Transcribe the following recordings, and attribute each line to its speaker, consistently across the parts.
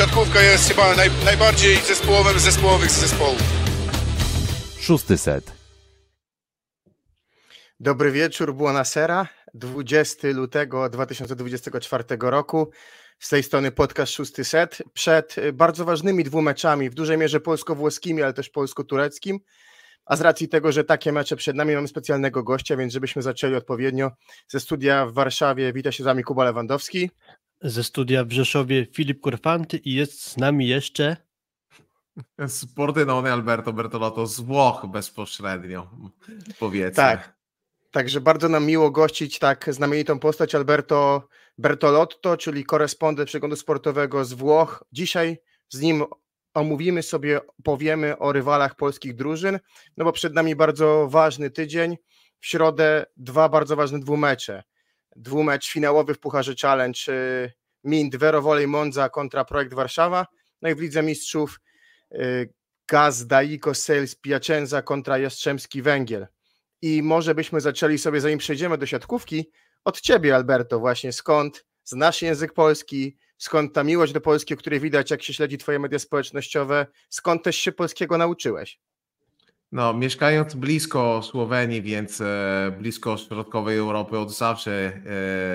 Speaker 1: siatkówka jest chyba naj, najbardziej zespołowym z zespołowych zespołów.
Speaker 2: Szósty set.
Speaker 3: Dobry wieczór, Buonasera. 20 lutego 2024 roku. Z tej strony podcast Szósty Set. Przed bardzo ważnymi dwumeczami, w dużej mierze polsko-włoskimi, ale też polsko-tureckim. A z racji tego, że takie mecze przed nami, mamy specjalnego gościa, więc żebyśmy zaczęli odpowiednio ze studia w Warszawie. Wita się z wami Kuba Lewandowski.
Speaker 4: Ze studia w Rzeszowie Filip Korfanty i jest z nami jeszcze
Speaker 5: Sportynony Alberto Bertolotto z Włoch bezpośrednio, powiedzmy.
Speaker 3: Tak, także bardzo nam miło gościć tak znamienitą postać Alberto Bertolotto, czyli korespondent przeglądu sportowego z Włoch. Dzisiaj z nim omówimy sobie, powiemy o rywalach polskich drużyn, no bo przed nami bardzo ważny tydzień. W środę dwa bardzo ważne dwumecze. Dwumecz finałowy w Pucharze Challenge y, Mint Vero Volley Monza kontra Projekt Warszawa, no i w Lidze Mistrzów y, Gaz Daiko Sales Piacenza kontra Jastrzębski Węgiel. I może byśmy zaczęli sobie, zanim przejdziemy do siatkówki, od Ciebie Alberto właśnie, skąd znasz język polski, skąd ta miłość do Polski, o której widać, jak się śledzi Twoje media społecznościowe, skąd też się polskiego nauczyłeś?
Speaker 5: No, mieszkając blisko Słowenii, więc e, blisko środkowej Europy, od zawsze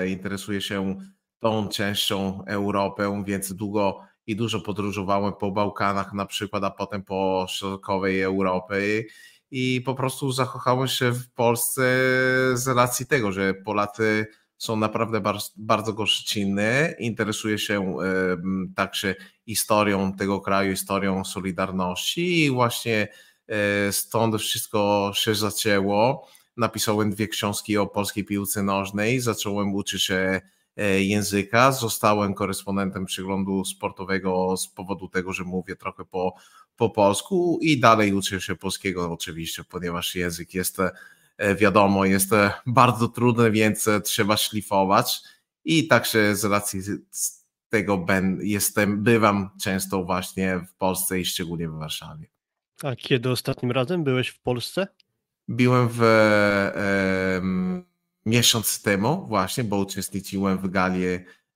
Speaker 5: e, interesuję się tą częścią Europy, więc długo i dużo podróżowałem po Bałkanach na przykład, a potem po środkowej Europie. I po prostu zakochałem się w Polsce z racji tego, że Polacy są naprawdę bardzo, bardzo gościnne, interesuje się także historią tego kraju, historią Solidarności i właśnie e, stąd wszystko się zaczęło. Napisałem dwie książki o polskiej piłce nożnej, zacząłem uczyć się e, języka, zostałem korespondentem przeglądu sportowego z powodu tego, że mówię trochę po, po polsku i dalej uczę się polskiego oczywiście, ponieważ język jest E, wiadomo, jest e, bardzo trudne, więc e, trzeba szlifować i także z racji tego ben, jestem, bywam często właśnie w Polsce i szczególnie w Warszawie.
Speaker 4: A kiedy ostatnim razem byłeś w Polsce?
Speaker 5: Byłem w e, miesiąc temu właśnie, bo uczestniczyłem w gali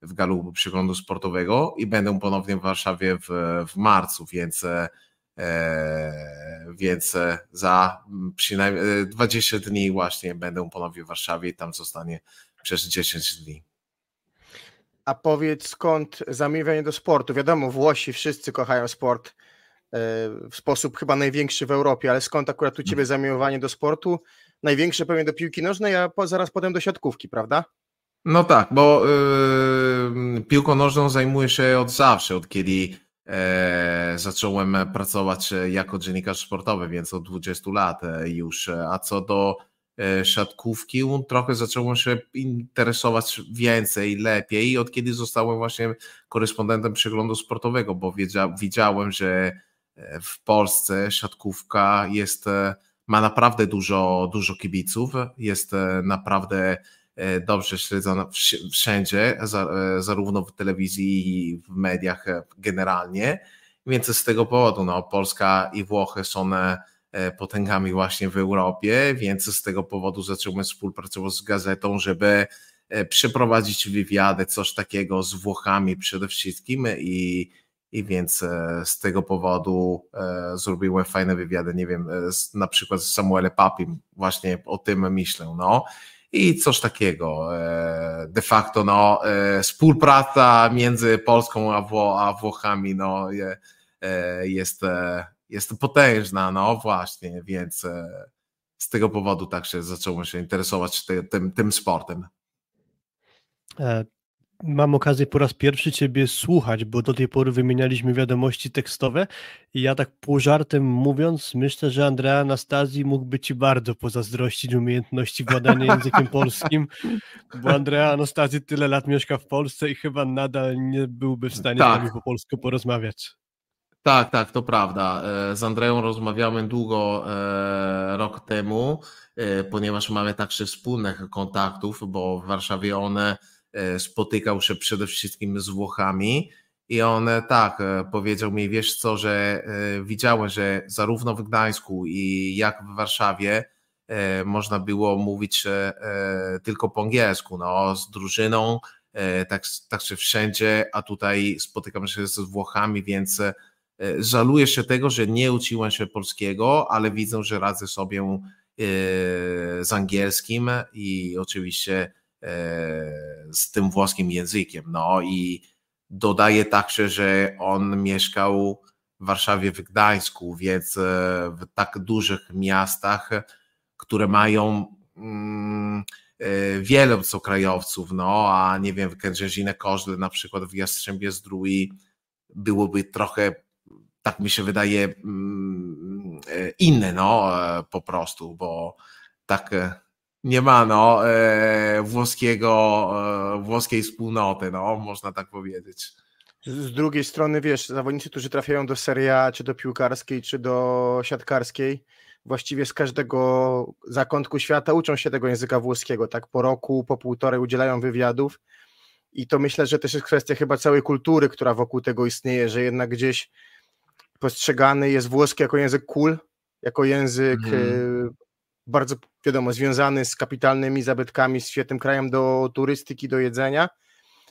Speaker 5: w galu przeglądu sportowego i będę ponownie w Warszawie w, w marcu, więc E, więc za przynajmniej 20 e, dni właśnie będę ponownie w Warszawie i tam zostanie przez 10 dni.
Speaker 3: A powiedz skąd zamiłowanie do sportu? Wiadomo, Włosi wszyscy kochają sport w sposób chyba największy w Europie, ale skąd akurat u Ciebie zamiłowanie do sportu? Największe pewnie do piłki nożnej, a zaraz potem do siatkówki, prawda?
Speaker 5: No tak, bo yy, piłką nożną zajmuję się od zawsze, od kiedy E, zacząłem pracować jako dziennikarz sportowy, więc od 20 lat e, już. A co do e, siatkówki, trochę zacząłem się interesować więcej, lepiej od kiedy zostałem właśnie korespondentem przeglądu sportowego, bo widziałem, że w Polsce siatkówka jest, ma naprawdę dużo, dużo kibiców, jest naprawdę E, dobrze śledzona wszędzie, e, zarówno w telewizji i w mediach e, generalnie. Więc z tego powodu no, Polska i Włochy są potęgami właśnie w Europie, więc z tego powodu zacząłem współpracować z gazetą, żeby przeprowadzić wywiady, coś takiego z Włochami przede wszystkim i, i więc z tego powodu zrobiłem fajne wywiady, nie wiem, na przykład z Samuelem Papim, właśnie o tym myślę, no. I coś takiego. E, de facto no, e, współpraca między Polską a, Wło a Włochami no, e, jest, jest potężna, no właśnie, więc z tego powodu także zacząłem się interesować tym, tym sportem
Speaker 4: mam okazję po raz pierwszy Ciebie słuchać, bo do tej pory wymienialiśmy wiadomości tekstowe i ja tak pół żartem mówiąc, myślę, że Andrea Anastazji mógłby Ci bardzo pozazdrościć umiejętności władania językiem polskim, bo Andrea Anastazji tyle lat mieszka w Polsce i chyba nadal nie byłby w stanie tak. z nami po polsku porozmawiać.
Speaker 5: Tak, tak, to prawda. E, z Andreą rozmawiałem długo e, rok temu, e, ponieważ mamy także wspólnych kontaktów, bo w Warszawie one spotykał się przede wszystkim z Włochami i on e, tak e, powiedział mi, wiesz co, że widziałem, że zarówno w Gdańsku i jak w Warszawie można było mówić tylko po angielsku, no, z drużyną tak, także wszędzie, a tutaj spotykam się z Włochami, więc żaluję się tego, że nie uczyłem się polskiego, ale widzę, że radzę sobie z angielskim i oczywiście z tym włoskim językiem. No i dodaję także, że on mieszkał w Warszawie, w Gdańsku, więc e, w tak dużych miastach, które mają mm, e, wiele obcokrajowców, no a nie wiem, w Kędzierzynie Koźle na przykład w Jastrzębie Zdrój byłoby trochę, tak mi się wydaje, mm, e, inne, no po prostu, bo tak nie ma no, włoskiego, włoskiej wspólnoty, no, można tak powiedzieć.
Speaker 3: Z drugiej strony, wiesz, zawodnicy, którzy trafiają do Serie A, czy do piłkarskiej, czy do siatkarskiej, właściwie z każdego zakątku świata uczą się tego języka włoskiego, tak po roku, po półtorej udzielają wywiadów i to myślę, że też jest kwestia chyba całej kultury, która wokół tego istnieje, że jednak gdzieś postrzegany jest włoski jako język cool, jako język mm. Bardzo, wiadomo, związany z kapitalnymi zabytkami, z świetnym krajem do turystyki, do jedzenia,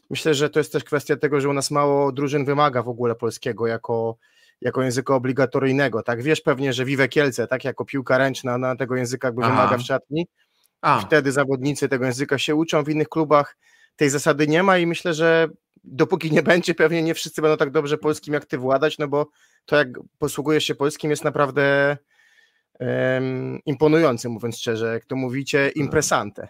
Speaker 3: Myślę, że to jest też kwestia tego, że u nas mało drużyn wymaga w ogóle polskiego jako, jako języka obligatoryjnego, tak? Wiesz pewnie, że Vive Kielce, tak, jako piłka ręczna na tego języka jakby Aha. wymaga w szatni. A. Wtedy zawodnicy tego języka się uczą, w innych klubach tej zasady nie ma i myślę, że dopóki nie będzie, pewnie nie wszyscy będą tak dobrze polskim jak ty władać, no bo to jak posługujesz się polskim jest naprawdę imponujące, mówiąc szczerze, jak to mówicie, no. impresante.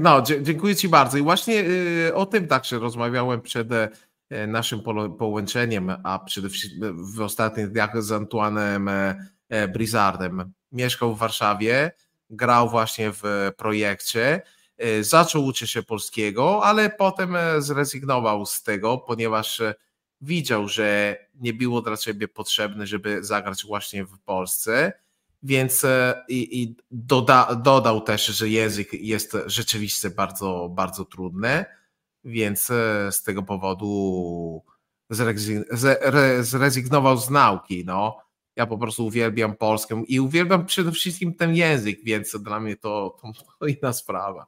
Speaker 5: No, dziękuję Ci bardzo. I właśnie y, o tym także rozmawiałem przed e, naszym połączeniem, a przede wszystkim w ostatnich dniach z Antoinem e, e, Brizardem. Mieszkał w Warszawie, grał właśnie w projekcie, zaczął uczyć się polskiego, ale potem zrezygnował z tego, ponieważ widział, że nie było dla siebie potrzebne, żeby zagrać właśnie w Polsce więc e, i, i doda, dodał też, że język jest rzeczywiście bardzo, bardzo trudny, więc e, z tego powodu zrezygnował z nauki. No. Ja po prostu uwielbiam polską i uwielbiam przede wszystkim ten język, więc dla mnie to, to inna sprawa.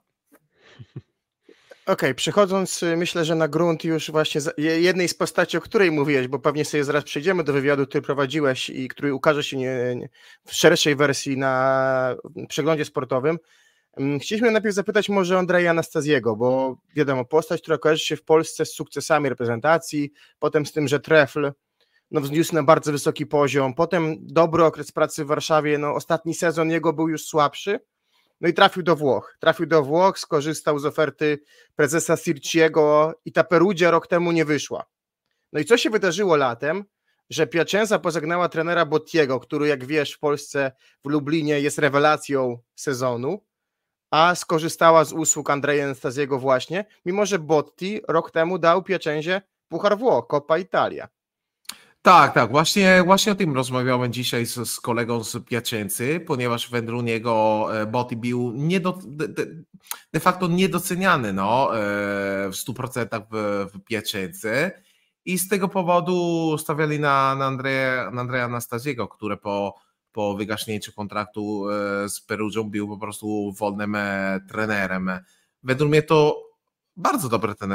Speaker 3: Okay, przechodząc y, myślę, że na grunt już właśnie jednej z postaci, o której mówiłeś, bo pewnie sobie zaraz przejdziemy do wywiadu, który prowadziłeś i który ukaże się nie, nie, w szerszej wersji na przeglądzie sportowym. Mm, chcieliśmy najpierw zapytać może Andrzeja Anastaziego, bo wiadomo, postać, która kojarzy się w Polsce z sukcesami reprezentacji, potem z tym, że Trefl no, wzniósł na bardzo wysoki poziom, potem dobry okres pracy w Warszawie, no ostatni sezon jego był już słabszy, no i trafił do Włoch. Trafił do Włoch, skorzystał z oferty prezesa Sirciego i ta Perugia rok temu nie wyszła. No i co się wydarzyło latem? Że Piacenza pożegnała trenera Bottiego, który jak wiesz w Polsce, w Lublinie jest rewelacją sezonu, a skorzystała z usług Andrzeja Anastazjego właśnie, mimo że Botti rok temu dał Piacenzie Puchar Włoch, Coppa Italia.
Speaker 5: Tak, tak, właśnie, właśnie o tym rozmawiałem dzisiaj z, z kolegą z Piacency, ponieważ według niego e, Botti był nie do, de, de, facto niedoceniany no, e, w 100% w, w i z tego powodu stawiali na, na, Andrea, na Andrea Anastaziego, który po, po wygaśnięciu kontraktu e, z Perugią był po prostu wolnym trenerem. Według mnie to bardzo dobry ten,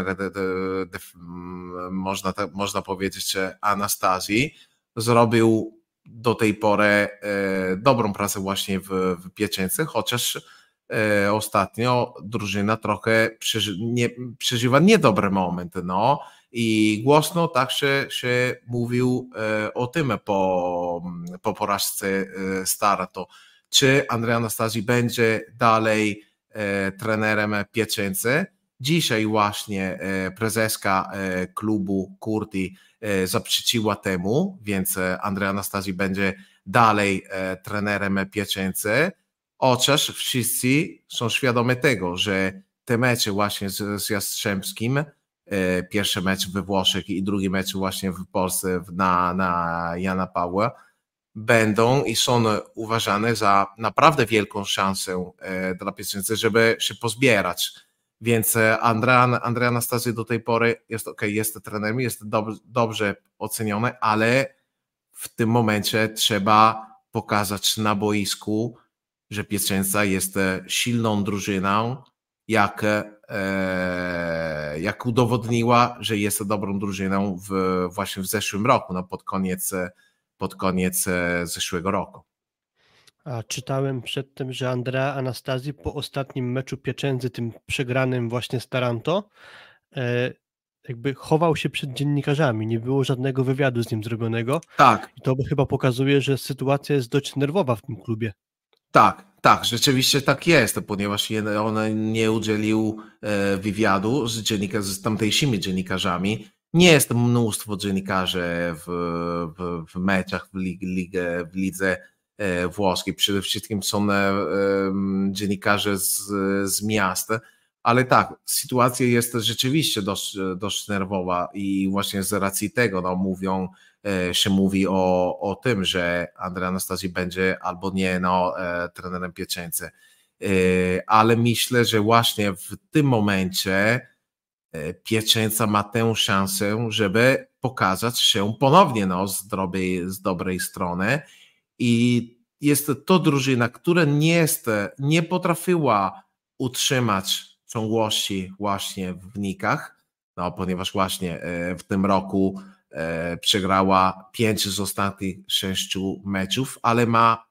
Speaker 5: można, można powiedzieć, Anastazji zrobił do tej pory e, dobrą pracę właśnie w, w Pieczęcy, chociaż e, ostatnio drużyna trochę przeży, nie, przeżywa niedobre momenty, no i głośno także się mówił e, o tym po, po porażce Starto. Czy Andrzej Anastazji będzie dalej trenerem Pieczęcy? Dzisiaj właśnie e, prezeska e, klubu Kurti e, zaprzeczyła temu, więc Andrzej Anastazji będzie dalej trenerem Pieczęcy, chociaż wszyscy są świadomi tego, że te mecze właśnie z, z Jastrzębskim, pierwszy mecz we Włoszech i drugi mecz właśnie w Polsce na, na Jana Pawła, będą i są uważane za naprawdę wielką szansę dla Pieczęcy, żeby się pozbierać więc e, Andrea, Andrea Anastazji do tej pory jest ok, jest trenerem, jest dobrze, dobrze oceniony, ale w tym momencie trzeba pokazać na boisku, że Pieczęca jest e, silną drużyną, jak e, jak udowodniła, że jest dobrą drużyną w, właśnie w zeszłym roku, no pod koniec, pod koniec e, zeszłego roku.
Speaker 4: A czytałem przedtem, że Andrea Anastazji po ostatnim meczu Pieczędzy, tym przegranym właśnie z Taranto, e, jakby chował się przed dziennikarzami, nie było żadnego wywiadu z nim zrobionego.
Speaker 5: Tak.
Speaker 4: I to chyba pokazuje, że sytuacja jest dość nerwowa w tym klubie.
Speaker 5: Tak, tak, rzeczywiście tak jest, ponieważ on nie udzielił e, wywiadu z, dziennika, z tamtejszymi dziennikarzami. Nie jest mnóstwo dziennikarzy w, w, w meczach w, lig, ligę, w lidze włoskiej. Przede wszystkim są e, dziennikarze z, z miast, ale tak, sytuacja jest rzeczywiście dość, dość nerwowa i właśnie z racji tego no, mówią, E, się mówi o, o tym, że Andrzej Anastazji będzie albo nie no, e, trenerem Pieczęcy. E, ale myślę, że właśnie w tym momencie Pieczęca ma tę szansę, żeby pokazać się ponownie no, z, dobrej, z dobrej strony i jest to drużyna, która nie, nie potrafiła utrzymać ciągłości właśnie w wynikach, no, ponieważ właśnie w tym roku E, przegrała pięć z ostatnich sześciu meczów, ale ma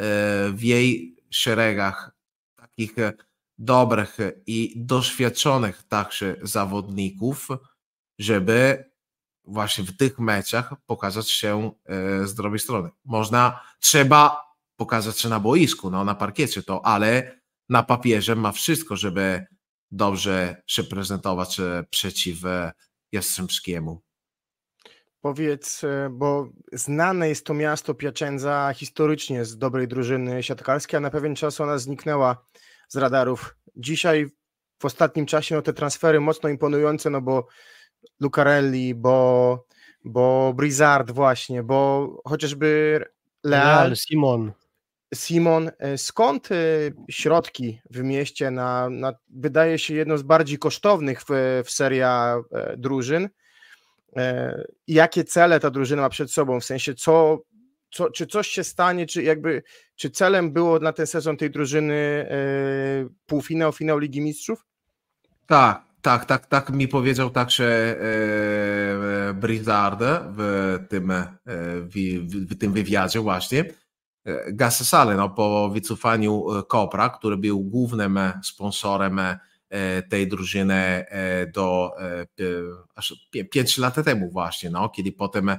Speaker 5: e, w jej szeregach takich dobrych i doświadczonych także zawodników, żeby właśnie w tych meczach pokazać się e, z dobrej strony. Można, trzeba pokazać się na boisku, no, na parkiecie to, ale na papierze ma wszystko, żeby dobrze się prezentować przeciw Jastrzębskiemu.
Speaker 3: Powiedz, e, bo znane jest to miasto Piacenza historycznie z dobrej drużyny siatkarskiej, a na pewien czas ona zniknęła z radarów. Dzisiaj w ostatnim czasie no te transfery mocno imponujące, no bo Lucarelli, bo, bo Brizard właśnie, bo chociażby Leal, Real,
Speaker 4: Simon.
Speaker 3: Simon, e, skąd e, środki w mieście na, na wydaje się jedną z bardziej kosztownych w, w seria drużyn, E, jakie cele ta drużyna ma przed sobą, w sensie co, co, czy coś się stanie, czy jakby, czy celem było na ten sezon tej drużyny półfinał, finał Ligi Mistrzów?
Speaker 5: Tak, tak, tak, tak mi powiedział także e, Brizard w tym, e, w, tym wywiadzie właśnie. Gassasale, no, po wycofaniu Kopra, który był głównym sponsorem E, tej drużyny e, do e, aż 5 lat temu właśnie, no, kiedy potem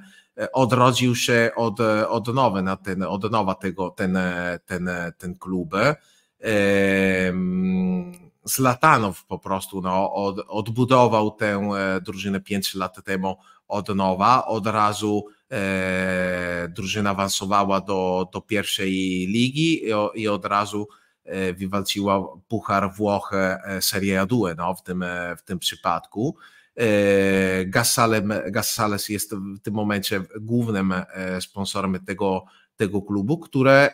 Speaker 5: odrodził się od, od, nowa, na ten, od nowa tego, ten, ten, ten klub. Zlatanow po prostu no, od, odbudował tę drużynę 5 lat temu od nowa, od razu e, drużyna awansowała do, do pierwszej ligi i, i od razu E, wywalczyła Puchar Włoch e, Serie A2 no, w, tym, e, w tym przypadku. Gassales jest w tym momencie głównym sponsorem tego, tego klubu, które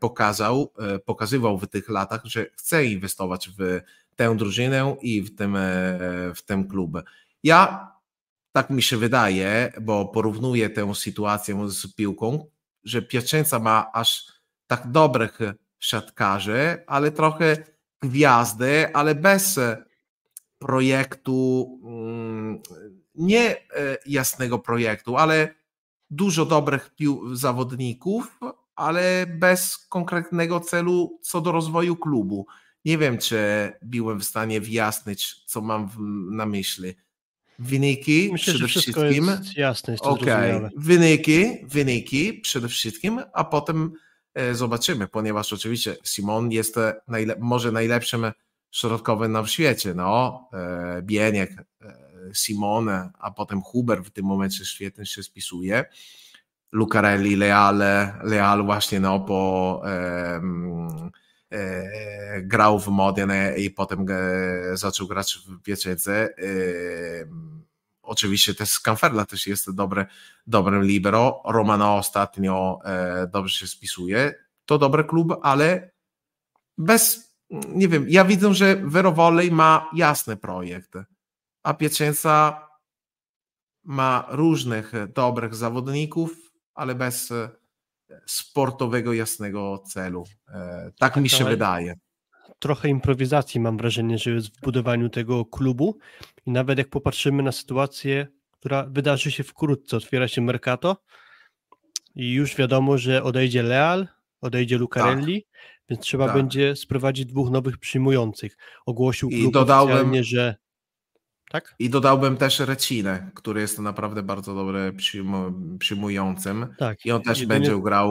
Speaker 5: pokazał, pokazywał w tych latach, że chce inwestować w tę drużynę i w tym, w ten klub. Ja tak mi się wydaje, bo porównuję tę sytuację z piłką, że Piacenza ma aż tak dobrych siatkarzy, ale trochę gwiazdy, ale bez e, projektu, mm, nie e, jasnego projektu, ale dużo dobrych zawodników, ale bez konkretnego celu co do rozwoju klubu. Nie wiem, czy byłem w stanie wyjaśnić, co mam na myśli. Wyniki
Speaker 4: Myślę,
Speaker 5: przede wszystkim.
Speaker 4: Jest jasne, jest
Speaker 5: okay. wyniki, wyniki przede wszystkim, a potem E, zobaczymy, ponieważ oczywiście Simon jest e, najle może najlepszym środkowym na świecie. No, e, Bieniek, Simon, a potem Huber w tym momencie świetnie się spisuje. Lucarelli, Leal, Leal właśnie no, po e, e, grał w Modena i potem e, zaczął grać w Pieczece. Oczywiście też Scanferla też jest dobre, dobrym libero. Romano ostatnio e, dobrze się spisuje. To dobry klub, ale bez, nie wiem, ja widzę, że Vero Volley ma jasny projekt, a Piacenza ma różnych dobrych zawodników, ale bez sportowego, jasnego celu. E, tak mi się wydaje.
Speaker 4: trochę improwizacji mam wrażenie, że jest w budowaniu tego klubu i nawet jak popatrzymy na sytuację, która wydarzy się wkrótce, otwiera się Mercato i już wiadomo, że odejdzie Leal, odejdzie Lucarelli, więc trzeba
Speaker 5: Tak.
Speaker 4: będzie sprowadzić dwóch nowych przyjmujących. Ogłosił
Speaker 5: I
Speaker 4: klub
Speaker 5: dodałem-
Speaker 4: oficjalnie, że tak?
Speaker 5: I dodałbym też Recinę, który jest naprawdę bardzo dobry przyjmu- przyjmującym.
Speaker 4: Tak.
Speaker 5: I on też
Speaker 4: Jedynie-
Speaker 5: będzie grał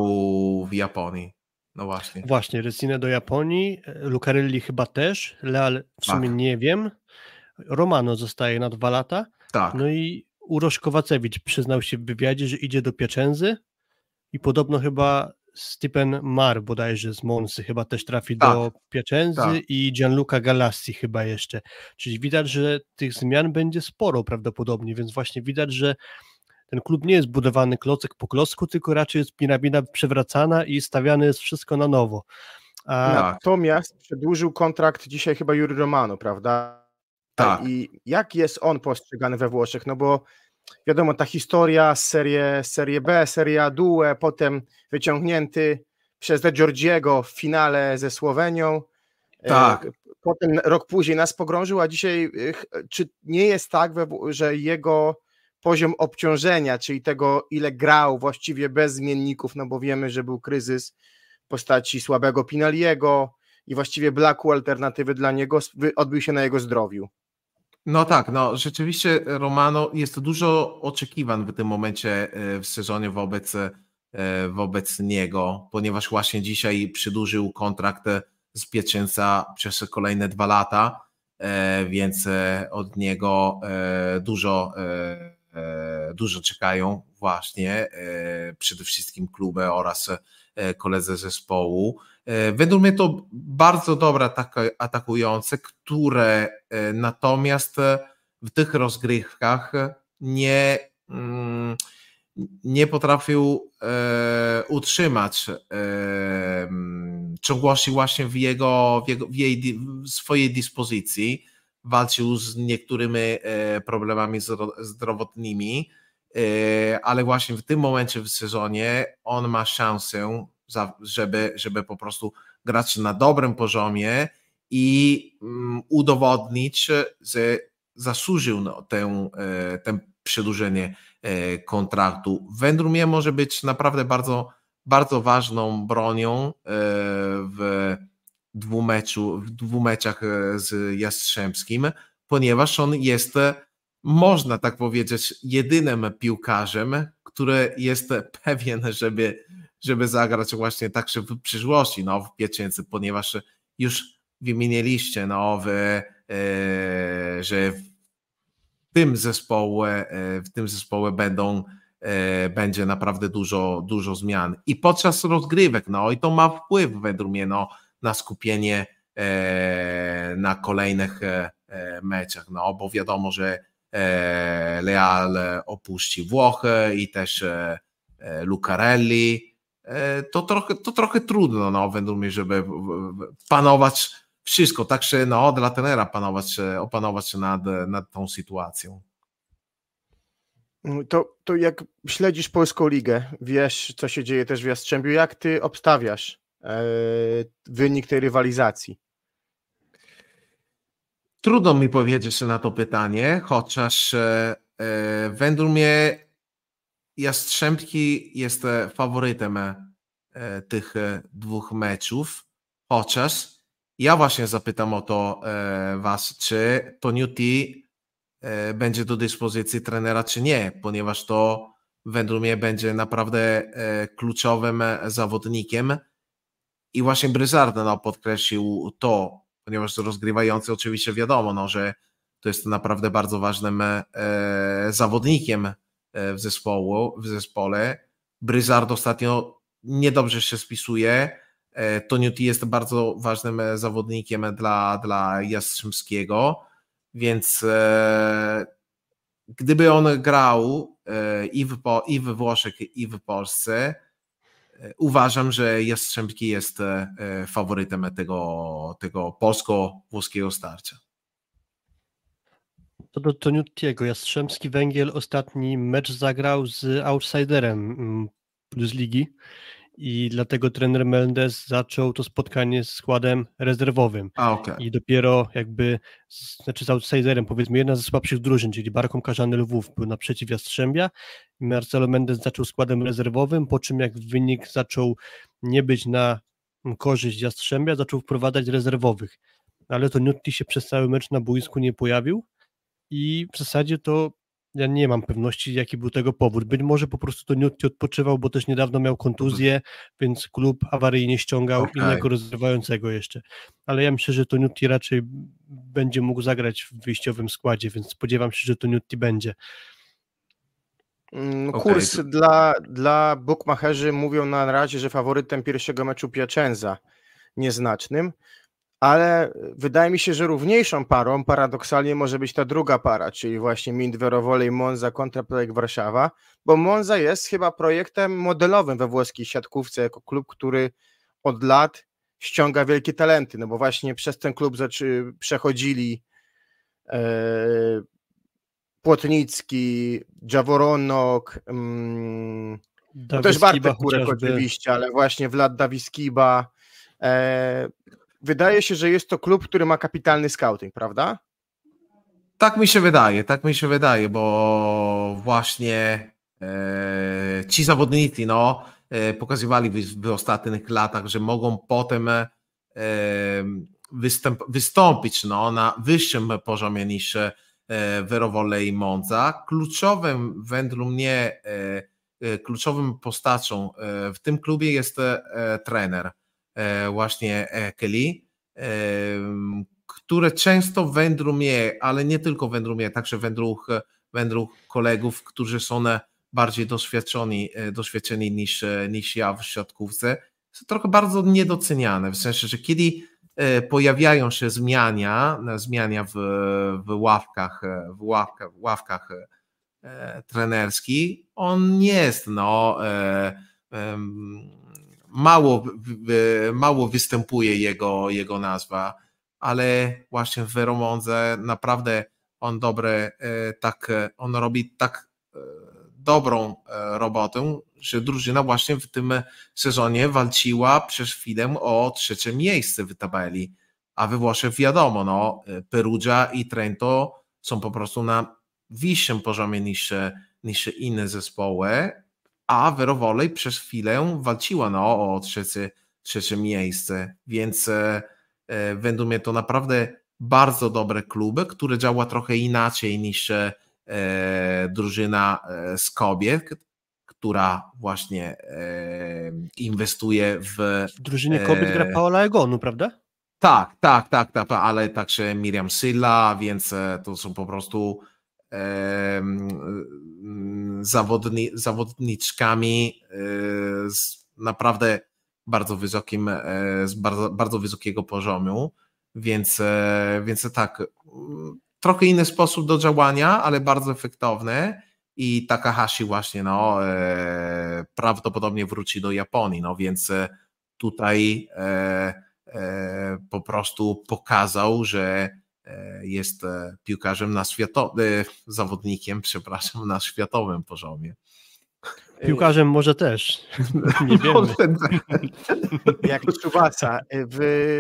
Speaker 5: w Japonii. No właśnie.
Speaker 4: Właśnie, Recinę do Japonii, Lucarelli chyba też, Leal w sumie
Speaker 5: Tak.
Speaker 4: nie wiem, Romano zostaje na dwa lata,
Speaker 5: Tak.
Speaker 4: no i Urosz Kowacewicz przyznał się w wywiadzie, że idzie do Pieczędzy i podobno chyba Stephen Mar bodajże z Monsy chyba też trafi
Speaker 5: Tak.
Speaker 4: do Pieczędzy
Speaker 5: Tak.
Speaker 4: i Gianluca Galassi chyba jeszcze, czyli widać, że tych zmian będzie sporo prawdopodobnie, więc właśnie widać, że ten klub nie jest budowany klocek po klocku, tylko raczej jest piramida przewracana i stawiane jest wszystko na nowo. A
Speaker 5: Tak.
Speaker 3: Natomiast przedłużył kontrakt dzisiaj chyba Juri Romano, prawda?
Speaker 5: Tak.
Speaker 3: I jak jest on postrzegany we Włoszech? No bo wiadomo, ta historia z serii, serie B, seria Due, potem wyciągnięty przez De Giorgiego w finale ze Słowenią. E,
Speaker 5: Tak.
Speaker 3: Potem rok później nas pogrążył, a dzisiaj e, czy nie jest tak, że jego poziom obciążenia, czyli tego ile grał właściwie bez zmienników, no bo wiemy, że był kryzys w postaci słabego Pinaliego i właściwie braku alternatywy dla niego odbił się na jego zdrowiu.
Speaker 5: No tak, no rzeczywiście Romano jest dużo oczekiwań w tym momencie e, w sezonie wobec, e, wobec niego, ponieważ właśnie dzisiaj przedłużył kontrakt e, z Pieczęca przez kolejne dwa lata, więc od niego dużo, dużo czekają właśnie przede wszystkim kluby oraz koledzy zespołu. E, Według mnie to bardzo dobre ataka- atakujące, które e, natomiast e, w tych rozgrywkach nie, mm, nie potrafił utrzymać ciągłości właśnie w jego, w, jego, w, jej, w swojej dyspozycji. Walczył z niektórymi problemami zdro- zdrowotnymi, ale właśnie w tym momencie w sezonie on ma szansę, za, żeby, żeby po prostu grać na dobrym poziomie i mm, udowodnić, że zasłużył na tę, e, tę przedłużenie e, kontraktu. Według mnie może być naprawdę bardzo, bardzo ważną bronią e, w dwumeczu, w dwumeczach z Jastrzębskim, ponieważ on jest, można tak powiedzieć, jedynym piłkarzem, który jest pewien, żeby, żeby zagrać właśnie także w przyszłości, no, w Pieczęcy, ponieważ już wymieniliście, no, w, e, że w tym zespole, e, w tym zespole będą e, będzie naprawdę dużo, dużo zmian. I podczas rozgrywek, no i to ma wpływ według mnie no, na skupienie e, na kolejnych e, e, meczach, no bo wiadomo, że e, Leal opuści Włochy i też Lucarelli. E, to trochę, to trochę trudno, no, według mnie, żeby panować wszystko, także no, dla trenera panować, opanować się nad, nad tą sytuacją.
Speaker 3: To, to jak śledzisz polską ligę, wiesz, co się dzieje też w Jastrzębiu, jak ty obstawiasz e, wynik tej rywalizacji?
Speaker 5: Trudno mi powiedzieć na to pytanie, chociaż e, e, według mnie Jastrzębski jest e, faworytem e, tych e, dwóch meczów, chociaż ja właśnie zapytam o to was, czy Toniuti będzie do dyspozycji trenera, czy nie, ponieważ to według mnie będzie naprawdę kluczowym zawodnikiem. I właśnie Bryzarda no, podkreślił to, ponieważ rozgrywający oczywiście wiadomo, no, że to jest naprawdę bardzo ważnym zawodnikiem w, zespołu, w zespole. Bryzard ostatnio niedobrze się spisuje. E, Toniuti jest bardzo ważnym e, zawodnikiem dla, dla Jastrzębskiego, więc e, gdyby on grał e, i w, i we Włoszech, i w Polsce, e, uważam, że Jastrzębski jest e, e, faworytem tego, tego polsko-włoskiego starcia.
Speaker 4: Co do Toniutiego, Jastrzębski Węgiel ostatni mecz zagrał z outsiderem mm, plus ligi i dlatego trener Mendes zaczął to spotkanie z składem rezerwowym.
Speaker 5: A, okay.
Speaker 4: I dopiero jakby, znaczy z outsiderem, powiedzmy, jedna ze słabszych drużyn, czyli Barką Karzany Lwów był naprzeciw Jastrzębia. Marcelo Mendes zaczął składem rezerwowym, po czym jak wynik zaczął nie być na korzyść Jastrzębia, zaczął wprowadzać rezerwowych. Ale to Nutti się przez cały mecz na boisku nie pojawił i w zasadzie to ja nie mam pewności, jaki był tego powód. Być może po prostu to Nutti odpoczywał, bo też niedawno miał kontuzję, więc klub awaryjnie ściągał okay. innego rozgrywającego jeszcze. Ale ja myślę, że to Nutti raczej będzie mógł zagrać w wyjściowym składzie, więc spodziewam się, że to Nutti będzie.
Speaker 3: Mm, kurs okay. dla, dla bookmacherzy mówią na razie, że faworytem pierwszego meczu Piacenza nieznacznym ale wydaje mi się, że równiejszą parą paradoksalnie może być ta druga para, czyli właśnie Mindwerowole Monza kontra projekt Warszawa, bo Monza jest chyba projektem modelowym we włoskiej siatkówce, jako klub, który od lat ściąga wielkie talenty, no bo właśnie przez ten klub przechodzili e, Płotnicki, Jaworonok, mm, no też Bartek Kurek oczywiście, ale właśnie Vlad Dawiskiba, e, wydaje się, że jest to klub, który ma kapitalny scouting, prawda?
Speaker 5: Tak mi się wydaje, tak mi się wydaje, bo właśnie e, ci zawodnicy no, e, pokazywali w, w, ostatnich latach, że mogą potem e, występ, wystąpić no, na wyższym poziomie niż e, Verowole i Monza. Kluczowym według mnie, e, e, kluczowym postacią e, w tym klubie jest trener właśnie e, Kelly, e, które często wędru mnie, ale nie tylko wędru mnie, także wędru, wędru kolegów, którzy są bardziej doświadczeni, doświadczeni niż, niż ja w siatkówce, są trochę bardzo niedoceniane, w sensie, że kiedy pojawiają się zmiania, zmiania w, w ławkach, w ławkach, w ławkach trenerskich, on nie jest no, mało, mało występuje jego, jego nazwa, ale właśnie w Veromondze naprawdę on dobre, e, tak, on robi tak e, dobrą e, robotę, że drużyna właśnie w tym sezonie walczyła przez chwilę o trzecie miejsce w tabeli, a we Włoszech wiadomo, no, Perugia i Trento są po prostu na wyższym poziomie niż, niż inne zespoły, a Verowolej przez chwilę walczyła no, o trzecie, trzecie miejsce, więc e, e, według mnie to naprawdę bardzo dobre kluby, które działa trochę inaczej niż e, drużyna z kobiet, która właśnie inwestuje w...
Speaker 4: W drużynie kobiet gra Paola Egonu, prawda?
Speaker 5: Tak, tak, tak, tak, ale także Miriam Sylla, więc to są po prostu zawodni, zawodniczkami e, z naprawdę bardzo wysokim, e, z bardzo, bardzo wysokiego poziomu, więc, e, więc tak, trochę inny sposób do działania, ale bardzo efektowny. I Takahashi właśnie no, prawdopodobnie wróci do Japonii, no więc tutaj po prostu pokazał, że jest e, piłkarzem na światowym, e, zawodnikiem, przepraszam, na światowym poziomie.
Speaker 4: Piłkarzem może też. Nie wiemy.
Speaker 3: Jak Czuwasa. W...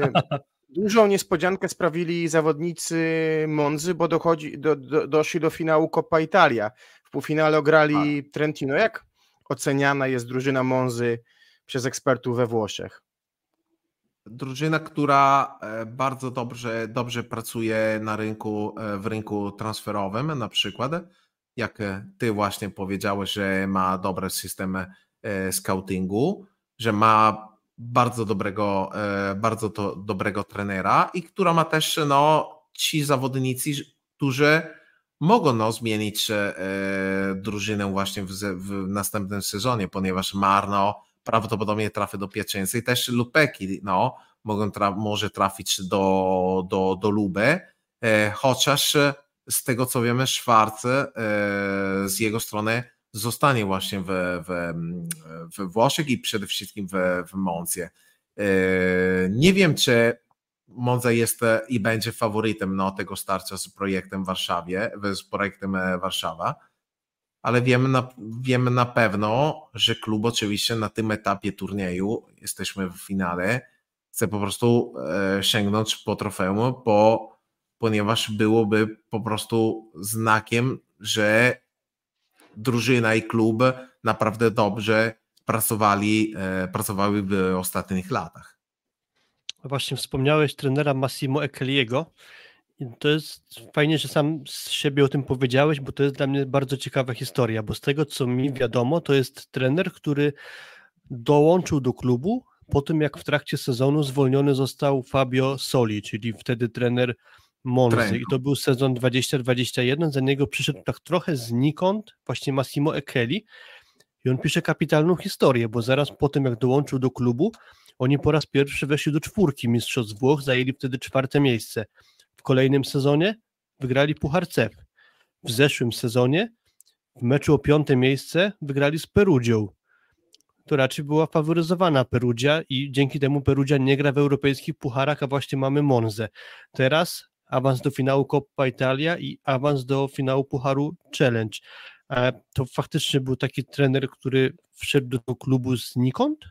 Speaker 3: Dużą niespodziankę sprawili zawodnicy Monzy, bo dochodzi, do, do, doszli do finału Coppa Italia. W półfinale ograli tak. Trentino. Jak oceniana jest drużyna Monzy przez ekspertów we Włoszech?
Speaker 5: Drużyna, która e, bardzo dobrze, dobrze pracuje na rynku, e, w rynku transferowym, na przykład, jak ty właśnie powiedziałeś, że ma dobry system e, scoutingu, że ma bardzo dobrego, bardzo to, dobrego trenera i która ma też no, ci zawodnicy, którzy mogą no, zmienić drużynę właśnie w, w następnym sezonie, ponieważ Marno prawdopodobnie trafi do Piacenza i też Lupeki no, mogą tra może trafić do, do, do Lube, e, chociaż z tego co wiemy Schwarz e, z jego strony zostanie właśnie w, w, w Włoszech i przede wszystkim w, Moncie. E, nie wiem, czy Monza jest i będzie faworytem no, tego starcia z projektem Warszawie, z projektem Warszawa, ale wiemy na, wiemy na pewno, że klub oczywiście na tym etapie turnieju, jesteśmy w finale, chce po prostu e, sięgnąć po trofeum, bo, ponieważ byłoby po prostu znakiem, że drużyna i klub naprawdę dobrze pracowali, e, pracowały w ostatnich latach.
Speaker 4: Właśnie wspomniałeś trenera Massimo Ekeliego. To jest fajnie, że sam z siebie o tym powiedziałeś, bo to jest dla mnie bardzo ciekawa historia, bo z tego co mi wiadomo, to jest trener, który dołączył do klubu po tym, jak w trakcie sezonu zwolniony został Fabio Soli, czyli wtedy trener Monzy. I to był sezon 2021. Za niego przyszedł tak trochę znikąd właśnie Massimo Ekeli. I on pisze kapitalną historię, bo zaraz po tym, jak dołączył do klubu, oni po raz pierwszy weszli do czwórki mistrzostw Włoch, zajęli wtedy czwarte miejsce. W kolejnym sezonie wygrali Puchar CEF. W zeszłym sezonie w meczu o piąte miejsce wygrali z Perugią. To raczej była faworyzowana Perugia i dzięki temu Perugia nie gra w europejskich pucharach, a właśnie mamy Monzę. Teraz awans do finału Coppa Italia i awans do finału Pucharu Challenge. To faktycznie był taki trener, który wszedł do klubu znikąd?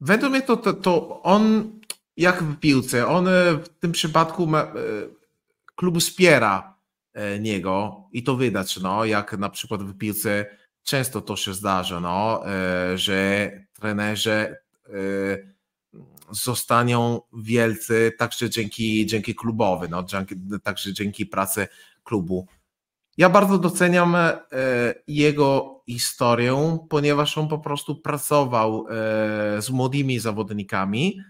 Speaker 5: Według mnie to, to, to on, jak w piłce, on e, w tym przypadku ma, e, klub wspiera e, niego i to widać, no, jak na przykład w piłce często to się zdarza, no, że trenerzy zostaną wielcy także dzięki, dzięki klubowi, no, także dzięki pracy klubu. Ja bardzo doceniam jego historię, ponieważ on po prostu pracował z młodymi zawodnikami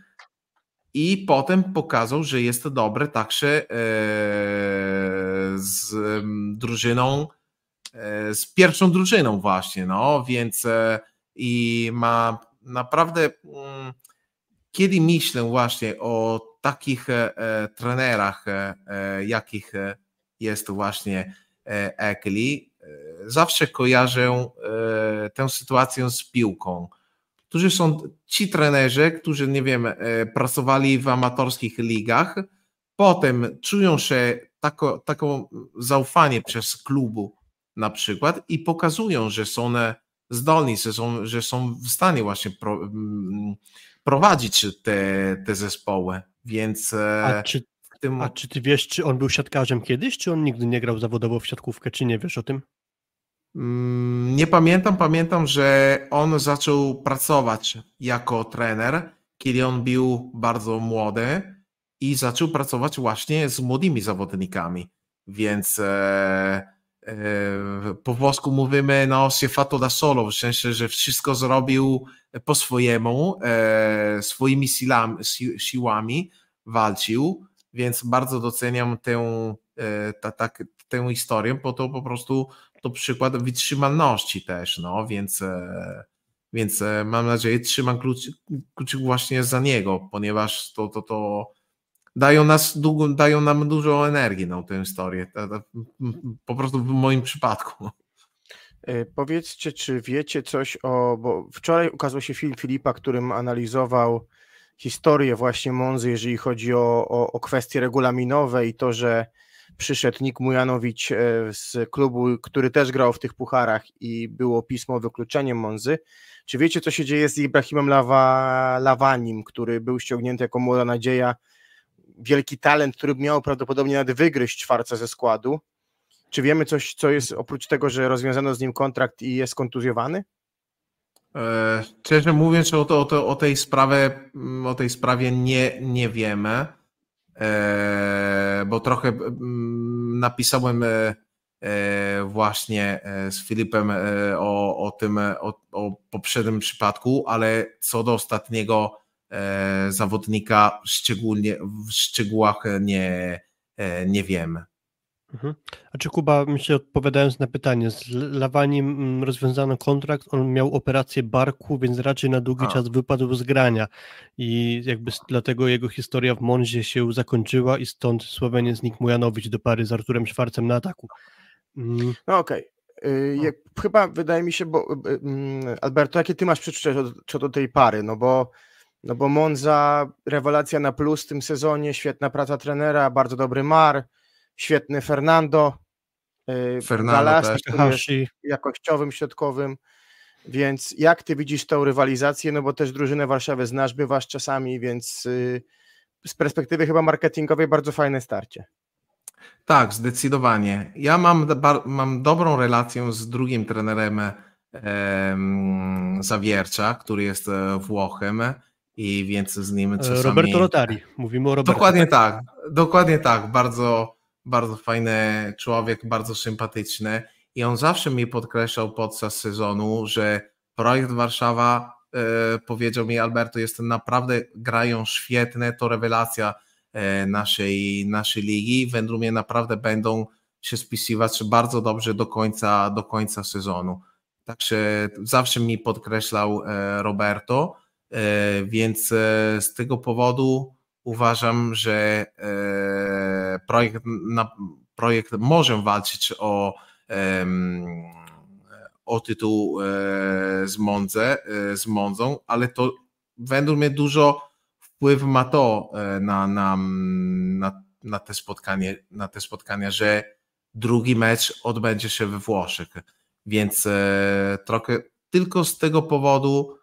Speaker 5: i potem pokazał, że jest dobry także e, z drużyną, z pierwszą drużyną właśnie, no, więc i ma naprawdę mm, kiedy myślę właśnie o takich trenerach, jakich jest właśnie Ekli, e, zawsze kojarzę e, tę sytuację z piłką. Którzy są ci trenerzy, którzy, nie wiem, e, pracowali w amatorskich ligach, potem czują się tako, taką zaufanie przez klubu na przykład i pokazują, że są zdolni, że są, że są w stanie właśnie pro, prowadzić te, te zespoły. Więc.
Speaker 4: A czy tym... A czy ty wiesz, czy on był siatkarzem kiedyś, czy on nigdy nie grał zawodowo w siatkówkę, czy nie wiesz o tym?
Speaker 5: Mm, nie pamiętam, pamiętam, że on zaczął pracować jako trener, kiedy on był bardzo młody i zaczął pracować właśnie z młodymi zawodnikami. Więc e, e, po włosku mówimy no si fatto da solo, w sensie, że wszystko zrobił po swojemu, e, swoimi silami, si, siłami walczył więc bardzo doceniam tę, e, ta, ta, tę historię, bo to po prostu to przykład wytrzymalności też, no, więc, e, więc e, mam nadzieję, trzymam klucz, kluczyk właśnie za niego, ponieważ to, to, to dają, nas, dają nam dużo energii na tę historię, po prostu w moim przypadku.
Speaker 3: Powiedzcie, czy wiecie coś o, bo wczoraj ukazał się film Filipa, którym analizował historię właśnie Monzy, jeżeli chodzi o, o, o kwestie regulaminowe i to, że przyszedł Nik Mujanowicz e, z klubu, który też grał w tych pucharach i było pismo o wykluczeniu Monzy. Czy wiecie, co się dzieje z Ibrahimem Lawa, Lawanim, który był ściągnięty jako młoda nadzieja, wielki talent, który miał prawdopodobnie nawet wygryźć czwarce ze składu? Czy wiemy coś, co jest oprócz tego, że rozwiązano z nim kontrakt i jest kontuzjowany?
Speaker 5: E, szczerze mówiąc, o, to, o, to, o, tej sprawie, mm, o tej sprawie nie, nie wiemy, bo trochę mm, napisałem e, właśnie z Filipem o, o tym, o, o poprzednim przypadku, ale co do ostatniego zawodnika, szczególnie w szczegółach nie, nie wiemy.
Speaker 4: Mhm. A czy Kuba, myślę, odpowiadając na pytanie, z Lawaniem mm, rozwiązano kontrakt, on miał operację barku, więc raczej na długi A. czas wypadł z grania i jakby dlatego jego historia w Monzie się zakończyła i stąd Słoweniec Nik Mujanowicz do pary z Arturem Szwarcem na ataku.
Speaker 3: Mm. No okej. Okay. Chyba wydaje mi się, bo y, y, mm, Alberto, jakie ty masz przeczucia co do tej pary? No bo, no bo Monza, rewelacja na plus w tym sezonie, świetna praca trenera, bardzo dobry mar, świetny Fernando. e,
Speaker 5: Fernando
Speaker 4: Hashi.
Speaker 3: jakościowym, środkowym. Więc jak ty widzisz tą rywalizację? No bo też drużynę Warszawy znasz, bywasz czasami, więc y, z perspektywy chyba marketingowej bardzo fajne starcie.
Speaker 5: Tak, zdecydowanie. Ja mam, mam dobrą relację z drugim trenerem em, Zawiercza, który jest e, Włochem i więc z nim czasami...
Speaker 4: E, Roberto Rotari. Mówimy o Roberto.
Speaker 5: Dokładnie tak, dokładnie tak. Bardzo, bardzo fajny człowiek, bardzo sympatyczny. I on zawsze mi podkreślał podczas sezonu, że projekt Warszawa e, powiedział mi, Alberto, jest naprawdę grają świetne, to rewelacja e, naszej, naszej ligi. W Wędrumie naprawdę będą się spisywać bardzo dobrze do końca, do końca sezonu. Także zawsze mi podkreślał e, Roberto, więc z tego powodu uważam, że projekt, na, projekt może walczyć o, o tytuł e, z, Mondze, e, z Monzą, ale to według mnie dużo wpływ ma to e, na, na, na, na, te spotkanie, na te spotkania, że drugi mecz odbędzie się we Włoszech. Więc trochę tylko z tego powodu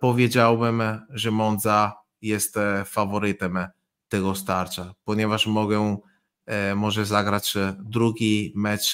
Speaker 5: powiedziałbym, że Monza jest faworytem tego starcia, ponieważ mogę, e, może zagrać drugi mecz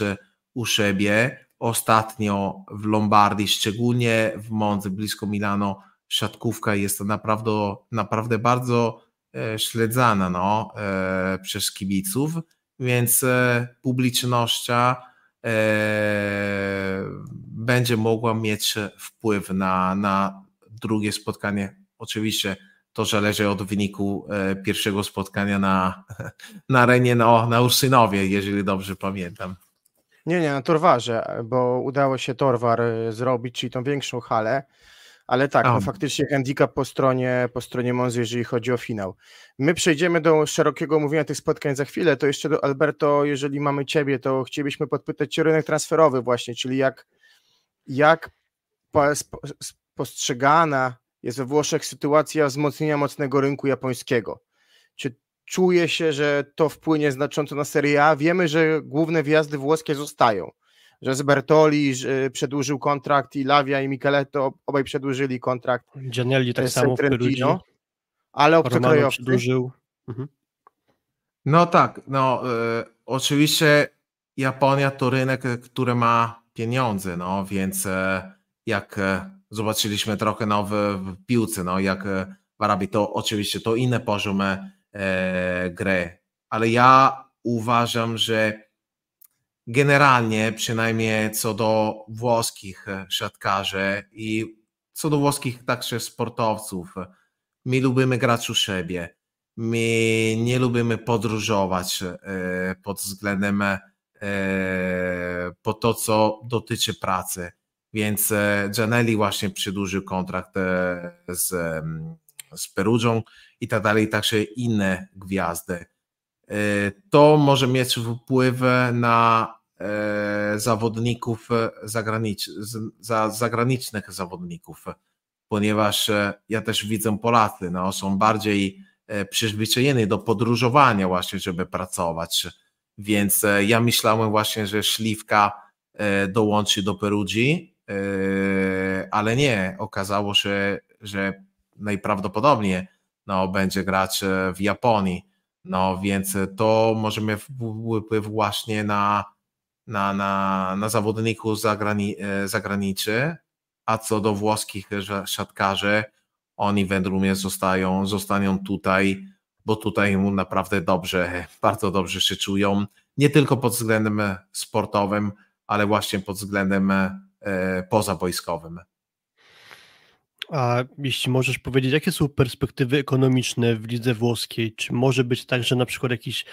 Speaker 5: u siebie. Ostatnio w Lombardii, szczególnie w Mondze, blisko Milano, siatkówka jest naprawdę, naprawdę bardzo e, śledzana no, e, przez kibiców, więc e, publicznościa e, będzie mogła mieć wpływ na, na drugie spotkanie. Oczywiście to zależy od wyniku e, pierwszego spotkania na, na arenie no, na Ursynowie, jeżeli dobrze pamiętam.
Speaker 3: Nie, nie, na Torwarze, bo udało się Torwar y, zrobić, czyli tą większą halę, ale tak, no faktycznie handicap po stronie, po stronie Monzy, jeżeli chodzi o finał. My przejdziemy do szerokiego omówienia tych spotkań za chwilę, to jeszcze do Alberto, jeżeli mamy Ciebie, to chcielibyśmy podpytać Cię o rynek transferowy właśnie, czyli jak, jak postrzegana jest we Włoszech sytuacja wzmocnienia mocnego rynku japońskiego. Czy czuje się, że to wpłynie znacząco na Serie A? Wiemy, że główne wjazdy włoskie zostają, że z Bertoli że przedłużył kontrakt i Lavia i Micheletto obaj przedłużyli kontrakt
Speaker 4: Gianelli tak
Speaker 3: z
Speaker 4: samo w Perugii.
Speaker 3: Ale obcokrajowcy
Speaker 4: przedłużył. Mhm.
Speaker 5: No tak, no e, oczywiście Japonia to rynek, który ma pieniądze, no więc e, jak e, zobaczyliśmy trochę no, w, piłce, no jak e, w Arabii, to oczywiście to inne poziom e, gry, ale ja uważam, że generalnie przynajmniej co do włoskich e, siatkarzy i co do włoskich także sportowców, my lubimy grać u siebie. My nie lubimy podróżować e, pod względem po to, co dotyczy pracy. Więc e, Gianelli właśnie przedłużył kontrakt e, z, z Perugią i tak dalej, także inne gwiazdy. E, To może mieć wpływ na zawodników zagranicz, za, zagranicznych zawodników, ponieważ ja też widzę Polacy, no, są bardziej przyzwyczajeni do podróżowania właśnie, żeby pracować. Więc ja myślałem właśnie, że Śliwka dołączy do Perugii, ale nie, okazało się, że najprawdopodobniej no, będzie grać e, w Japonii. No więc to może mieć wpływ właśnie na, na, na, na zawodników zagrani, e, zagraniczy, a co do włoskich siatkarzy, oni według mnie zostają, zostaną tutaj, bo tutaj mu naprawdę dobrze, bardzo dobrze się czują, nie tylko pod względem sportowym, ale właśnie pod względem e, pozawojskowym.
Speaker 4: A jeśli możesz powiedzieć, jakie są perspektywy ekonomiczne w lidze włoskiej? Czy może być tak, że na przykład jakiś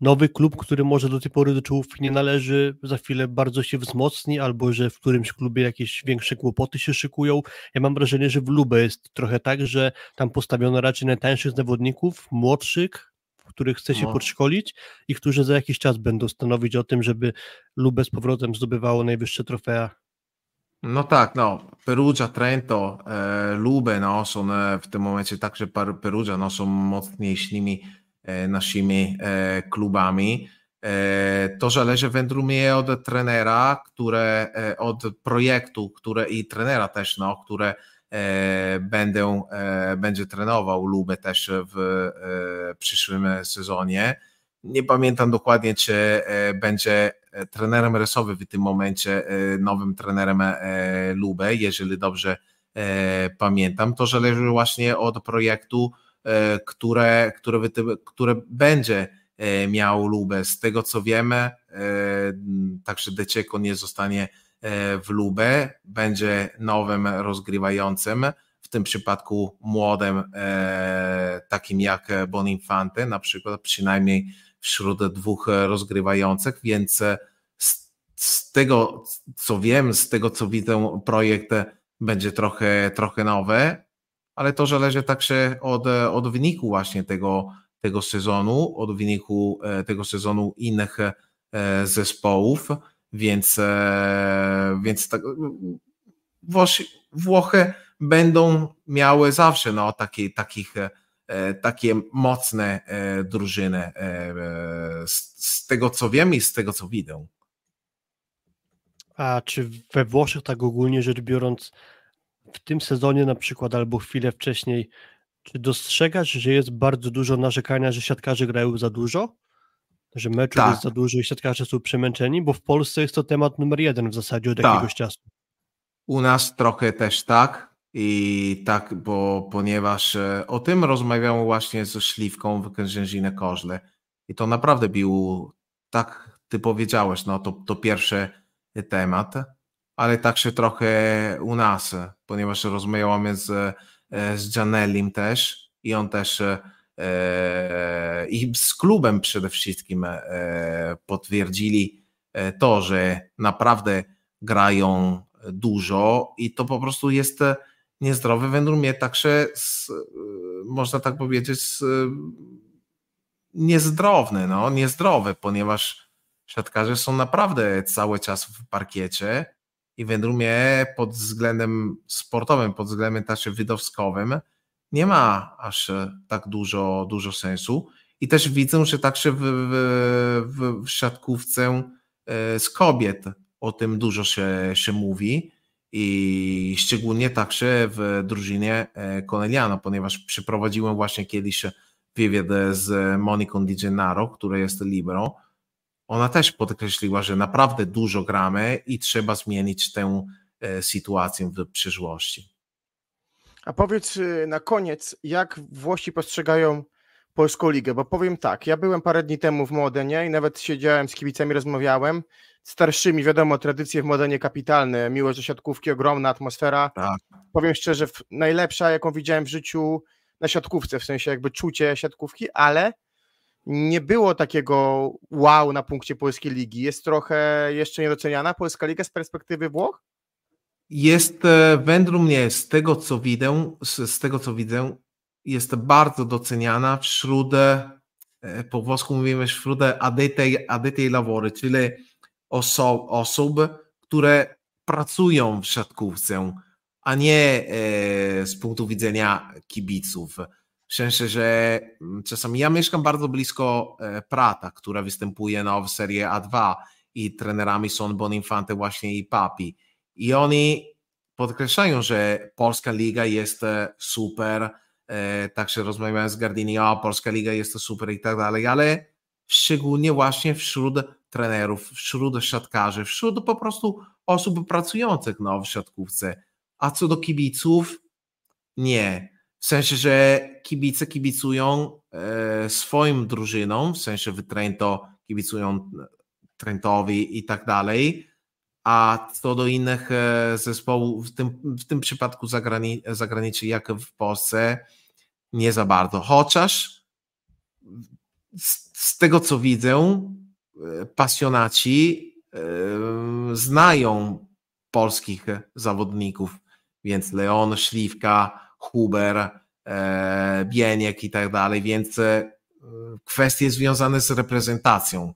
Speaker 4: nowy klub, który może do tej pory do czołówki nie należy, za chwilę bardzo się wzmocni, albo że w którymś klubie jakieś większe kłopoty się szykują? Ja mam wrażenie, że w Lubę jest trochę tak, że tam postawiono raczej najtańszych zawodników, młodszych, których chce się
Speaker 5: No.
Speaker 4: podszkolić i którzy za jakiś czas będą stanowić o tym, żeby Lubę z powrotem zdobywało najwyższe trofea.
Speaker 5: No tak, no, Perugia, Trento, e, Lube, no, są e, w tym momencie także Per- Perugia, no, są mocniejszymi e, naszymi e, klubami. To zależy według mnie od trenera, które, od projektu, które i trenera też, no, które będę, będzie trenował Lubę też w przyszłym sezonie. Nie pamiętam dokładnie, czy będzie trenerem Resowy w tym momencie, nowym trenerem Lubę, jeżeli dobrze pamiętam. To zależy właśnie od projektu, które, które, które będzie miał Lubę. Z tego co wiemy, także Deceko nie zostanie w Lubę, będzie nowym rozgrywającym, w tym przypadku młodym, takim jak Bonifante, na przykład, przynajmniej wśród dwóch rozgrywających, więc z, z tego co wiem, z tego co widzę, projekt będzie trochę, trochę nowy, ale to zależy także od, od wyniku właśnie tego, tego sezonu, od wyniku tego sezonu innych zespołów, więc, więc tak, Włochy będą miały zawsze no, takie, takich, takie mocne drużyny z, z tego co wiem i z tego co widzę.
Speaker 4: A czy we Włoszech tak ogólnie rzecz biorąc w tym sezonie na przykład albo chwilę wcześniej, czy dostrzegasz, że jest bardzo dużo narzekania, że siatkarze grają za dużo? Że meczów tak. jest za dużo i siatkarze są przemęczeni? Bo w Polsce jest to temat numer jeden w zasadzie od tak. jakiegoś czasu.
Speaker 5: U nas trochę też tak. I tak, bo ponieważ e, o tym rozmawiałem właśnie ze Śliwką w Kędzierzynie Koźle. I to naprawdę był, tak ty powiedziałeś, no to, to pierwszy temat, ale także trochę u nas, ponieważ rozmawiamy z, e, z Janellim też i on też e, i z klubem przede wszystkim e, potwierdzili to, że naprawdę grają dużo i to po prostu jest niezdrowe. Według mnie także z, można tak powiedzieć z, niezdrowne, no, niezdrowe, ponieważ siatkarze są naprawdę cały czas w parkiecie i według mnie pod względem sportowym, pod względem też widowskowym nie ma aż tak dużo, dużo sensu. I też widzę, że także w, w, w siatkówce e, z kobiet o tym dużo się, się mówi i szczególnie także w drużynie Corneliano, ponieważ przeprowadziłem właśnie kiedyś wywiad z Moniką Di Gennaro, która jest libero ona też podkreśliła, że naprawdę dużo gramy i trzeba zmienić tę e, sytuację w przyszłości.
Speaker 3: A powiedz y, na koniec, jak Włosi postrzegają Polską Ligę? Bo powiem tak, ja byłem parę dni temu w Modenie i nawet siedziałem z kibicami, rozmawiałem. Starszymi, wiadomo, tradycje w Modenie kapitalne, miłość do siatkówki, ogromna atmosfera. Tak. Powiem szczerze, najlepsza, jaką widziałem w życiu na siatkówce, w sensie jakby czucie siatkówki, ale nie było takiego wow na punkcie Polskiej Ligi. Jest trochę jeszcze niedoceniana Polska Liga z perspektywy Włoch?
Speaker 5: Jest e, według mnie z tego co widzę, z tego co widzę, jest bardzo doceniana wśród, e, po włosku mówimy wśród adetei, adetei lavory, czyli oso, osób, które pracują w siatkówce, a nie e, z punktu widzenia kibiców. W sensie, że mm, czasami ja mieszkam bardzo blisko e, Prata, która występuje no, w Serie A2 i trenerami są Boninfante właśnie i Papi. I oni podkreślają, że Polska Liga jest super, także rozmawiałem z Gardini, o Polska Liga jest super i tak dalej, ale szczególnie właśnie wśród trenerów, wśród siatkarzy, wśród po prostu osób pracujących no, w siatkówce. A co do kibiców, nie. W sensie, że kibice kibicują e, swoim drużynom, w sensie w Trento kibicują e, Trentowi i tak dalej, a co do innych e, zespołów, w tym, w tym przypadku zagrani, zagranicznych, jak w Polsce, nie za bardzo. Chociaż z, z tego co widzę, pasjonaci znają polskich zawodników, więc Leon, Śliwka, Huber, e, Bieniek i tak dalej, więc e, kwestie związane z reprezentacją e,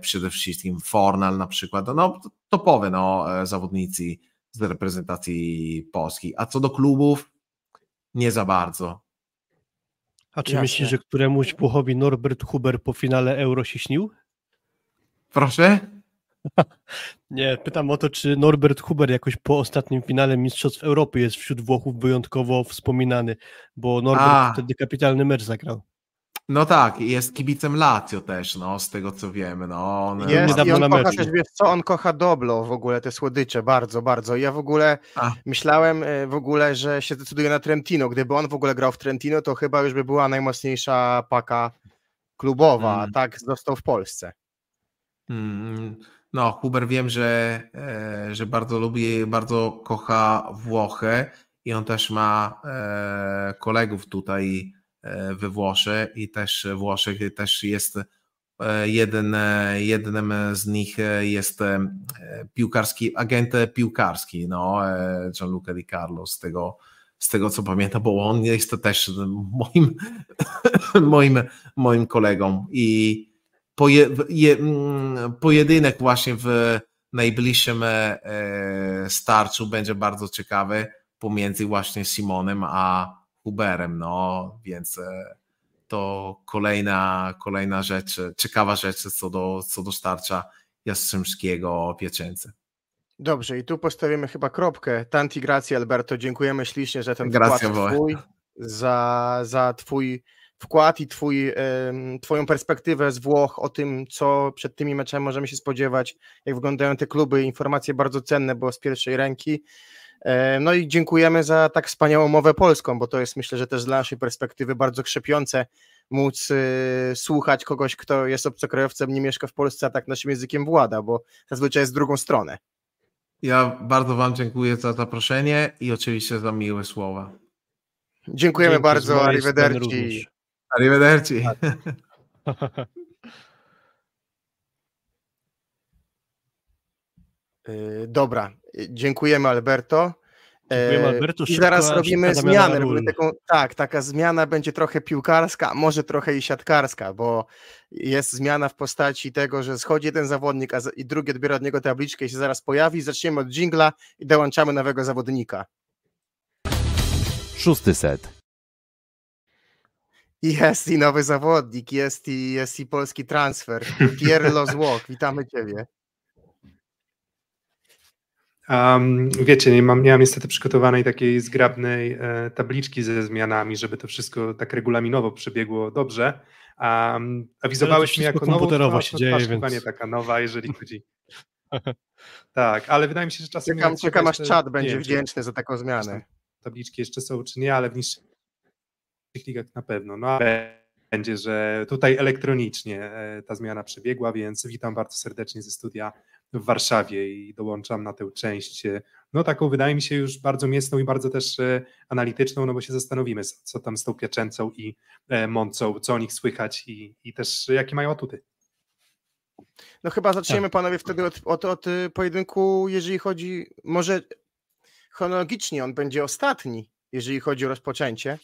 Speaker 5: przede wszystkim, Fornal na przykład, no topowe no, zawodnicy z reprezentacji polskiej, a co do klubów, nie za bardzo.
Speaker 4: A czy Jasne. myślisz, że któremuś Włochowi Norbert Huber po finale Euro się śnił?
Speaker 5: Proszę?
Speaker 4: Nie, pytam o to, czy Norbert Huber jakoś po ostatnim finale Mistrzostw Europy jest wśród Włochów wyjątkowo wspominany, bo Norbert
Speaker 5: A.
Speaker 4: wtedy kapitalny mecz zagrał.
Speaker 5: No tak, jest kibicem Lazio też, no, z tego co wiemy. No, on
Speaker 3: Jest i on kocha też, wiesz co, on kocha Doblo w ogóle, te słodycze, bardzo, bardzo. Ja w ogóle
Speaker 5: A.
Speaker 3: myślałem e, w ogóle, że się decyduje na Trentino. Gdyby on w ogóle grał w Trentino, to chyba już by była najmocniejsza paka klubowa, a
Speaker 5: Mm.
Speaker 3: tak został w Polsce.
Speaker 5: Mm, No, Huber wiem, że, e, że bardzo lubi, bardzo kocha Włochy i on też ma e, kolegów tutaj we Włoszech i też Włoszech też jest e, jeden, e, jednym z nich e, jest e, piłkarski, agent piłkarski, no, e, Gianluca Di Carlo, z tego, z tego co pamiętam, bo on jest też moim, moim, moim kolegą i poje, je, mm, pojedynek właśnie w najbliższym e, e, starciu będzie bardzo ciekawy pomiędzy właśnie Simonem a Huberem, no więc e, to kolejna, kolejna rzecz, ciekawa rzecz co do, co do starcia Jastrzębskiego Pieczęcy.
Speaker 3: Dobrze, i tu postawimy chyba kropkę. Tanti grazie Alberto, dziękujemy ślicznie za ten
Speaker 5: Grazie
Speaker 3: wkład twój, za, za twój wkład i twój, twoją perspektywę z Włoch o tym, co przed tymi meczami możemy się spodziewać, jak wyglądają te kluby, informacje bardzo cenne, bo z pierwszej ręki. E, No i dziękujemy za tak wspaniałą mowę polską, bo to jest myślę, że też z naszej perspektywy bardzo krzepiące móc y, słuchać kogoś, kto jest obcokrajowcem, nie mieszka w Polsce, a tak naszym językiem włada, bo zazwyczaj jest w drugą stronę.
Speaker 5: Ja bardzo Wam dziękuję za zaproszenie i oczywiście za miłe słowa.
Speaker 3: Dziękujemy
Speaker 4: Dzięki,
Speaker 3: bardzo, arrivederci.
Speaker 5: Arrivederci.
Speaker 3: Y, Dobra, y, dziękujemy Alberto.
Speaker 4: Dziękujemy,
Speaker 3: E,
Speaker 4: Alberto.
Speaker 3: I
Speaker 4: Szybka-
Speaker 3: zaraz robimy zmianę. Robimy taką, tak, taka zmiana będzie trochę piłkarska, a może trochę i siatkarska, bo jest zmiana w postaci tego, że schodzi jeden zawodnik, a i drugi odbiera od niego tabliczkę i się zaraz pojawi. Zaczniemy od dżingla i dołączamy nowego zawodnika.
Speaker 2: Szósty set.
Speaker 3: I Jest i nowy zawodnik, jest i, jest i polski transfer. Pierlo z Włoch, witamy Ciebie.
Speaker 6: Um, wiecie, nie mam, nie mam niestety przygotowanej takiej zgrabnej e, tabliczki ze zmianami, żeby to wszystko tak regulaminowo przebiegło dobrze. Um, awizowałeś mnie jako nową
Speaker 4: komputerowo
Speaker 6: twarz,
Speaker 4: się dzieje,
Speaker 6: twarz
Speaker 4: więc-
Speaker 6: nie taka nowa, jeżeli chodzi. tak, ale wydaje mi się, że czasem.
Speaker 3: Czekam, czekam aż czat będzie
Speaker 6: wiem,
Speaker 3: wdzięczny za taką zmianę.
Speaker 6: Tabliczki jeszcze są, czy nie, ale w niższych ligach na pewno. No ale będzie, że tutaj elektronicznie e, ta zmiana przebiegła, więc witam bardzo serdecznie ze studia w Warszawie i dołączam na tę część, e, no taką wydaje mi się już bardzo mięsną i bardzo też e, analityczną, no bo się zastanowimy, co tam z tą Piaczęcą i e, Mącą, co o nich słychać i, i też jakie mają atuty.
Speaker 3: No chyba zaczniemy
Speaker 4: Tak.
Speaker 3: panowie wtedy od, od, od y, pojedynku, jeżeli chodzi, może chronologicznie on będzie ostatni, jeżeli chodzi o rozpoczęcie,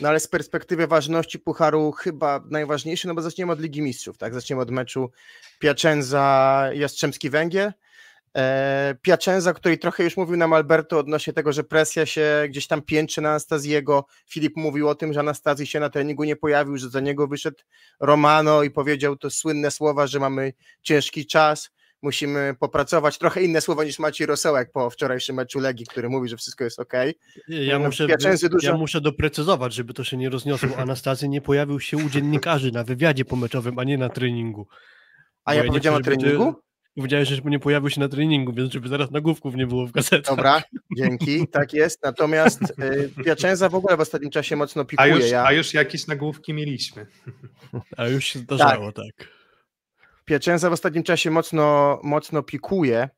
Speaker 3: no ale z perspektywy ważności Pucharu chyba najważniejszy, no bo zaczniemy od Ligi Mistrzów, tak? Zaczniemy od meczu Piacenza Jastrzębski Węgiel. E, Piacenza, której trochę już mówił nam Alberto odnośnie tego, że presja się gdzieś tam piętrzy na Anastazjego. Filip mówił o tym, że Anastazji się na treningu nie pojawił, że za niego wyszedł Romano i powiedział to słynne słowa, że mamy ciężki czas, musimy popracować. Trochę inne słowa niż Maciej Rosołek po wczorajszym meczu Legii, który mówi, że wszystko jest ok.
Speaker 4: Ja
Speaker 3: No,
Speaker 4: muszę,
Speaker 3: dużo-
Speaker 4: ja muszę doprecyzować, żeby to się nie rozniosło. Anastazy nie pojawił się u dziennikarzy na wywiadzie pomeczowym, a nie na treningu.
Speaker 3: A
Speaker 4: Bo
Speaker 3: ja
Speaker 4: nie
Speaker 3: powiedziałem o treningu?
Speaker 4: Powiedziałeś, że nie pojawił się na treningu, więc żeby zaraz nagłówków nie było w gazetach.
Speaker 3: Dobra, dzięki, tak jest. Natomiast y, Piacenza w ogóle w ostatnim czasie mocno
Speaker 6: A
Speaker 3: pikuje.
Speaker 6: już,
Speaker 3: ja,
Speaker 6: a już jakieś nagłówki mieliśmy.
Speaker 4: A już się zdarzało, tak.
Speaker 3: Piacenza w ostatnim czasie mocno, mocno pikuje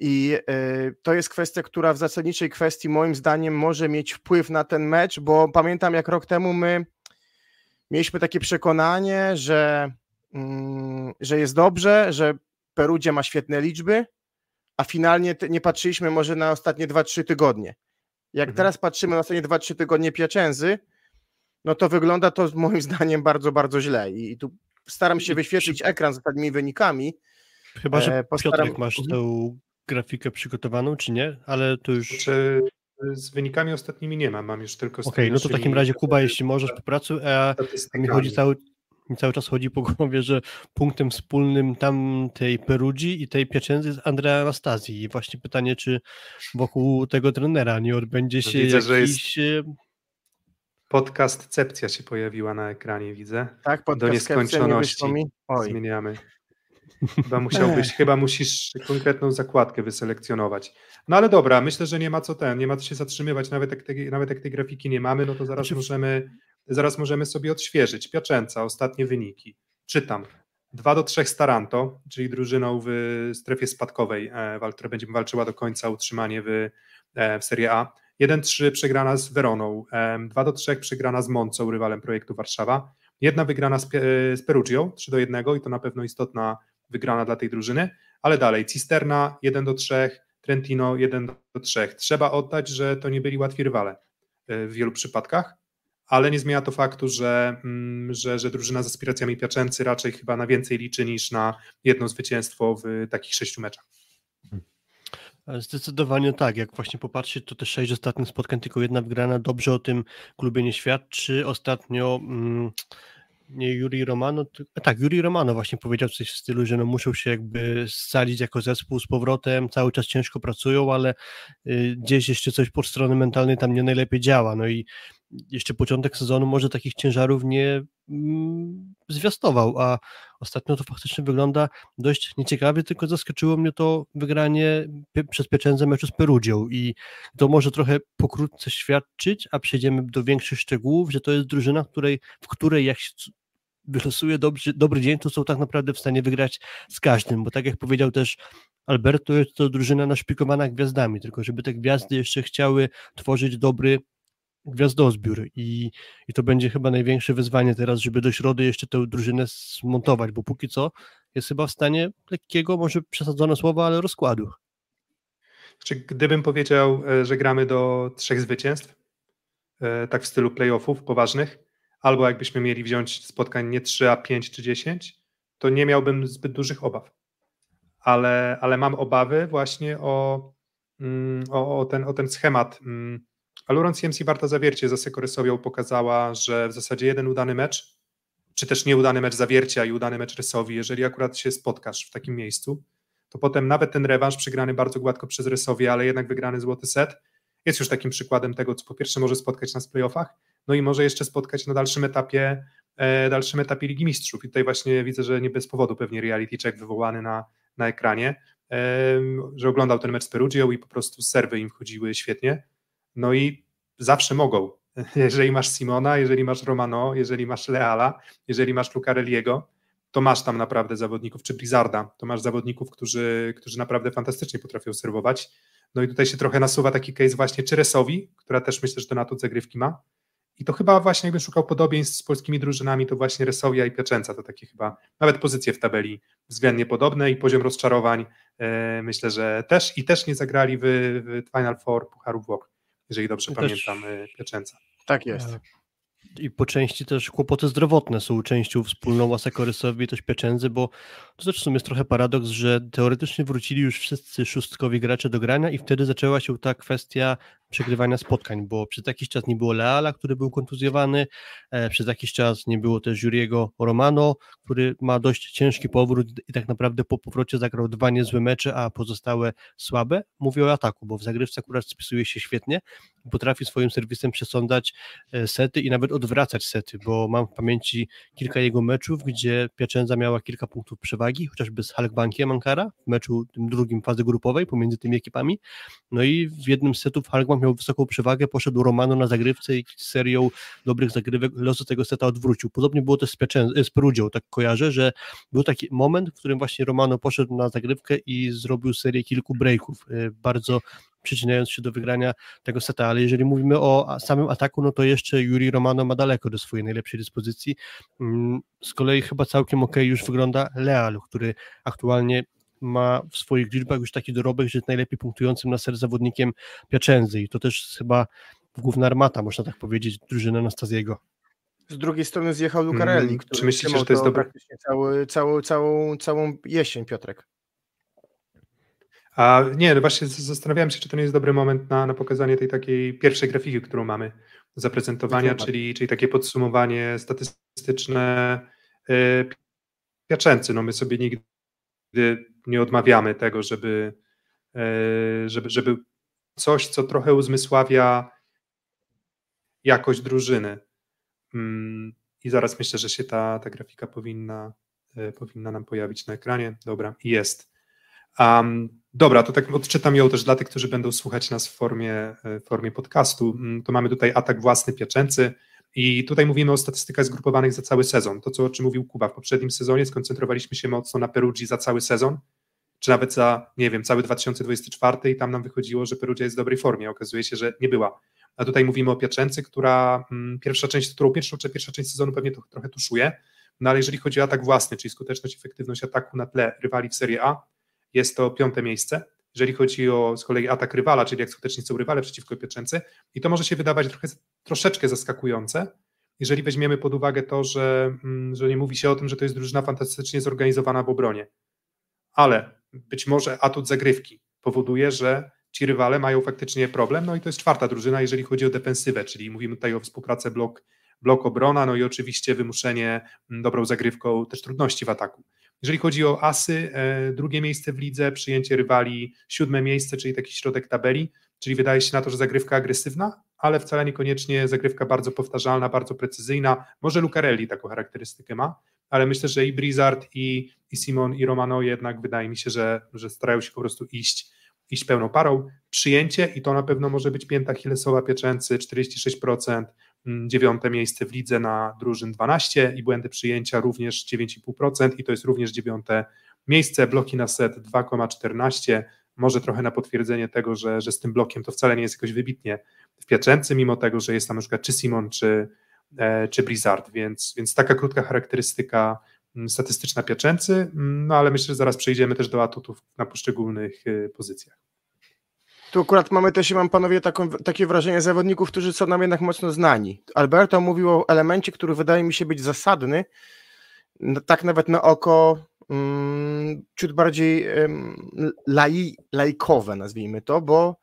Speaker 3: i y, to jest kwestia, która w zasadniczej kwestii moim zdaniem może mieć wpływ na ten mecz, bo pamiętam jak rok temu my mieliśmy takie przekonanie, że, mm, że jest dobrze, że Perugia ma świetne liczby, a finalnie nie patrzyliśmy może na ostatnie 2-3 tygodnie. Jak
Speaker 6: Mhm.
Speaker 3: teraz patrzymy na ostatnie 2-3 tygodnie Piacenzy, no to wygląda to moim zdaniem bardzo, bardzo źle i tu staram się wyświetlić ekran z ostatnimi wynikami.
Speaker 4: Chyba, że
Speaker 3: E, postaram-
Speaker 4: Piotrek masz tę grafikę przygotowaną, czy nie? Ale to już... Okej,
Speaker 6: Czy z wynikami ostatnimi nie mam, mam już tylko z tymi
Speaker 4: no to w takim razie Kuba, jeśli możesz, popracuj, a mi chodzi cały, mi cały czas chodzi po głowie, że punktem wspólnym tamtej Perugii i tej Piacenzy jest Andrea Anastazji. I właśnie pytanie, czy wokół tego trenera nie odbędzie się Widzę, jakiś... Że jest...
Speaker 6: Podcast Cepcja się pojawiła na ekranie, widzę.
Speaker 3: Tak,
Speaker 6: podcast Do nieskończoności. Nie Zmieniamy. Chyba musiałbyś, chyba musisz konkretną zakładkę wyselekcjonować. No ale dobra, myślę, że nie ma co ten, nie ma co się zatrzymywać, nawet jak, te, nawet jak tej grafiki nie mamy, no to zaraz znaczy... możemy zaraz możemy sobie odświeżyć. Piaczęca, ostatnie wyniki. Czytam. 2 do 3 Staranto, czyli drużyną w strefie spadkowej, e, która będzie walczyła do końca utrzymanie w, e, w Serie A. 1-3 przegrana z Weroną, 2 do 3 przegrana z Moncą, rywalem projektu Warszawa. Jedna wygrana z, z Perugią, 3 do 1 i to na pewno istotna wygrana dla tej drużyny, ale dalej Cisterna 1 do 3, Trentino 1 do 3. Trzeba oddać, że to nie byli łatwi rywale e, w wielu przypadkach, ale nie zmienia to faktu, że, mm, że, że drużyna z aspiracjami Piaczęcy raczej chyba na więcej liczy niż na jedno zwycięstwo w takich sześciu meczach.
Speaker 4: Zdecydowanie tak. Jak właśnie popatrzeć, to te sześć ostatnich spotkań, tylko jedna wygrana dobrze o tym klubie nie świadczy. Ostatnio mm, nie Juri Romano, tak, Juri Romano właśnie powiedział coś w stylu, że no muszą się jakby scalić jako zespół z powrotem, cały czas ciężko pracują, ale y, gdzieś jeszcze coś po strony mentalnej tam nie najlepiej działa. No i jeszcze początek sezonu może takich ciężarów nie mm, zwiastował, a ostatnio to faktycznie wygląda dość nieciekawie, tylko zaskoczyło mnie to wygranie przez Pieczędzę meczu z Perudzią i to może trochę pokrótce świadczyć, a przejdziemy do większych szczegółów, że to jest drużyna, której, w której jak się wylosuje dobry, dobry dzień, to są tak naprawdę w stanie wygrać z każdym, bo tak jak powiedział też Alberto, jest to drużyna naszpikowana gwiazdami, tylko żeby te gwiazdy jeszcze chciały tworzyć dobry gwiazdozbiór i, i to będzie chyba największe wyzwanie teraz, żeby do środy jeszcze tę drużynę zmontować, bo póki co jest chyba w stanie lekkiego, może przesadzone słowa, ale rozkładu.
Speaker 6: Czy gdybym powiedział, e, że gramy do trzech zwycięstw, e, tak w stylu playoffów poważnych, albo jakbyśmy mieli wziąć spotkań nie 3, a 5 czy 10, to nie miałbym zbyt dużych obaw. Ale, ale mam obawy właśnie o, mm, o, o, ten, o ten schemat mm, Aluron CMC Warta Zawiercie za Sekorysowią pokazała, że w zasadzie jeden udany mecz, czy też nieudany mecz Zawiercia i udany mecz Rysowi, jeżeli akurat się spotkasz w takim miejscu, to potem nawet ten rewanż przegrany bardzo gładko przez Rysowie, ale jednak wygrany złoty set, jest już takim przykładem tego, co po pierwsze może spotkać nas w playoffach, no i może jeszcze spotkać na dalszym etapie, e, dalszym etapie Ligi Mistrzów. I tutaj właśnie widzę, że nie bez powodu pewnie reality check wywołany na, na ekranie, że oglądał ten mecz z Perugią i po prostu serwy im wchodziły świetnie. No i zawsze mogą. Jeżeli masz Simona, jeżeli masz Romano, jeżeli masz Leala, jeżeli masz Lucarelliego, to masz tam naprawdę zawodników, czy Blizzarda, to masz zawodników, którzy, którzy naprawdę fantastycznie potrafią serwować. No i tutaj się trochę nasuwa taki case właśnie Czyresowi, która też myślę, że to na to zagrywki ma. I to chyba właśnie jakbym szukał podobieństw z polskimi drużynami, to właśnie Resowia i Piaczęca to takie chyba nawet pozycje w tabeli względnie podobne i poziom rozczarowań e, myślę, że też i też nie zagrali w, w Final Four Pucharu Włoch jeżeli dobrze pamiętam, też... Pieczęca.
Speaker 3: Tak jest.
Speaker 4: E, I po części też kłopoty zdrowotne są częścią wspólną Łasakorysowi i też Pieczędzy, bo to też w sumie jest trochę paradoks, że teoretycznie wrócili już wszyscy szóstkowi gracze do grania i wtedy zaczęła się ta kwestia przegrywania spotkań, bo przez jakiś czas nie było Leala, który był kontuzjowany, e, przez jakiś czas nie było też Juriego Romano, który ma dość ciężki powrót i tak naprawdę po powrocie zagrał dwa niezłe mecze, a pozostałe słabe. Mówię o ataku, bo w zagrywce akurat spisuje się świetnie, potrafi swoim serwisem przesądzać e, sety i nawet odwracać sety, bo mam w pamięci kilka jego meczów, gdzie Piacenza miała kilka punktów przewagi, chociażby z Halkbankiem Ankara w meczu tym drugim fazy grupowej pomiędzy tymi ekipami, no i w jednym z setów Halkbank miał wysoką przewagę, poszedł Romano na zagrywce i serią dobrych zagrywek losy tego seta odwrócił. Podobnie było też z, Pieczę- z Perudzią, tak kojarzę, że był taki moment, w którym właśnie Romano poszedł na zagrywkę i zrobił serię kilku breaków, y, bardzo przyczyniając się do wygrania tego seta, ale jeżeli mówimy o samym ataku, no to jeszcze Juri Romano ma daleko do swojej najlepszej dyspozycji. Mm, z kolei chyba całkiem ok już wygląda Leal, który aktualnie ma w swoich liczbach już taki dorobek, że jest najlepiej punktującym na ser zawodnikiem Piacenzy i to też chyba główna armata, można tak powiedzieć, drużyna Anastaziego.
Speaker 3: Z drugiej strony zjechał Lucarelli, mm, który
Speaker 6: czy myślisz, że to jest dobry...
Speaker 3: praktycznie cały, cały, całą, całą jesień, Piotrek.
Speaker 6: A nie, no właśnie zastanawiałem się, czy to nie jest dobry moment na, na pokazanie tej takiej pierwszej grafiki, którą mamy. Do zaprezentowania, czyli, czyli takie podsumowanie statystyczne Piaczęcy, no my sobie nigdy nie odmawiamy tego, żeby, żeby, żeby coś, co trochę uzmysławia jakość drużyny. Mm, I zaraz myślę, że się ta, ta grafika powinna, powinna nam pojawić na ekranie. Dobra, jest. Um, dobra, to tak odczytam ją też dla tych, którzy będą słuchać nas w formie, e, w formie podcastu. Mm, to mamy tutaj atak własny pieczęcy i tutaj mówimy o statystykach zgrupowanych za cały sezon. To, co, o czym mówił Kuba, w poprzednim sezonie skoncentrowaliśmy się mocno na Perugii za cały sezon, czy nawet za, nie wiem, cały 2024 i tam nam wychodziło, że Perugia jest w dobrej formie. Okazuje się, że nie była. A tutaj mówimy o Piaczęcy, która mm, pierwsza część, którą pierwszą, czy pierwsza część sezonu pewnie to, trochę tuszuje, no ale jeżeli chodzi o atak własny, czyli skuteczność, efektywność ataku na tle rywali w Serie A, jest to piąte miejsce. Jeżeli chodzi o z kolei atak rywala, czyli jak skutecznie są rywale przeciwko Pieczęcy, i to może się wydawać trochę, troszeczkę zaskakujące, jeżeli weźmiemy pod uwagę to, że, mm, że nie mówi się o tym, że to jest drużyna fantastycznie zorganizowana w obronie. Ale być może atut zagrywki powoduje, że ci rywale mają faktycznie problem, no i to jest czwarta drużyna, jeżeli chodzi o defensywę, czyli mówimy tutaj o współpracę blok, blok obrona, no i oczywiście wymuszenie mm, dobrą zagrywką też trudności w ataku. Jeżeli chodzi o asy, e, drugie miejsce w lidze, przyjęcie rywali, siódme miejsce, czyli taki środek tabeli, czyli wydaje się na to, że zagrywka agresywna, ale wcale niekoniecznie zagrywka bardzo powtarzalna, bardzo precyzyjna. Może Lucarelli taką charakterystykę ma, ale myślę, że i Blizzard, i, i Simon, i Romano jednak wydaje mi się, że, że starają się po prostu iść, iść pełną parą. Przyjęcie i to na pewno może być pięta Hillesowa Pieczęcy, 46%, Mm, dziewiąte miejsce w lidze na drużyn 12 i błędy przyjęcia również 9,5% i to jest również dziewiąte miejsce, bloki na set 2,14, może trochę na potwierdzenie tego, że, że z tym blokiem to wcale nie jest jakoś wybitnie w Pieczęcy, mimo tego, że jest tam na przykład czy Simon, czy, e, czy Blizzard, więc, więc taka krótka charakterystyka mm, statystyczna Pieczęcy, mm, no ale myślę, że zaraz przejdziemy też do atutów na poszczególnych e, pozycjach.
Speaker 3: Tu akurat mamy też, mam panowie taką, takie wrażenie zawodników, którzy są nam jednak mocno znani. Alberto mówił o elemencie, który wydaje mi się być zasadny, tak nawet na oko um, ciut bardziej um, lai, laikowe, nazwijmy to, bo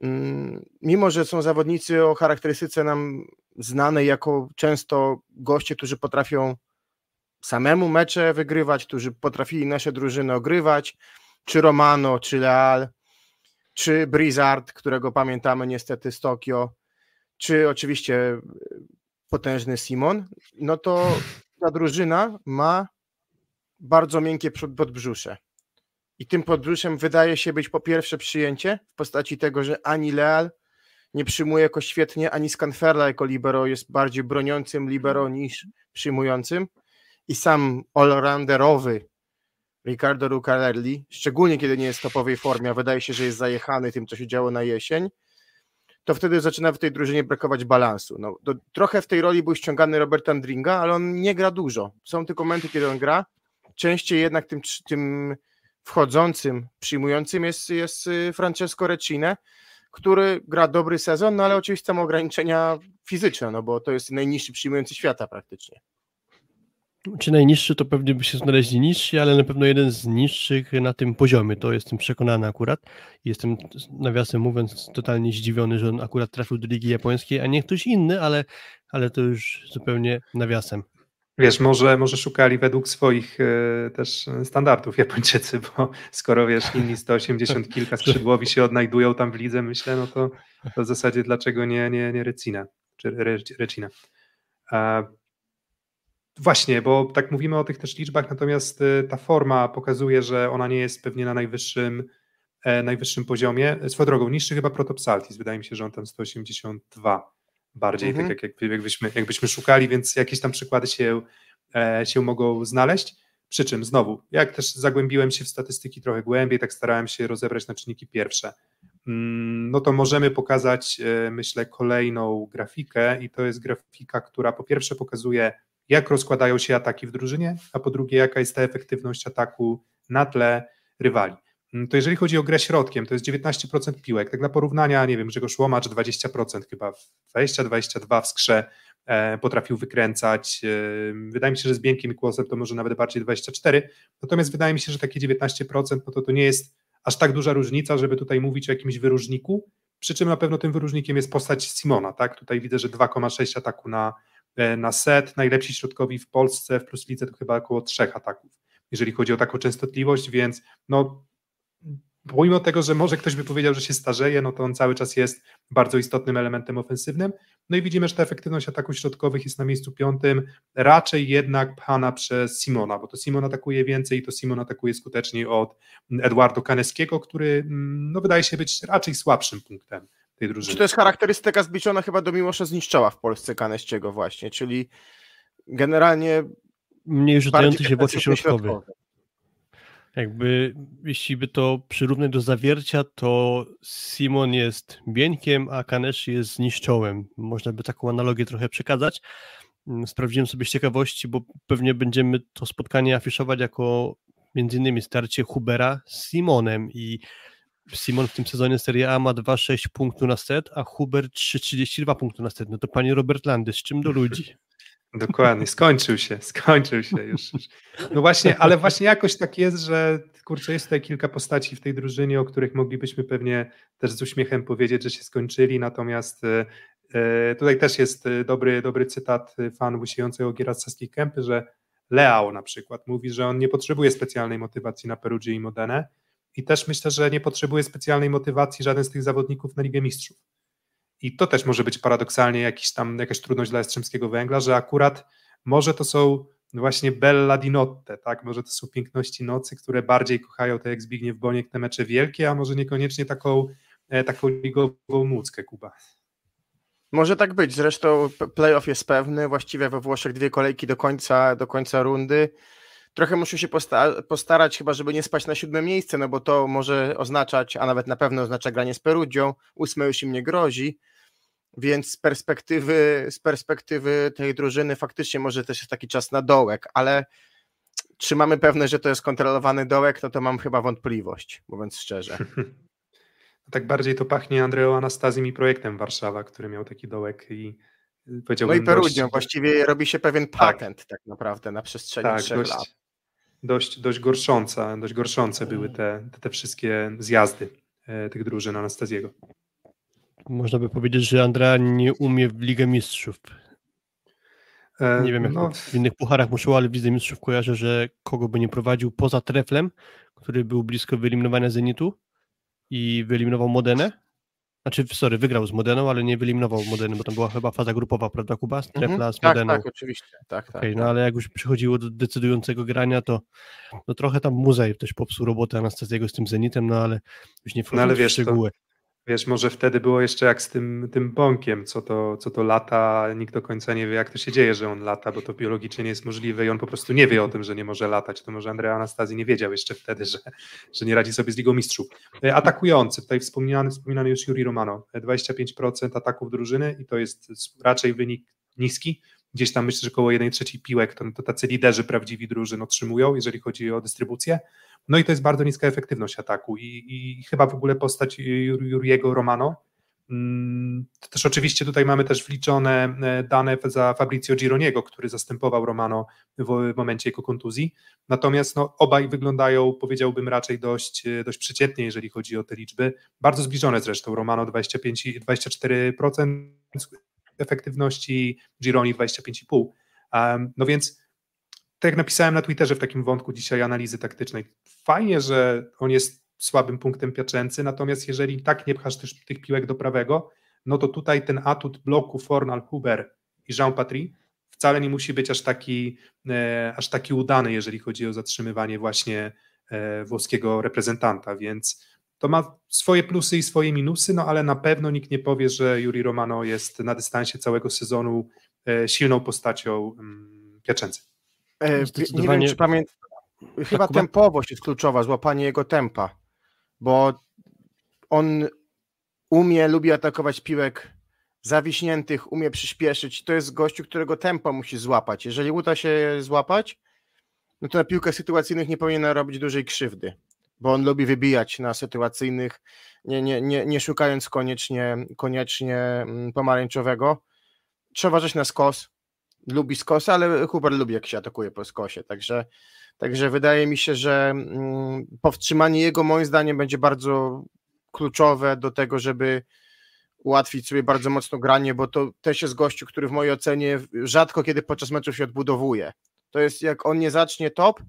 Speaker 3: um, mimo, że są zawodnicy o charakterystyce nam znanej jako często goście, którzy potrafią samemu mecze wygrywać, którzy potrafili nasze drużyny ogrywać, czy Romano, czy Leal, czy Blizzard, którego pamiętamy niestety z Tokio, czy oczywiście e, potężny Simon, no to ta drużyna ma bardzo miękkie podbrzusze. I tym podbrzuszem wydaje się być po pierwsze przyjęcie w postaci tego, że ani Leal nie przyjmuje jako świetnie, ani Scanferla jako libero jest bardziej broniącym libero niż przyjmującym. I sam allrounderowy Ricardo Lucarelli, szczególnie kiedy nie jest w topowej formie, a wydaje się, że jest zajechany tym, co się działo na jesień, to wtedy zaczyna w tej drużynie brakować balansu. No, trochę w tej roli był ściągany Robert Andringa, ale on nie gra dużo. Są tylko momenty, kiedy on gra. Częściej jednak tym, tym wchodzącym, przyjmującym jest, jest y, Francesco Recine, który gra dobry sezon, no ale oczywiście ma ograniczenia fizyczne, no bo to jest najniższy przyjmujący świata praktycznie.
Speaker 4: Czy najniższy to pewnie by się znaleźli niżsi, ale na pewno jeden z niższych na tym poziomie, to jestem przekonany akurat. Jestem, nawiasem mówiąc, totalnie zdziwiony, że on akurat trafił do Ligi Japońskiej, a nie ktoś inny, ale, ale to już zupełnie nawiasem.
Speaker 6: Wiesz, może, może szukali według swoich e, też standardów Japończycy, bo skoro wiesz, inni 180 kilka skrzydłowi się odnajdują tam w lidze, myślę, no to, to w zasadzie dlaczego nie, nie, nie Recina, czy Recina. Właśnie, bo tak mówimy o tych też liczbach, natomiast y, ta forma pokazuje, że ona nie jest pewnie na najwyższym, e, najwyższym poziomie. Swoją drogą, niższy chyba Protopsaltis, wydaje mi się, że on tam 182 bardziej, tak mhm. tak jak, jak, jakbyśmy, jakbyśmy szukali, więc jakieś tam przykłady się, e, się mogą znaleźć. Przy czym znowu, jak też zagłębiłem się w statystyki trochę głębiej, tak starałem się rozebrać na czynniki pierwsze. Mm, no to możemy pokazać, e, myślę, kolejną grafikę, i to jest grafika, która po pierwsze pokazuje jak rozkładają się ataki w drużynie, a po drugie, jaka jest ta efektywność ataku na tle rywali. Mm, to jeżeli chodzi o grę środkiem, to jest 19% piłek. Tak dla porównania, nie wiem, Grzegorz Łomacz 20% chyba, 20-22 w skrze e, potrafił wykręcać. E, wydaje mi się, że z Bienkiem i Kłosem to może nawet bardziej 24. Natomiast wydaje mi się, że takie 19% no to, to nie jest aż tak duża różnica, żeby tutaj mówić o jakimś wyróżniku. Przy czym na pewno tym wyróżnikiem jest postać Simona, tak? Tutaj widzę, że 2,6 ataku na, na set, najlepsi środkowi w Polsce w Plus Lidze to chyba około trzech ataków, jeżeli chodzi o taką częstotliwość, więc no pomimo tego, że może ktoś by powiedział, że się starzeje, no to on cały czas jest bardzo istotnym elementem ofensywnym. No i widzimy, że ta efektywność ataków środkowych jest na miejscu piątym, raczej jednak pchana przez Simona, bo to Simon atakuje więcej i to Simon atakuje skuteczniej od Eduardo Kaneskiego, który no, wydaje się być raczej słabszym punktem tej drużyny.
Speaker 3: Czy to jest charakterystyka zbliżona chyba do Miłosza Zniszczała w Polsce Kanestiego właśnie, czyli generalnie
Speaker 4: mniej rzucający się w oczy środkowy.
Speaker 3: środkowy.
Speaker 4: Jakby, jeśli by to przyrównać do zawiercia, to Simon jest bieńkiem, a Kaneshi jest zniszczołem. Można by taką analogię trochę przekazać. Mm, sprawdziłem sobie z ciekawości, bo pewnie będziemy to spotkanie afiszować jako między innymi starcie Hubera z Simonem i Simon w tym sezonie Serie A ma 2,6 punktu na set, a Huber 3,32 punktu na set. No to panie Robert Landy, z czym do ludzi?
Speaker 6: Dokładnie, skończył się, skończył się już. No właśnie, ale właśnie jakoś tak jest, że kurczę, jest tutaj kilka postaci w tej drużynie, o których moglibyśmy pewnie też z uśmiechem powiedzieć, że się skończyli, natomiast e, e, tutaj też jest e, dobry, dobry cytat fan łysiejącego giera Saskiej Kępy, że Leao na przykład mówi, że on nie potrzebuje specjalnej motywacji na Perugie i Modenę i też myślę, że nie potrzebuje specjalnej motywacji żaden z tych zawodników na Ligę Mistrzów. I to też może być paradoksalnie jakiś tam, jakaś trudność dla Jastrzębskiego Węgla, że akurat może to są właśnie bella di notte, tak? Może to są piękności nocy, które bardziej kochają, tak jak Zbigniew Boniek, te mecze wielkie, a może niekoniecznie taką, e, taką ligową nuckę Kuba.
Speaker 3: Może tak być, zresztą playoff jest pewny, właściwie we Włoszech dwie kolejki do końca, do końca rundy. Trochę muszę się posta postarać chyba, żeby nie spać na siódme miejsce, no bo to może oznaczać, a nawet na pewno oznacza granie z Perugią, ósme już im nie grozi, więc z perspektywy, z perspektywy tej drużyny faktycznie może też jest taki czas na dołek, ale czy mamy pewne, że to jest kontrolowany dołek, no to mam chyba wątpliwość, mówiąc szczerze.
Speaker 6: tak bardziej to pachnie Andreo Anastazji i projektem Warszawa, który miał taki dołek i
Speaker 3: powiedziałbym... No i Perugią, dość... właściwie robi się pewien tak. patent tak, tak naprawdę na przestrzeni tak, trzech
Speaker 6: dość,
Speaker 3: lat.
Speaker 6: Dość, dość gorsząca, dość gorszące były te, te, te wszystkie zjazdy e, tych drużyn Anastazjego.
Speaker 4: Można by powiedzieć, że Andrea nie umie w Ligę Mistrzów. E, nie wiem, jak no. w innych pucharach muszą, ale w Lidze Mistrzów kojarzę, że kogo by nie prowadził poza Treflem, który był blisko wyeliminowania Zenitu i wyeliminował Modenę. Znaczy, sorry, wygrał z Modeną, ale nie wyeliminował Modeny, bo tam była chyba faza grupowa, prawda Kuba? Z mhm. Trefla z Modeną.
Speaker 3: Tak, tak, oczywiście. Tak, tak,
Speaker 4: okay, no ale jak już przychodziło do decydującego grania, to no trochę tam muzej też popsuł robotę Anastazjego z tym Zenitem, no ale już nie wchodzimy no, ale wiesz, w szczegóły. To
Speaker 6: Wiesz, może wtedy było jeszcze jak z tym, tym bąkiem, co to, co to lata, nikt do końca nie wie, jak to się dzieje, że on lata, bo to biologicznie nie jest możliwe i on po prostu nie wie o tym, że nie może latać. To może Andrea Anastazji nie wiedział jeszcze wtedy, że, że nie radzi sobie z Ligą Mistrzów. E, atakujący, tutaj wspomniany, wspominany już Juri Romano, 25% e, ataków drużyny i to jest raczej wynik niski, gdzieś tam myślę, że około 1 trzeciej piłek to, to tacy liderzy prawdziwi drużyn otrzymują, jeżeli chodzi o dystrybucję. No i to jest bardzo niska efektywność ataku i, i chyba w ogóle postać Juriego Romano. Mm, to też oczywiście tutaj mamy też wliczone e, dane za Fabrizio Gironiego, który zastępował Romano w, momencie jego kontuzji. Natomiast no, obaj wyglądają, powiedziałbym, raczej dość, e, dość przeciętnie, jeżeli chodzi o te liczby. Bardzo zbliżone zresztą. Romano 25, 24% efektywności, Gironi 25,5%. No więc tak jak napisałem na Twitterze w takim wątku dzisiaj analizy taktycznej, fajnie, że on jest słabym punktem Piaczęcy, natomiast jeżeli tak nie pchasz też tych piłek do prawego, no to tutaj ten atut bloku Fornal, Huber i Jean Patry wcale nie musi być aż taki, e, aż taki udany, jeżeli chodzi o zatrzymywanie właśnie e, włoskiego reprezentanta, więc to ma swoje plusy i swoje minusy, no ale na pewno nikt nie powie, że Juri Romano jest na dystansie całego sezonu e, silną postacią mm, Piaczęcy.
Speaker 3: E, nie wiem, czy pamiętam. Chyba tak, tempowość jest kluczowa, złapanie jego tempa, bo on umie, lubi atakować piłek zawiśniętych, umie przyspieszyć. To jest gościu, którego tempo musi złapać. Jeżeli uda się złapać, no to na piłkach sytuacyjnych nie powinien robić dużej krzywdy, bo on lubi wybijać na sytuacyjnych, nie, nie, nie, nie szukając koniecznie, koniecznie mm, pomarańczowego. Trzeba uważać na skos, lubi skosy, ale Huber lubi jak się atakuje po skosie, także, także wydaje mi się, że mm, powstrzymanie jego moim zdaniem będzie bardzo kluczowe do tego, żeby ułatwić sobie bardzo mocno granie, bo to też jest gościu, który w mojej ocenie rzadko kiedy podczas meczu się odbudowuje. To jest jak on nie zacznie top,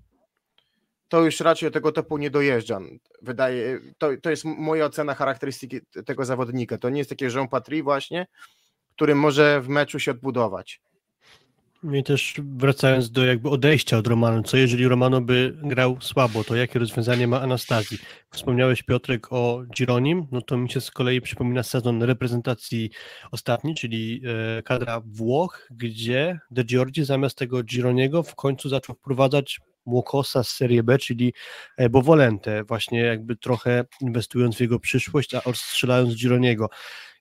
Speaker 3: to już raczej tego topu nie dojeżdża. Wydaje, to, to jest moja ocena charakterystyki tego zawodnika. To nie jest takie Jean Patry właśnie, który może w meczu się odbudować.
Speaker 4: No I też wracając do jakby odejścia od Romanu, co jeżeli Romano by grał słabo, to jakie rozwiązanie ma Anastazji? Wspomniałeś Piotrek o Gironim, no to mi się z kolei przypomina sezon reprezentacji ostatni, czyli e, kadra Włoch, gdzie De Giorgi zamiast tego Gironiego w końcu zaczął wprowadzać Młokosa z Serie B, czyli e, Bovolente, właśnie jakby trochę inwestując w jego przyszłość, a strzelając Gironiego.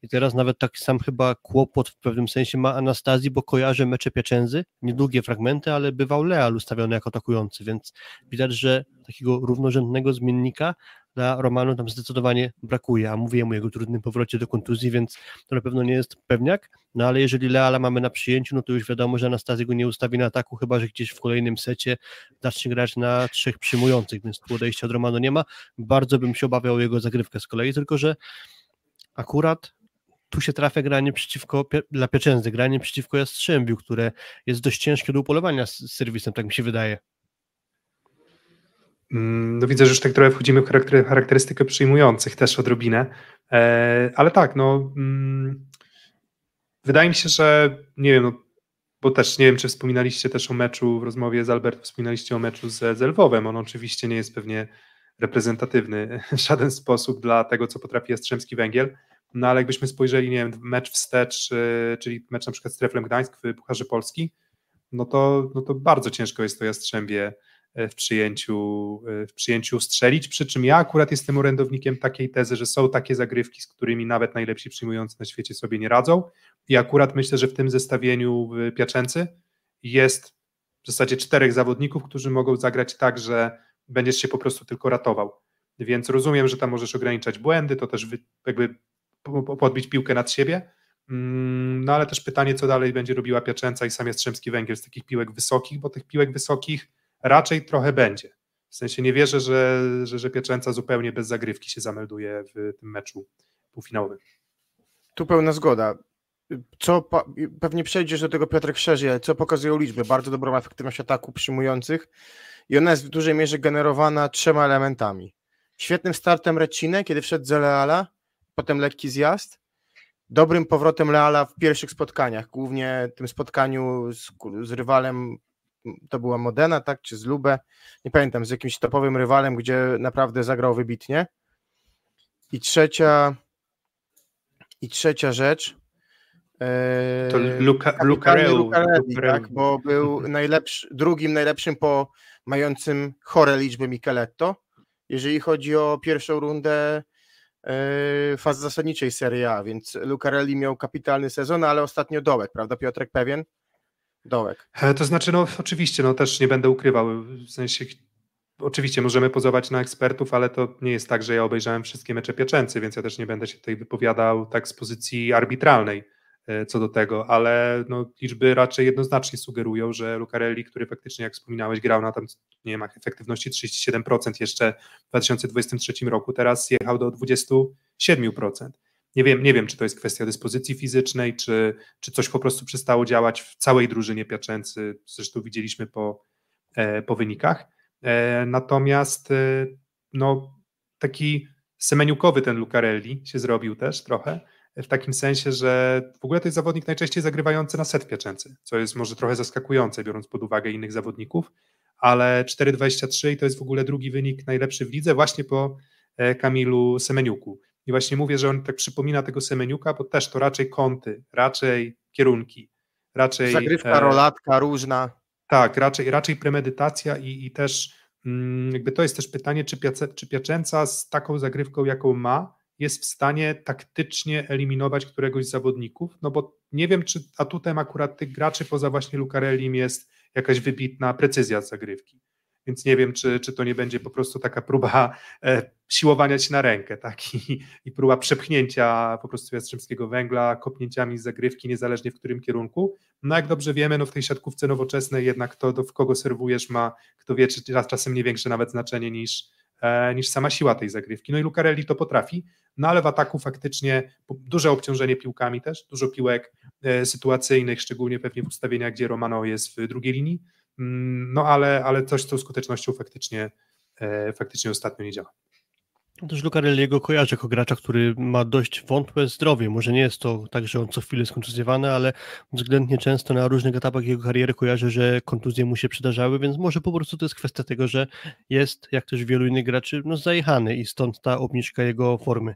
Speaker 4: I teraz nawet taki sam chyba kłopot w pewnym sensie ma Anastazji, bo kojarzy mecze Pieczędzy, niedługie fragmenty, ale bywał Leal ustawiony jako atakujący, więc widać, że takiego równorzędnego zmiennika dla Romanu tam zdecydowanie brakuje, a mówię mu jego trudnym powrocie do kontuzji, więc to na pewno nie jest pewniak, no ale jeżeli Leala mamy na przyjęciu, no to już wiadomo, że Anastazji go nie ustawi na ataku, chyba że gdzieś w kolejnym secie zacznie grać na trzech przyjmujących, więc tu odejścia od Romanu nie ma. Bardzo bym się obawiał o jego zagrywkę z kolei, tylko że akurat tu się trafia granie przeciwko, dla Pieczędzy, granie przeciwko Jastrzębiu, które jest dość ciężkie do upolowania z, serwisem, tak mi się wydaje.
Speaker 6: Mm, no widzę, że już tak trochę wchodzimy w charakterystykę przyjmujących też odrobinę, e, ale tak, no mm, wydaje mi się, że nie wiem, no, bo też nie wiem, czy wspominaliście też o meczu w rozmowie z Albertem, wspominaliście o meczu z, z Lwowem, on oczywiście nie jest pewnie reprezentatywny w żaden sposób dla tego, co potrafi Jastrzębski Węgiel, no ale jakbyśmy spojrzeli, nie wiem, mecz wstecz, y, czyli mecz na przykład z Treflem Gdańsk w Pucharze Polski, no to, no to bardzo ciężko jest to Jastrzębie e, w przyjęciu, w przyjęciu strzelić, przy czym ja akurat jestem orędownikiem takiej tezy, że są takie zagrywki, z którymi nawet najlepsi przyjmujący na świecie sobie nie radzą i akurat myślę, że w tym zestawieniu Piaczęcy jest w zasadzie czterech zawodników, którzy mogą zagrać tak, że będziesz się po prostu tylko ratował. Więc rozumiem, że tam możesz ograniczać błędy, to też jakby podbić piłkę nad siebie. Mm, no ale też pytanie, co dalej będzie robiła Piaczęca i sam Jastrzębski Węgiel z takich piłek wysokich, bo tych piłek wysokich raczej trochę będzie. W sensie nie wierzę, że, że, że Piaczęca zupełnie bez zagrywki się zamelduje w tym meczu półfinałowym.
Speaker 3: Tu pełna zgoda. Co pewnie przejdziesz do tego Piotrek szerzej, co pokazują liczby? Bardzo dobrą efektywność ataku przyjmujących i ona jest w dużej mierze generowana trzema elementami. Świetnym startem Recine, kiedy wszedł z Leala, potem lekki zjazd, dobrym powrotem Leala w pierwszych spotkaniach, głównie tym spotkaniu z, z rywalem, to była Modena, tak, czy z Lubę, nie pamiętam, z jakimś topowym rywalem, gdzie naprawdę zagrał wybitnie. I trzecia i trzecia rzecz,
Speaker 6: to Luka, Lucarelli,
Speaker 3: tak, bo był najlepszy, drugim najlepszym po mającym chore liczby Micheletto. Jeżeli chodzi o pierwszą rundę Yy, fazy zasadniczej Serie A, więc Lucarelli miał kapitalny sezon, ale ostatnio dołek, prawda Piotrek, pewien? Dołek.
Speaker 6: E, to znaczy, no oczywiście, no też nie będę ukrywał, w sensie oczywiście możemy pozować na ekspertów, ale to nie jest tak, że ja obejrzałem wszystkie mecze Pieczęcy, więc ja też nie będę się tutaj wypowiadał tak z pozycji arbitralnej. E, co do tego, ale no, liczby raczej jednoznacznie sugerują, że Lucarelli, który faktycznie, jak wspominałeś, grał na tam, nie wiem, efektywności 37% jeszcze w 2023 roku, teraz jechał do 27%. Nie wiem, nie wiem, czy to jest kwestia dyspozycji fizycznej, czy, czy coś po prostu przestało działać w całej drużynie Piaczęcy, zresztą widzieliśmy po, e, po wynikach. E, natomiast no, taki semeniukowy ten Lucarelli się zrobił też trochę, w takim sensie, że w ogóle to jest zawodnik najczęściej zagrywający na set pieczęcy, co jest może trochę zaskakujące, biorąc pod uwagę innych zawodników, ale 4,23 to jest w ogóle drugi wynik najlepszy w lidze właśnie po e, Kamilu Semeniuku. I właśnie mówię, że on tak przypomina tego Semeniuka, bo też to raczej kąty, raczej kierunki, raczej...
Speaker 3: Zagrywka, e, rolatka różna.
Speaker 6: Tak, raczej, raczej premedytacja i, i też mm, jakby to jest też pytanie, czy, Piace, czy Piacenza z taką zagrywką, jaką ma, jest w stanie taktycznie eliminować któregoś z zawodników, no bo nie wiem, czy atutem akurat tych graczy poza właśnie Lucarellim jest jakaś wybitna precyzja zagrywki. Więc nie wiem, czy, czy to nie będzie po prostu taka próba e, siłowania się na rękę, tak? I, I, próba przepchnięcia po prostu Jastrzębskiego Węgla kopnięciami z zagrywki, niezależnie w którym kierunku. No jak dobrze wiemy, no w tej siatkówce nowoczesnej jednak to, do, w kogo serwujesz ma, kto wie, czy czasem nie większe nawet znaczenie niż, niż sama siła tej zagrywki. No i Lucarelli to potrafi, no ale w ataku faktycznie duże obciążenie piłkami też, dużo piłek e, sytuacyjnych, szczególnie pewnie w ustawieniach, gdzie Romano jest w drugiej linii, mm, no ale, ale coś, co skutecznością faktycznie, e, faktycznie ostatnio nie działa.
Speaker 4: Też Lucarelliego kojarzę jako gracza, który ma dość wątłe zdrowie. Może nie jest to tak, że on co chwilę jest kontuzjowany, ale względnie często na różnych etapach jego kariery kojarzę, że kontuzje mu się przydarzały, więc może po prostu to jest kwestia tego, że jest, jak też wielu innych graczy, no zajechany i stąd ta obniżka jego formy.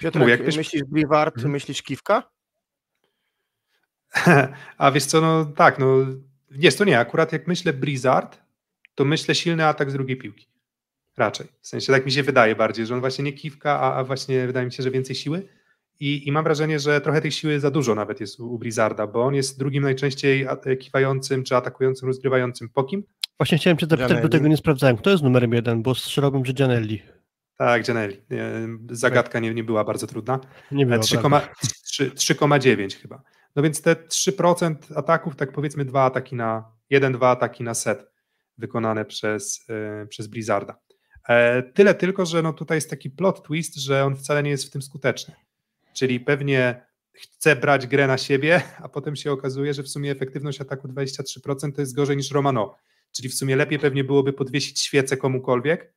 Speaker 3: Piotr, jak ktoś... myślisz Brivard, hmm. myślisz Kiwka?
Speaker 6: A wiesz co, no tak, no jest to nie, akurat jak myślę Blizzard, to myślę silny atak z drugiej piłki. Raczej. W sensie tak mi się wydaje bardziej, że on właśnie nie kiwka, a, a właśnie wydaje mi się, że więcej siły. I, I, mam wrażenie, że trochę tej siły za dużo nawet jest u, u Blizzarda, bo on jest drugim najczęściej kiwającym czy atakującym, rozgrywającym pokim.
Speaker 4: Właśnie chciałem cię zapytać, bo tego nie sprawdzałem. Kto jest numerem jeden? Bo strzelałbym, że Gianelli.
Speaker 6: Tak, Gianelli. Zagadka nie, nie była bardzo trudna.
Speaker 4: Nie była.
Speaker 6: 3,9 chyba. No więc te 3% ataków, tak powiedzmy dwa ataki na, jeden, dwa ataki na set wykonane przez, yy, przez Blizzarda. E, tyle tylko, że no tutaj jest taki plot twist, że on wcale nie jest w tym skuteczny. Czyli pewnie chce brać grę na siebie, a potem się okazuje, że w sumie efektywność ataku 23% to jest gorzej niż Romano. Czyli w sumie lepiej pewnie byłoby podwiesić świecę komukolwiek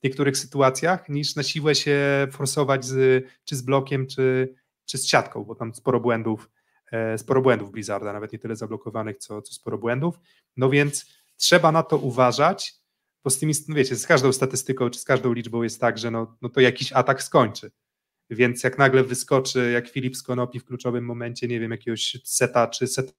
Speaker 6: w niektórych sytuacjach, niż na siłę się forsować z, czy z blokiem, czy, czy z siatką, bo tam sporo błędów, e, sporo błędów Blizzarda, nawet nie tyle zablokowanych, co, co sporo błędów. No więc trzeba na to uważać bo z tymi, no wiecie, z każdą statystyką czy z każdą liczbą jest tak, że no, no to jakiś atak skończy. Więc jak nagle wyskoczy, jak Filip Skonopi w kluczowym momencie, nie wiem, jakiegoś seta czy seta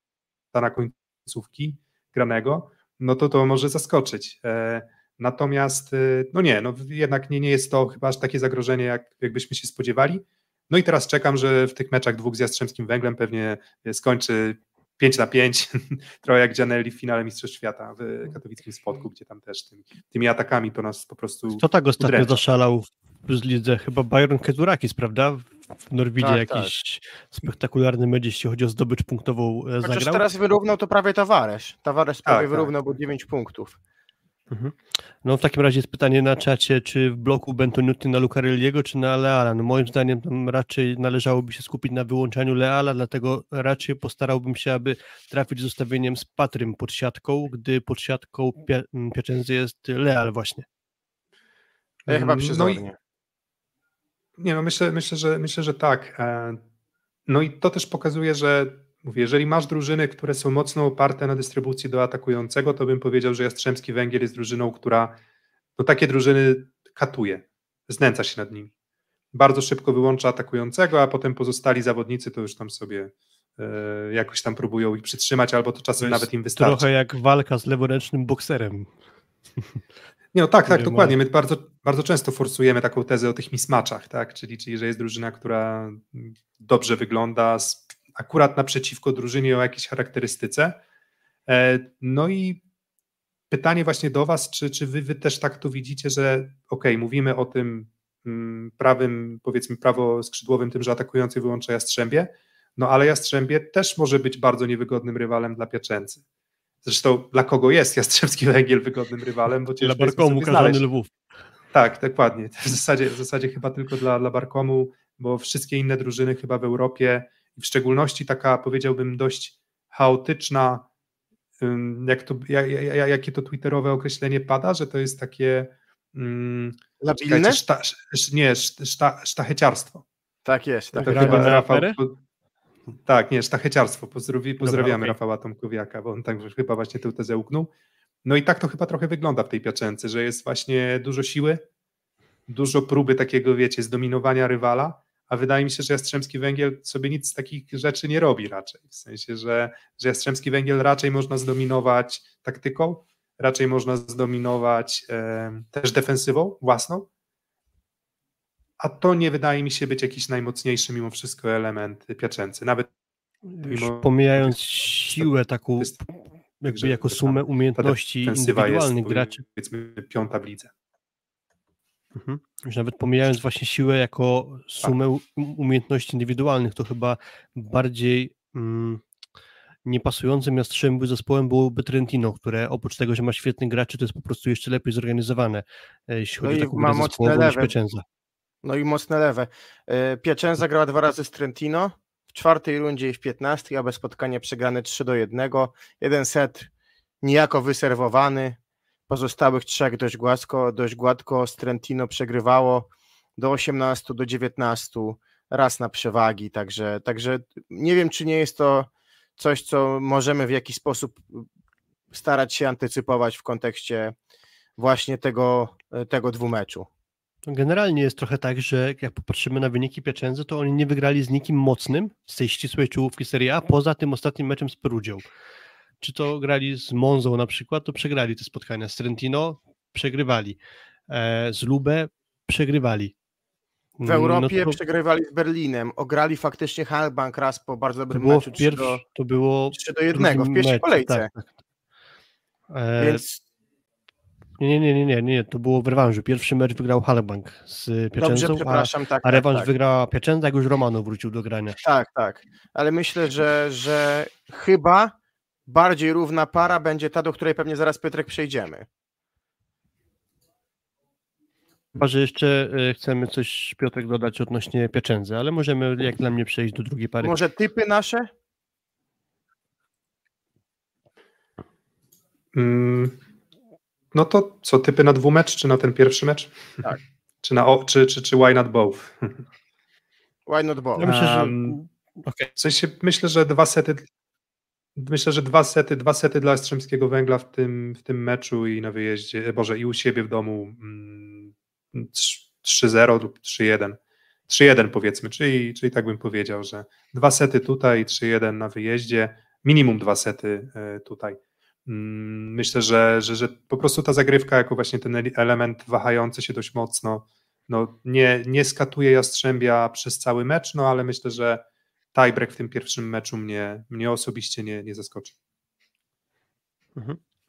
Speaker 6: na końcówki granego, no to to może zaskoczyć. E, natomiast, e, no nie, no jednak nie, nie jest to chyba aż takie zagrożenie, jak, jakbyśmy się spodziewali. No i teraz czekam, że w tych meczach dwóch z Jastrzębskim Węglem pewnie skończy 5 na 5, trochę jak Gianelli w finale Mistrzostw Świata w katowickim spotku, gdzie tam też tymi, tymi atakami to nas po prostu
Speaker 4: Kto tak ostatnio udręcza. zaszalał w lidze? Chyba Byron Keturakis, prawda? W Norwidzie tak, jakiś tak. spektakularny mecz, jeśli chodzi o zdobycz punktową e, Chociaż zagrał.
Speaker 3: teraz wyrównał to prawie Tavares. Tavares prawie tak, tak. wyrównał, bo 9 punktów.
Speaker 4: Mhm. No w takim razie jest pytanie na czacie, czy w bloku Bentonuty na Lucarelliego, czy na Leala. No moim zdaniem tam raczej należałoby się skupić na wyłączaniu Leala, dlatego raczej postarałbym się, aby trafić z ustawieniem z Patrym pod siatką, gdy pod siatką Pia Piacenzy jest Leal właśnie.
Speaker 3: Ja chyba przyzornie. No i,
Speaker 6: nie no, myślę, myślę, że, myślę, że tak. E, no i to też pokazuje, że Mówię, jeżeli masz drużyny, które są mocno oparte na dystrybucji do atakującego, to bym powiedział, że Jastrzębski Węgiel jest drużyną, która no takie drużyny katuje, znęca się nad nimi. Bardzo szybko wyłącza atakującego, a potem pozostali zawodnicy to już tam sobie e, jakoś tam próbują ich przytrzymać, albo to czasem to nawet im wystarczy.
Speaker 4: Trochę jak walka z leworęcznym bokserem.
Speaker 6: Nie, no tak, tak, dokładnie. My bardzo, bardzo często forsujemy taką tezę o tych mismaczach, tak? Czyli, czyli że jest drużyna, która dobrze wygląda, akurat naprzeciwko drużynie o jakiejś charakterystyce. E, no i pytanie właśnie do Was, czy, czy wy, wy też tak to widzicie, że ok, mówimy o tym mm, prawym, powiedzmy prawo skrzydłowym, tym, że atakujący wyłącza Jastrzębie, no ale Jastrzębie też może być bardzo niewygodnym rywalem dla Piaczęcy. Zresztą dla kogo jest Jastrzębski Węgiel wygodnym rywalem, bo
Speaker 4: dla Barkomu, znaleźć. Lwów.
Speaker 6: Tak, dokładnie. W zasadzie, w zasadzie chyba tylko dla, dla Barkomu, bo wszystkie inne drużyny chyba w Europie w szczególności taka, powiedziałbym, dość chaotyczna, jak to, jak, jakie to twitterowe określenie pada, że to jest takie
Speaker 3: um, Labilne?
Speaker 6: Szta, nie, szta, sztacheciarstwo.
Speaker 3: Tak jest. Tak,
Speaker 6: to chyba Rafał, tak, nie, sztacheciarstwo. Pozdrowi, pozdrawiamy Dobra, okay. Rafała Tomkowiaka, bo on tak chyba właśnie tę tezę uknął. No i tak to chyba trochę wygląda w tej piaczence, że jest właśnie dużo siły, dużo próby takiego, wiecie, zdominowania rywala, a wydaje mi się, że Jastrzębski Węgiel sobie nic z takich rzeczy nie robi raczej. W sensie, że, że Jastrzębski Węgiel raczej można zdominować taktyką, raczej można zdominować e, też defensywą własną, a to nie wydaje mi się być jakiś najmocniejszy mimo wszystko element piaczęcy. Nawet
Speaker 4: mimo, pomijając siłę taką, jakby jako sumę umiejętności indywidualnych graczy.
Speaker 6: Powiedzmy piąta w lidze.
Speaker 4: Mhm. Już nawet pomijając właśnie siłę jako sumę umiejętności indywidualnych, to chyba bardziej mm, niepasującym Jastrzębiu zespołem byłoby Trentino, które oprócz tego, że ma świetnych graczy, to jest po prostu jeszcze lepiej zorganizowane, e, jeśli
Speaker 3: No
Speaker 4: chodzi
Speaker 3: i
Speaker 4: o taką zespołową niż.
Speaker 3: No i mocne lewe. E, Piacenza grała dwa razy z Trentino, w czwartej rundzie i w 15, a bez spotkania przegrane 3 do 1. Jeden set niejako wyserwowany, pozostałych trzech dość gładko, dość gładko z Trentino przegrywało do 18, do 19, raz na przewagi, także, także nie wiem, czy nie jest to coś, co możemy w jakiś sposób starać się antycypować w kontekście właśnie tego, tego dwumeczu.
Speaker 4: Generalnie jest trochę tak, że jak popatrzymy na wyniki Piacenzy, to oni nie wygrali z nikim mocnym z tej ścisłej czołówki Serie A, poza tym ostatnim meczem z Perugią. Czy to grali z Monzą na przykład, to przegrali te spotkania. Z Trentino przegrywali. E, z Lubę przegrywali.
Speaker 3: W Europie
Speaker 4: No to,
Speaker 3: przegrywali z Berlinem, ograli faktycznie Halbank raz po bardzo
Speaker 4: to
Speaker 3: dobrym
Speaker 4: było,
Speaker 3: meczu
Speaker 4: w
Speaker 3: 3
Speaker 4: pierwszy,
Speaker 3: do,
Speaker 4: to było
Speaker 3: 3 do 1 w pierwszej
Speaker 4: meczu,
Speaker 3: kolejce.
Speaker 4: Tak, tak. E,
Speaker 3: Więc
Speaker 4: nie, nie, nie, nie, nie, to było w rewanżu. Pierwszy mecz wygrał Halbank z
Speaker 3: dobrze,
Speaker 4: Piacenzą, a,
Speaker 3: przepraszam, tak,
Speaker 4: a
Speaker 3: tak,
Speaker 4: rewanż
Speaker 3: tak,
Speaker 4: wygrała Piacenza, jak już Romano wrócił do grania.
Speaker 3: tak, tak. Ale myślę, że, że chyba bardziej równa para będzie ta, do której pewnie zaraz Piotrek przejdziemy.
Speaker 4: Chyba, że jeszcze e, chcemy coś, Piotrek, dodać odnośnie Piacenzy, ale możemy, jak dla mnie, przejść do drugiej pary.
Speaker 3: Może typy nasze?
Speaker 6: Mm, No to co, typy na dwumecz, czy na ten pierwszy mecz?
Speaker 3: Tak.
Speaker 6: Czy, na, o- czy, czy, czy why not both?
Speaker 3: Why not both?
Speaker 4: Ja myślę, że...
Speaker 6: Um,
Speaker 4: Okej.
Speaker 6: W sensie myślę, że dwa sety. Myślę, że dwa sety, dwa sety dla Jastrzębskiego Węgla w tym, w tym meczu i na wyjeździe, e, Boże, i u siebie w domu mm, trz- 3-0 lub 3-1. 3-1 powiedzmy, czyli, czyli tak bym powiedział, że dwa sety tutaj, 3-1 na wyjeździe, minimum dwa sety e, tutaj. Mm, Myślę, że, że, że po prostu ta zagrywka jako właśnie ten ele- element wahający się dość mocno, no nie, nie skatuje Jastrzębia przez cały mecz, no ale myślę, że tiebreak w tym pierwszym meczu mnie, mnie osobiście nie, nie zaskoczy.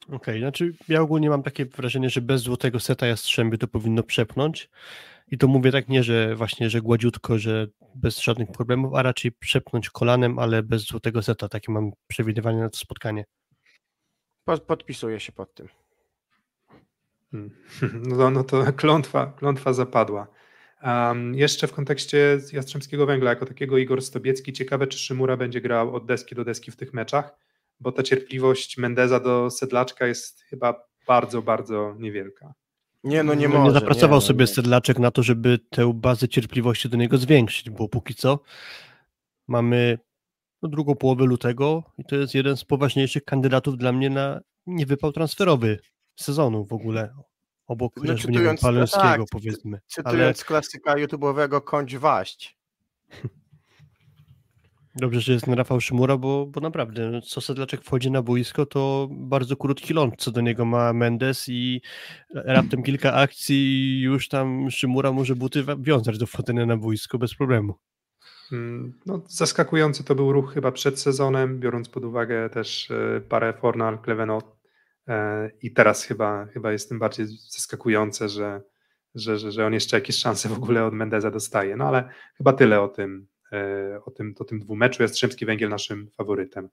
Speaker 4: Okej, znaczy ja ogólnie mam takie wrażenie, że bez złotego seta Jastrzębie to powinno przepnąć. I to mówię tak nie, że właśnie, że gładziutko, że bez żadnych problemów, a raczej przepnąć kolanem, ale bez złotego seta. Takie mam przewidywanie na to spotkanie.
Speaker 3: Po- Podpisuję się pod tym.
Speaker 6: Hmm. No, to- no to klątwa, klątwa zapadła. Um, jeszcze w kontekście Jastrzębskiego Węgla, jako takiego Igor Stobiecki, ciekawe czy Szymura będzie grał od deski do deski w tych meczach, bo ta cierpliwość Mendeza do Sedlaczka jest chyba bardzo, bardzo niewielka.
Speaker 3: Nie, no nie
Speaker 4: No,
Speaker 3: może.
Speaker 4: nie zapracował
Speaker 3: no
Speaker 4: sobie
Speaker 3: nie.
Speaker 4: Sedlaczek na to, żeby tę bazę cierpliwości do niego zwiększyć, bo póki co mamy no, drugą połowę lutego i to jest jeden z poważniejszych kandydatów dla mnie na niewypał transferowy sezonu w ogóle. Obok
Speaker 3: No,
Speaker 4: chociażby, nie wiem,
Speaker 3: cytując-
Speaker 4: Paleńskiego
Speaker 3: tak,
Speaker 4: powiedzmy. Ale
Speaker 3: Cytując klasyka YouTube'owego Kończ Waść.
Speaker 4: dobrze, że jest ten Rafał Szymura, bo, bo naprawdę no, co Sedlaczek wchodzi na boisko, to bardzo krótki ląd, co do niego ma Mendes i raptem kilka akcji i już tam Szymura może buty wiązać do wchodzenia na boisko bez problemu.
Speaker 6: Mm, No, zaskakujący to był ruch chyba przed sezonem, biorąc pod uwagę też e, parę Fornal, Clevenot e, i teraz chyba, chyba jest tym bardziej zaskakujące, że, że, że, że on jeszcze jakieś szanse w ogóle od Mendeza dostaje. No ale chyba tyle o tym, e, o tym, o tym dwumeczu. Jastrzębski Węgiel naszym faworytem.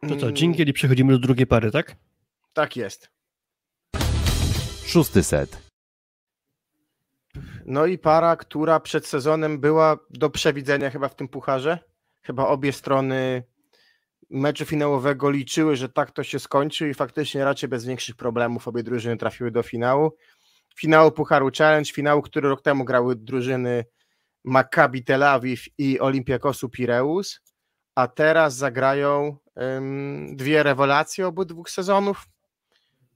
Speaker 4: To co,
Speaker 3: Mm,
Speaker 4: dżingiel i przechodzimy do drugiej pary, tak?
Speaker 3: Tak jest.
Speaker 2: Szósty set.
Speaker 3: No i para, która przed sezonem była do przewidzenia chyba w tym pucharze. Chyba obie strony meczu finałowego liczyły, że tak to się skończy i faktycznie raczej bez większych problemów obie drużyny trafiły do finału. Finału Pucharu Challenge, finału, który rok temu grały drużyny Maccabi Tel Awiw i Olympiakosu Pireus, a teraz zagrają ym, dwie rewelacje obu dwóch sezonów.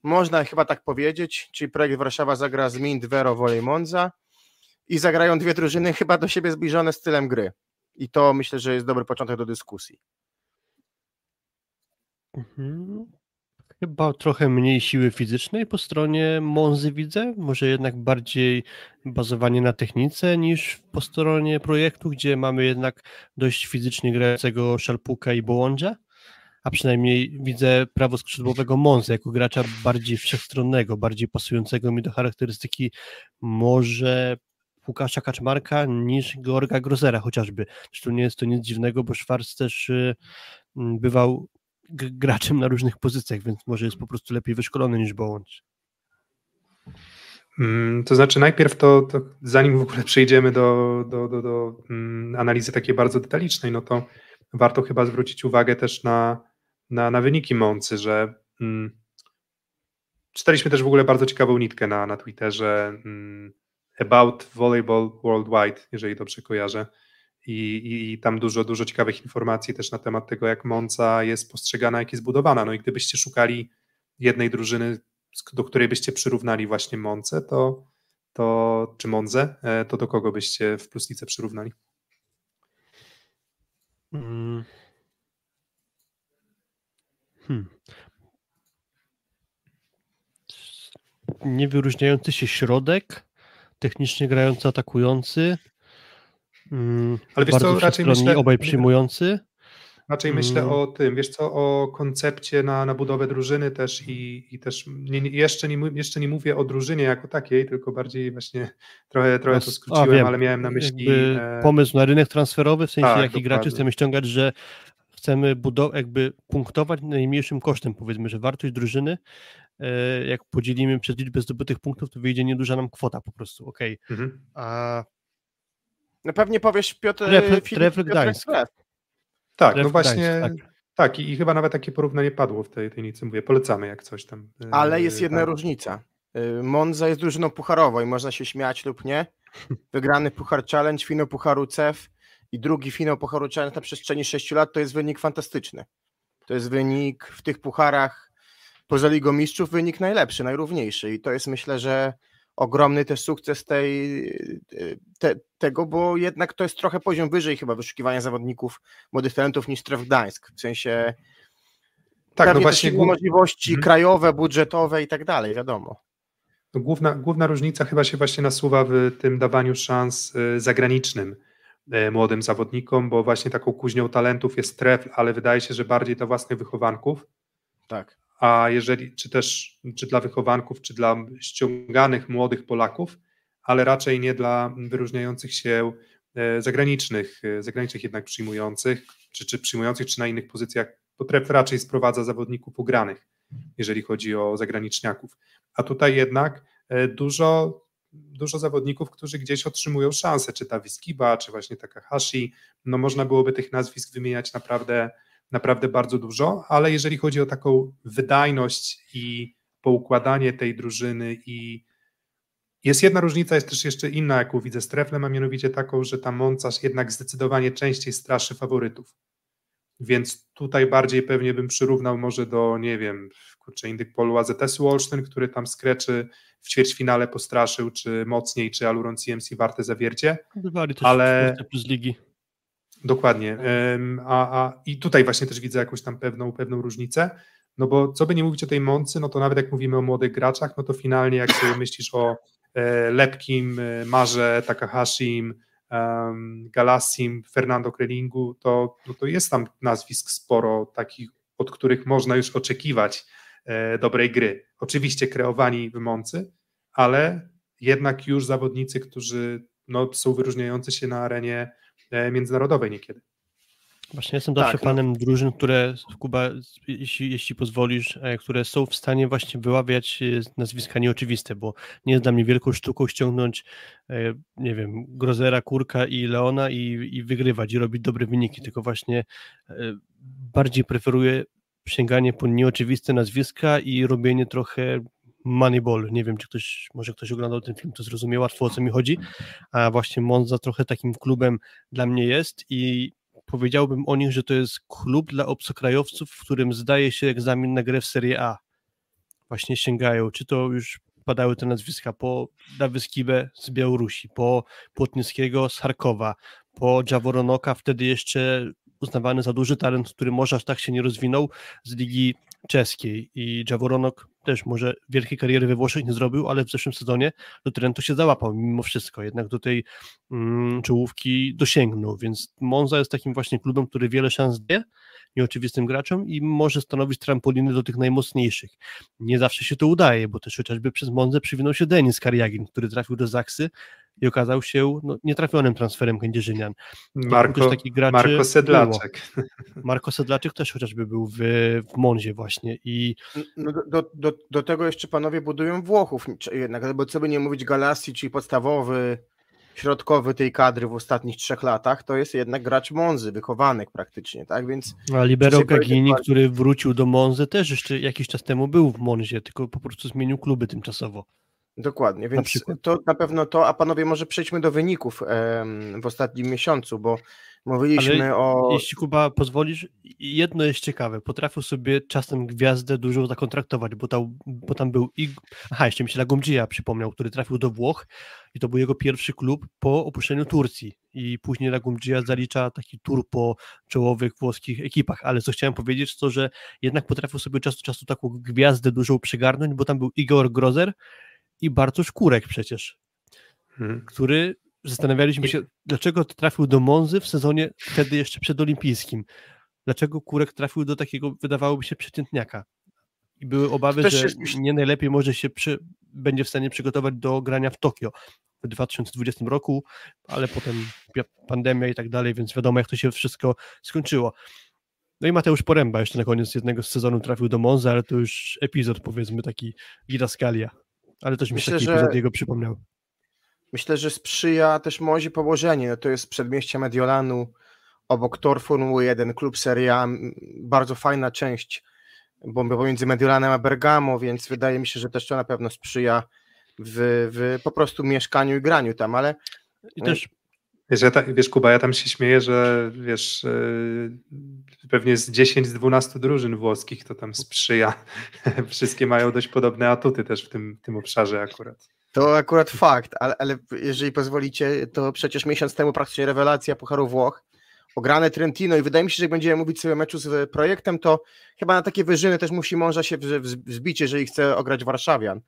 Speaker 3: Można chyba tak powiedzieć, czyli projekt Warszawa zagra z Mint Vero Volley Monza i zagrają dwie drużyny chyba do siebie zbliżone stylem gry. I to myślę, że jest dobry początek do dyskusji.
Speaker 4: Mhm. Chyba trochę mniej siły fizycznej po stronie Monzy widzę, może jednak bardziej bazowanie na technice niż po stronie projektu, gdzie mamy jednak dość fizycznie grającego Szalpuka i Bołądża, a przynajmniej widzę prawoskrzydłowego Monzy jako gracza bardziej wszechstronnego, bardziej pasującego mi do charakterystyki może Łukasza Kaczmarka niż Georga Grozera chociażby. Zresztą nie jest to nic dziwnego, bo Schwarz też y, mm, bywał graczem na różnych pozycjach, więc może jest po prostu lepiej wyszkolony niż Bołądź.
Speaker 6: Mm, to znaczy, najpierw to, to zanim w ogóle przejdziemy do, do, do, do um, analizy takiej bardzo detalicznej, no to warto chyba zwrócić uwagę też na, na, na wyniki Moncy, że um, czytaliśmy też w ogóle bardzo ciekawą nitkę na, na Twitterze um, About Volleyball Worldwide, jeżeli dobrze kojarzę. I, i, tam dużo, dużo ciekawych informacji też na temat tego, jak Monca jest postrzegana, jak jest budowana. No i gdybyście szukali jednej drużyny, do której byście przyrównali właśnie Monce, to, to czy Monze, to do kogo byście w pluslice przyrównali? Hmm.
Speaker 4: hmm. Niewyróżniający się środek, technicznie grający, atakujący.
Speaker 6: Hmm. Ale wiesz co, raczej
Speaker 4: myślę... Obaj przyjmujący.
Speaker 6: Raczej myślę mm. o tym, wiesz co, o koncepcie na, na budowę drużyny też i, i też nie, jeszcze, nie, jeszcze nie mówię o drużynie jako takiej, tylko bardziej właśnie trochę, trochę to skróciłem, A, ale miałem na myśli...
Speaker 4: E... Pomysł na rynek transferowy, w sensie tak, jakich graczy chcemy ściągać, że chcemy budować, jakby punktować najmniejszym kosztem, powiedzmy, że wartość drużyny, e, jak podzielimy przez liczbę zdobytych punktów, to wyjdzie nieduża nam kwota po prostu, okej. Okay. Mhm. A...
Speaker 3: No pewnie powiesz Piotr,
Speaker 4: Trefl, Trefl Gdańsk.
Speaker 6: Tak, no właśnie. tak. tak. i, chyba nawet takie porównanie padło w tej, tej nicy. Mówię, polecamy jak coś tam.
Speaker 3: E, Ale jest jedna tak. różnica. E, Monza jest drużyną pucharową i można się śmiać lub nie. Wygrany Puchar Challenge, finał Pucharu CEF i drugi finał Pucharu Challenge na przestrzeni 6 lat to jest wynik fantastyczny. To jest wynik w tych pucharach poza Ligą Mistrzów, wynik najlepszy, najrówniejszy i to jest myślę, że ogromny też sukces tej, te, tego, bo jednak to jest trochę poziom wyżej chyba wyszukiwania zawodników młodych talentów niż Tref Gdańsk, w sensie tak, no właśnie możliwości hmm. krajowe, budżetowe i tak dalej, wiadomo.
Speaker 6: No główna, główna różnica chyba się właśnie nasuwa w tym dawaniu szans y, zagranicznym y, młodym zawodnikom, bo właśnie taką kuźnią talentów jest Tref, ale wydaje się, że bardziej dla własnych wychowanków.
Speaker 3: Tak
Speaker 6: a jeżeli, czy też czy dla wychowanków, czy dla ściąganych młodych Polaków, ale raczej nie dla wyróżniających się e, zagranicznych, e, zagranicznych jednak przyjmujących, czy, czy przyjmujących, czy na innych pozycjach, bo tref raczej sprowadza zawodników ugranych, jeżeli chodzi o zagraniczniaków. A tutaj jednak e, dużo, dużo zawodników, którzy gdzieś otrzymują szansę, czy ta Wiskiba, czy właśnie Takahashi, no można byłoby tych nazwisk wymieniać naprawdę naprawdę bardzo dużo, ale jeżeli chodzi o taką wydajność i poukładanie tej drużyny i jest jedna różnica, jest też jeszcze inna, jaką widzę z Treflem, a mianowicie taką, że ta Moncarz jednak zdecydowanie częściej straszy faworytów. Więc tutaj bardziej pewnie bym przyrównał może do, nie wiem, kurczę, Indyk Polu AZS-u Olsztyn, który tam skreczy w ćwierćfinale postraszył, czy mocniej, czy Aluron CMC warte zawiercie.
Speaker 4: Bywali też ale... ligi.
Speaker 6: Dokładnie. A, a, I tutaj właśnie też widzę jakąś tam pewną, pewną różnicę. No bo co by nie mówić o tej Moncy, no to nawet jak mówimy o młodych graczach, no to finalnie jak sobie myślisz o e, Lepkim, e, Marze, Takahashim, um, Galassim, Fernando Krelingu, to, no to jest tam nazwisk sporo takich, od których można już oczekiwać e, dobrej gry. Oczywiście kreowani w Moncy, ale jednak już zawodnicy, którzy no, są wyróżniający się na arenie międzynarodowej niekiedy.
Speaker 4: Właśnie jestem zawsze tak, panem no. drużyn, które, Kuba, jeśli, jeśli pozwolisz, e, które są w stanie właśnie wyławiać e, nazwiska nieoczywiste, bo nie jest dla mnie wielką sztuką ściągnąć, nie wiem, Grozera, Kurka i Leona i, i wygrywać i robić dobre wyniki, tylko właśnie bardziej preferuję sięganie po nieoczywiste nazwiska i robienie trochę Moneyball. Nie wiem, czy ktoś, może ktoś oglądał ten film, to zrozumie łatwo o co mi chodzi, a właśnie Monza trochę takim klubem dla mnie jest i powiedziałbym o nich, że to jest klub dla obcokrajowców, w którym zdaje się egzamin na grę w Serie A. Właśnie sięgają, czy to już padały te nazwiska po Dawyskiwę z Białorusi, po Płotnickiego z Charkowa, po Jaworonoka, wtedy jeszcze uznawany za duży talent, który może aż tak się nie rozwinął z ligi czeskiej i Jaworonok też może wielkiej kariery we Włoszech nie zrobił, ale w zeszłym sezonie do Trentu się załapał mimo wszystko, jednak do tej mm, czołówki dosięgnął, więc Monza jest takim właśnie klubem, który wiele szans daje, nieoczywistym graczom i może stanowić trampoliny do tych najmocniejszych. Nie zawsze się to udaje, bo też chociażby przez Monzę przywinął się Denis Kariagin, który trafił do Zaksy i okazał się no, nietrafionym transferem kędzierzynian.
Speaker 6: Marko, Marko Sedlaczek.
Speaker 4: Było. Marko Sedlaczek też chociażby był w, w Monzie właśnie i...
Speaker 3: No do, do, do tego jeszcze panowie budują Włochów jednak, bo co by nie mówić Galassi, czyli podstawowy środkowy tej kadry w ostatnich trzech latach, to jest jednak gracz Monzy, wychowanek praktycznie, tak, więc...
Speaker 4: A Libero Gagini, który wrócił do Monzy też jeszcze jakiś czas temu był w Monzie, tylko po prostu zmienił kluby tymczasowo.
Speaker 3: Dokładnie, więc na to na pewno to, a panowie może przejdźmy do wyników w ostatnim miesiącu, bo mówiliśmy Ale o...
Speaker 4: jeśli Kuba pozwolisz, jedno jest ciekawe, potrafił sobie czasem gwiazdę dużą zakontraktować, bo tam, bo tam był i... Aha, jeszcze mi się Lagumdzija przypomniał, który trafił do Włoch i to był jego pierwszy klub po opuszczeniu Turcji. I później Lagumdzija zalicza taki tur po czołowych włoskich ekipach, ale co chciałem powiedzieć to, że jednak potrafił sobie czas do czasu taką gwiazdę dużą przygarnąć, bo tam był Igor Grozer, i Bartosz Kurek przecież, hmm. który zastanawialiśmy się, dlaczego trafił do Monzy w sezonie wtedy jeszcze przedolimpijskim. Dlaczego Kurek trafił do takiego, wydawałoby się, przeciętniaka. I były obawy, że nie najlepiej może się przy, będzie w stanie przygotować do grania w Tokio w 2020 roku, ale potem pandemia i tak dalej, więc wiadomo, jak to się wszystko skończyło. No i Mateusz Poręba jeszcze na koniec jednego z sezonu trafił do Monza, ale to już epizod, powiedzmy, taki Gidaskalia. Ale też mi się taki epizod jego przypomniał.
Speaker 3: Myślę, że sprzyja też Mozi położenie. To jest przedmieście Mediolanu, obok tor Formuły 1, klub Serie A. Bardzo fajna część bo pomiędzy Mediolanem a Bergamo, więc wydaje mi się, że też to na pewno sprzyja w, w po prostu mieszkaniu i graniu tam, ale
Speaker 6: i też Wiesz, ja ta, wiesz, Kuba, ja tam się śmieję, że wiesz, yy, pewnie z 10-12 drużyn włoskich to tam sprzyja. Wszystkie mają dość podobne atuty też w tym, tym obszarze akurat.
Speaker 3: To akurat fakt, ale, ale jeżeli pozwolicie, to przecież miesiąc temu praktycznie rewelacja Pucharu Włoch, ograne Trentino i wydaje mi się, że jak będziemy mówić sobie o meczu z projektem, to chyba na takie wyżyny też musi mąża się wzbić, jeżeli chce ograć Warszawian,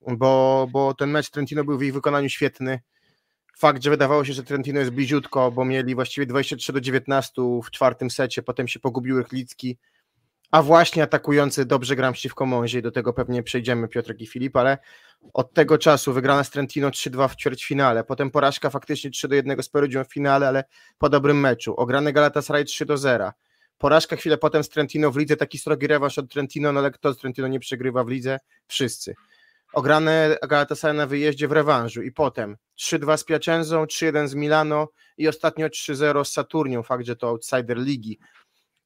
Speaker 3: bo, bo ten mecz Trentino był w ich wykonaniu świetny fakt, że wydawało się, że Trentino jest bliziutko, bo mieli właściwie 23 do 19 w czwartym secie, potem się pogubił Rychlicki, a właśnie atakujący dobrze gram przeciwko Mązie i do tego pewnie przejdziemy Piotrek i Filip, ale od tego czasu wygrana z Trentino 3-2 w ćwierćfinale, potem porażka faktycznie 3 do 1 z Perugią w finale, ale po dobrym meczu, ograny Galatasaray 3 do 0, porażka chwilę potem z Trentino w lidze, taki srogi rewanż od Trentino, no ale kto z Trentino nie przegrywa w lidze? Wszyscy ograne Galatasaray na wyjeździe w rewanżu i potem 3-2 z Piacenzą, 3-1 z Milano i ostatnio 3-0 z Saturnią, fakt, że to outsider ligi.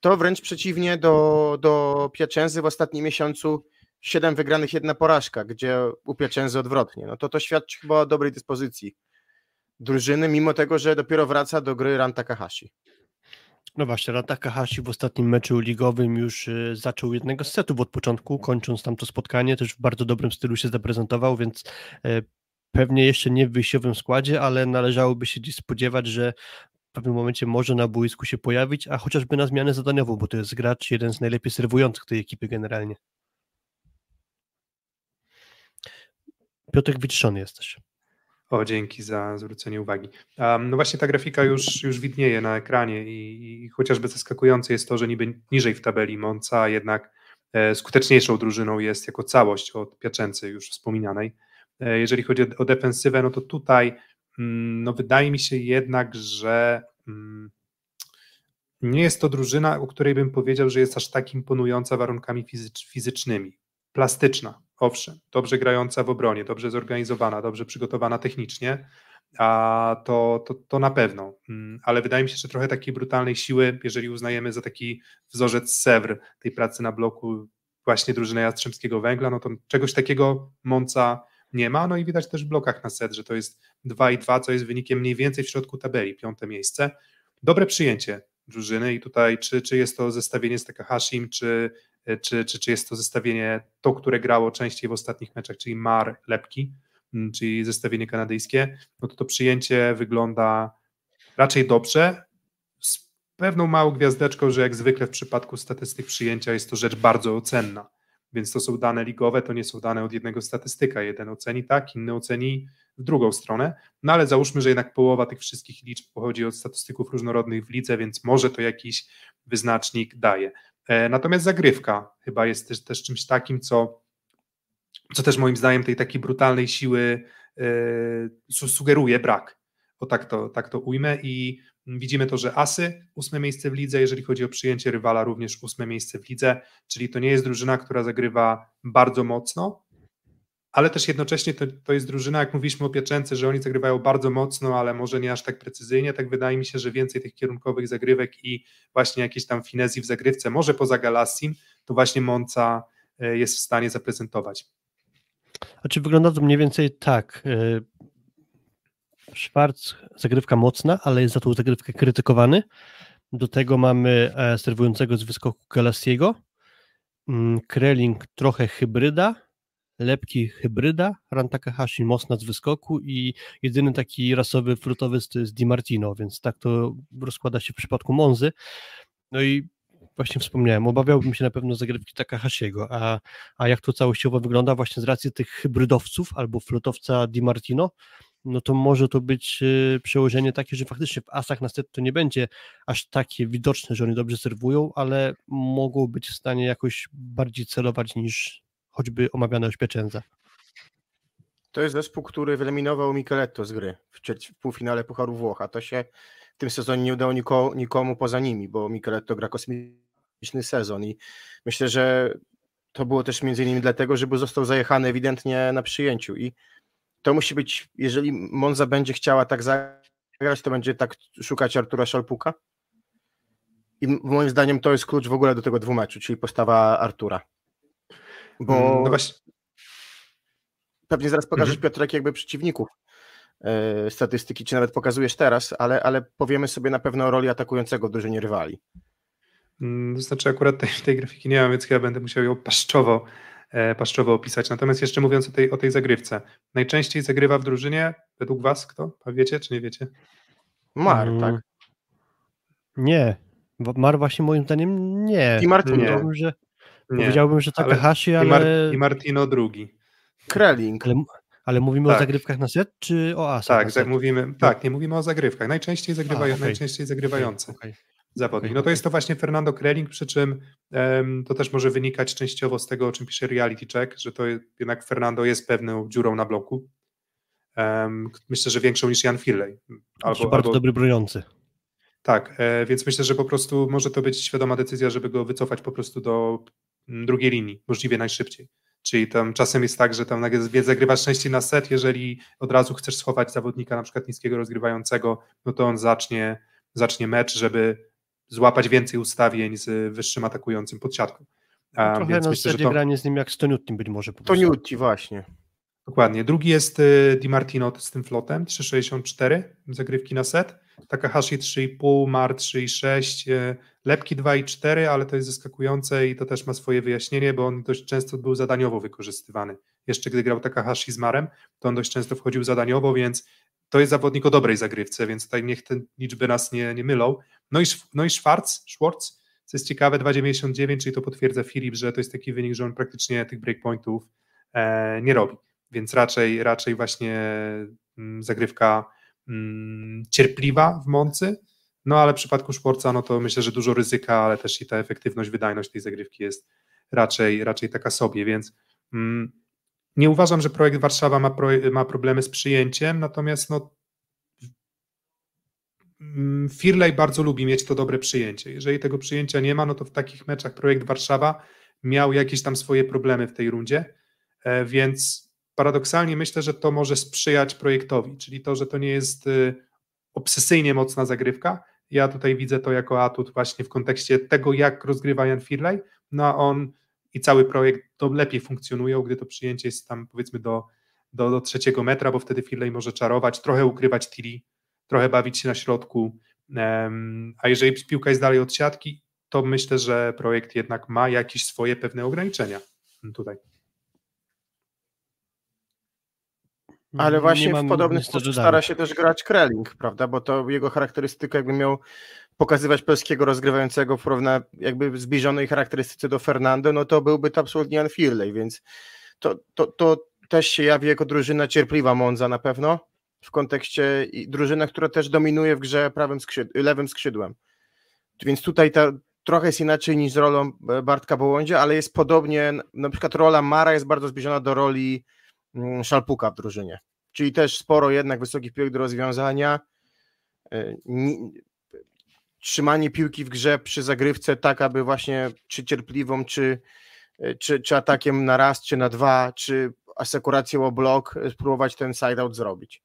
Speaker 3: To wręcz przeciwnie do, do Piacenzy w ostatnim miesiącu 7 wygranych, jedna porażka, gdzie u Piacenzy odwrotnie. No to to świadczy chyba o dobrej dyspozycji drużyny, mimo tego, że dopiero wraca do gry Ranta Takahashi.
Speaker 4: No właśnie, Rata Hashi w ostatnim meczu ligowym już y, zaczął jednego z setów od początku, kończąc tam to spotkanie, też w bardzo dobrym stylu się zaprezentował, więc e, pewnie jeszcze nie w wyjściowym składzie, ale należałoby się dziś spodziewać, że w pewnym momencie może na boisku się pojawić, a chociażby na zmianę zadaniową, bo to jest gracz jeden z najlepiej serwujących tej ekipy generalnie. Piotrek Witrzony jesteś.
Speaker 6: O, dzięki za zwrócenie uwagi. Um, no właśnie ta grafika już, już widnieje na ekranie i, i chociażby zaskakujące jest to, że niby niżej w tabeli Monca jednak e, skuteczniejszą drużyną jest jako całość od Piaczęcy już wspominanej. E, jeżeli chodzi o, o defensywę, no to tutaj mm, no wydaje mi się jednak, że mm, nie jest to drużyna, o której bym powiedział, że jest aż tak imponująca warunkami fizycz, fizycznymi. Plastyczna, owszem, dobrze grająca w obronie, dobrze zorganizowana, dobrze przygotowana technicznie, a to, to, to na pewno. Mm, ale wydaje mi się, że trochę takiej brutalnej siły, jeżeli uznajemy za taki wzorzec Sewr tej pracy na bloku właśnie drużyny Jastrzębskiego Węgla, no to czegoś takiego Monca nie ma. No i widać też w blokach na set, że to jest 2 i 2, co jest wynikiem mniej więcej w środku tabeli, piąte miejsce. Dobre przyjęcie drużyny i tutaj czy, czy jest to zestawienie z Takahashim, czy czy, czy, czy jest to zestawienie to, które grało częściej w ostatnich meczach, czyli Mar Lepki, mm, czyli zestawienie kanadyjskie, no to to przyjęcie wygląda raczej dobrze, z pewną małą gwiazdeczką, że jak zwykle w przypadku statystyk przyjęcia jest to rzecz bardzo ocenna, więc to są dane ligowe, to nie są dane od jednego statystyka, jeden oceni tak, inny oceni w drugą stronę, no ale załóżmy, że jednak połowa tych wszystkich liczb pochodzi od statystyków różnorodnych w lidze, więc może to jakiś wyznacznik daje. E, natomiast zagrywka chyba jest też, też czymś takim, co, co też moim zdaniem tej takiej brutalnej siły yy, sugeruje brak. O tak to, tak to ujmę i widzimy to, że Asy ósme miejsce w lidze, jeżeli chodzi o przyjęcie rywala również ósme miejsce w lidze, czyli to nie jest drużyna, która zagrywa bardzo mocno, ale też jednocześnie to, to jest drużyna, jak mówiliśmy o Pieczęce, że oni zagrywają bardzo mocno, ale może nie aż tak precyzyjnie, tak wydaje mi się, że więcej tych kierunkowych zagrywek i właśnie jakieś tam finezji w zagrywce, może poza Galassim, to właśnie Monca e, jest w stanie zaprezentować.
Speaker 4: A czy wygląda to mniej więcej tak? E, Szwarc, zagrywka mocna, ale jest za tą zagrywkę krytykowany. Do tego mamy e, serwującego z wyskoku Galassiego, mm, Kreling trochę hybryda, lepki hybryda, Rantakahashi mocna z wyskoku i jedyny taki rasowy frutowy to jest Di Martino, więc tak to rozkłada się w przypadku Monzy. No i właśnie wspomniałem, obawiałbym się na pewno zagrywki Takahashiego, a, a jak to całościowo wygląda właśnie z racji tych hybrydowców albo flotowca Di Martino, no to może to być y, przełożenie takie, że faktycznie w asach na set to nie będzie aż takie widoczne, że oni dobrze serwują, ale mogą być w stanie jakoś bardziej celować niż choćby omawiane ośpieczędza.
Speaker 3: To jest zespół, który wyeliminował Micheletto z gry w, w półfinale Pucharu Włocha. To się w tym sezonie nie udało nikomu, nikomu poza nimi, bo Micheletto gra kosmiczny sezon i myślę, że to było też między innymi dlatego, żeby został zajechany ewidentnie na przyjęciu i to musi być, jeżeli Monza będzie chciała tak zagrać, to będzie tak szukać Artura Szalpuka. I moim zdaniem to jest klucz w ogóle do tego dwumeczu, czyli postawa Artura. Bo mm, no właśnie. pewnie zaraz pokażesz mhm. Piotrek jakby przeciwników yy, statystyki, czy nawet pokazujesz teraz, ale, ale powiemy sobie na pewno o roli atakującego w drużynie rywali.
Speaker 6: Mm, to znaczy akurat tej, tej grafiki nie mam, więc chyba będę musiał ją paszczowo E, paszczowo opisać. Natomiast jeszcze mówiąc o tej, o tej zagrywce. Najczęściej zagrywa w drużynie, według Was kto? A wiecie czy nie wiecie?
Speaker 3: Mar, tak?
Speaker 4: Nie. Mar właśnie moim zdaniem nie.
Speaker 3: I Martino.
Speaker 4: Powiedziałbym, że, nie. Powiedziałbym, że Takahashi, ale... I, Mar
Speaker 6: I Martino drugi.
Speaker 3: Kreling.
Speaker 4: Ale, ale mówimy tak. o zagrywkach na set, czy o asach?
Speaker 6: Tak, tak, mówimy, tak, nie mówimy o zagrywkach. Najczęściej, zagrywa, A, okay. najczęściej zagrywające. Okay zawodnik. No to jest to właśnie Fernando Kreling, przy czym um, to też może wynikać częściowo z tego, o czym pisze Reality Check, że to jednak Fernando jest pewną dziurą na bloku. Um, myślę, że większą niż Jan Firley.
Speaker 4: Albo, bardzo albo... dobry broniący.
Speaker 6: Tak, e, więc myślę, że po prostu może to być świadoma decyzja, żeby go wycofać po prostu do drugiej linii, możliwie najszybciej. Czyli tam czasem jest tak, że tam zagrywasz częściej na set, jeżeli od razu chcesz schować zawodnika na przykład niskiego rozgrywającego, no to on zacznie, zacznie mecz, żeby złapać więcej ustawień z wyższym atakującym pod siatką.
Speaker 4: A, Trochę więc na myślę, że to... granie z nim jak z Toniutti być może.
Speaker 3: Toniutti, właśnie.
Speaker 6: Dokładnie. Drugi jest y, Di Martino z tym flotem, 3,64 zagrywki na set. Takahashi 3,5, Mar 3,6, Lepki 2,4, ale to jest zaskakujące i to też ma swoje wyjaśnienie, bo on dość często był zadaniowo wykorzystywany. Jeszcze gdy grał Takahashi z Marem, to on dość często wchodził zadaniowo, więc to jest zawodnik o dobrej zagrywce, więc tutaj niech te liczby nas nie, nie mylą. No i, no i Schwarz, Schwartz, co jest ciekawe, 2,99, czyli to potwierdza Filip, że to jest taki wynik, że on praktycznie tych breakpointów e, nie robi, więc raczej, raczej właśnie mm, zagrywka mm, cierpliwa w Moncy, no ale w przypadku Szporca, no to myślę, że dużo ryzyka, ale też i ta efektywność, wydajność tej zagrywki jest raczej, raczej taka sobie, więc mm, nie uważam, że projekt Warszawa ma, pro, ma problemy z przyjęciem, natomiast no, mm, Firley bardzo lubi mieć to dobre przyjęcie. Jeżeli tego przyjęcia nie ma, no to w takich meczach projekt Warszawa miał jakieś tam swoje problemy w tej rundzie, e, więc paradoksalnie myślę, że to może sprzyjać projektowi, czyli to, że to nie jest y, obsesyjnie mocna zagrywka. Ja tutaj widzę to jako atut właśnie w kontekście tego, jak rozgrywa Jan Firley, no a on i cały projekt to lepiej funkcjonują, gdy to przyjęcie jest tam powiedzmy do, do, do trzeciego metra, bo wtedy Firley może czarować, trochę ukrywać Tilly, trochę bawić się na środku, um, a jeżeli piłka jest dalej od siatki, to myślę, że projekt jednak ma jakieś swoje pewne ograniczenia tutaj.
Speaker 3: Ale właśnie w podobny sposób stara się też grać Krelling, prawda? Bo to jego charakterystyka jakby miał pokazywać polskiego rozgrywającego w porównaniu jakby zbliżonej charakterystyce do Fernando, no to byłby to absolutnie Jan Firley, więc to, to, to też się jawi jako drużyna cierpliwa Monza na pewno, w kontekście i drużyna, która też dominuje w grze prawym skrzyd lewym skrzydłem. Więc tutaj ta, trochę jest inaczej niż z rolą e, Bartka Bołądzia, ale jest podobnie, na przykład rola Mara jest bardzo zbliżona do roli mm, Szalpuka w drużynie, czyli też sporo jednak wysokich piłek do rozwiązania, e, trzymanie piłki w grze przy zagrywce tak, aby właśnie czy cierpliwą, czy, e, czy, czy atakiem na raz, czy na dwa, czy asekuracją o blok, spróbować ten side-out zrobić.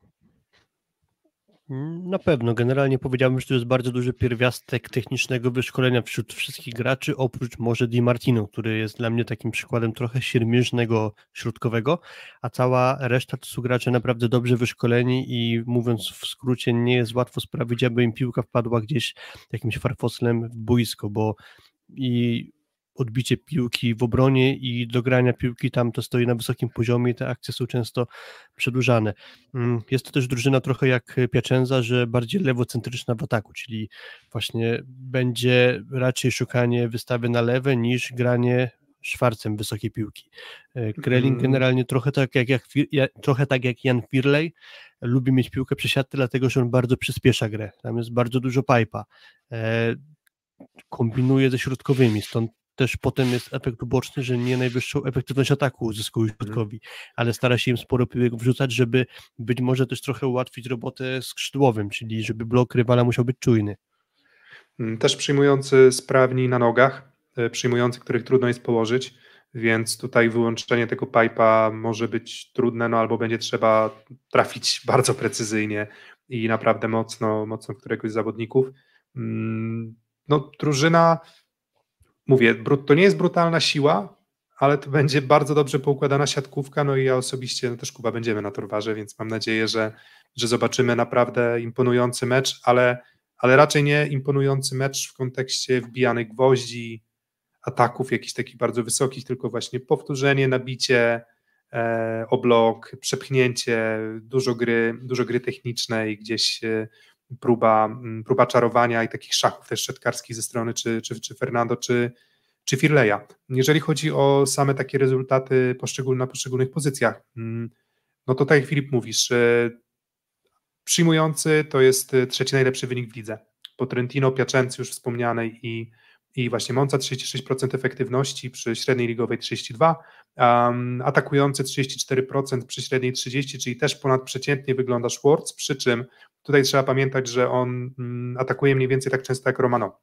Speaker 4: Na pewno, generalnie powiedziałbym, że to jest bardzo duży pierwiastek technicznego wyszkolenia wśród wszystkich graczy, oprócz może Di Martino, który jest dla mnie takim przykładem trochę siermierznego środkowego, a cała reszta to są gracze naprawdę dobrze wyszkoleni i mówiąc w skrócie, nie jest łatwo sprawić, aby im piłka wpadła gdzieś jakimś farfoslem w boisko, bo i odbicie piłki w obronie i dogrania piłki tam to stoi na wysokim poziomie i te akcje są często przedłużane. Mm, jest to też drużyna trochę jak Piacenza, że bardziej lewocentryczna w ataku, czyli właśnie będzie raczej szukanie wystawy na lewe niż granie szwarcem wysokiej piłki. E, Kreling mm. generalnie trochę tak jak, jak, trochę tak jak Jan Firley lubi mieć piłkę przy siatce, dlatego że on bardzo przyspiesza grę. Tam jest bardzo dużo pipa. E, kombinuje ze środkowymi, stąd też potem jest efekt uboczny, że nie najwyższą efektywność ataku uzyskują mhm. środkowi, ale stara się im sporo piłek wrzucać, żeby być może też trochę ułatwić robotę skrzydłowym, czyli żeby blok rywala musiał być czujny.
Speaker 6: Mm, też przyjmujący sprawni na nogach, e, przyjmujący, których trudno jest położyć, więc tutaj wyłączenie tego pipa może być trudne, no albo będzie trzeba trafić bardzo precyzyjnie i naprawdę mocno, mocno któregoś z zawodników. Mm, no, drużyna mówię, to nie jest brutalna siła, ale to będzie bardzo dobrze poukładana siatkówka, no i ja osobiście, no też Kuba będziemy na Torwarze, więc mam nadzieję, że, że zobaczymy naprawdę imponujący mecz, ale, ale raczej nie imponujący mecz w kontekście wbijanych gwoździ, ataków jakichś takich bardzo wysokich, tylko właśnie powtórzenie, nabicie, e, oblok, przepchnięcie, dużo gry, dużo gry technicznej, gdzieś e, próba, mm, próba czarowania i takich szachów też szatkarskich ze strony czy, czy, czy Fernando, czy, czy Firleja. Jeżeli chodzi o same takie rezultaty poszczególne, na poszczególnych pozycjach, mm, no to tak jak Filip mówisz, przyjmujący to jest trzeci najlepszy wynik w lidze. Po Trentino, Piacenza już wspomnianej i i właśnie Monza 36% efektywności przy średniej ligowej 32, um, atakujący 34% przy średniej 30, czyli też ponadprzeciętnie wygląda Schwartz, przy czym tutaj trzeba pamiętać, że on mm, atakuje mniej więcej tak często jak Romano.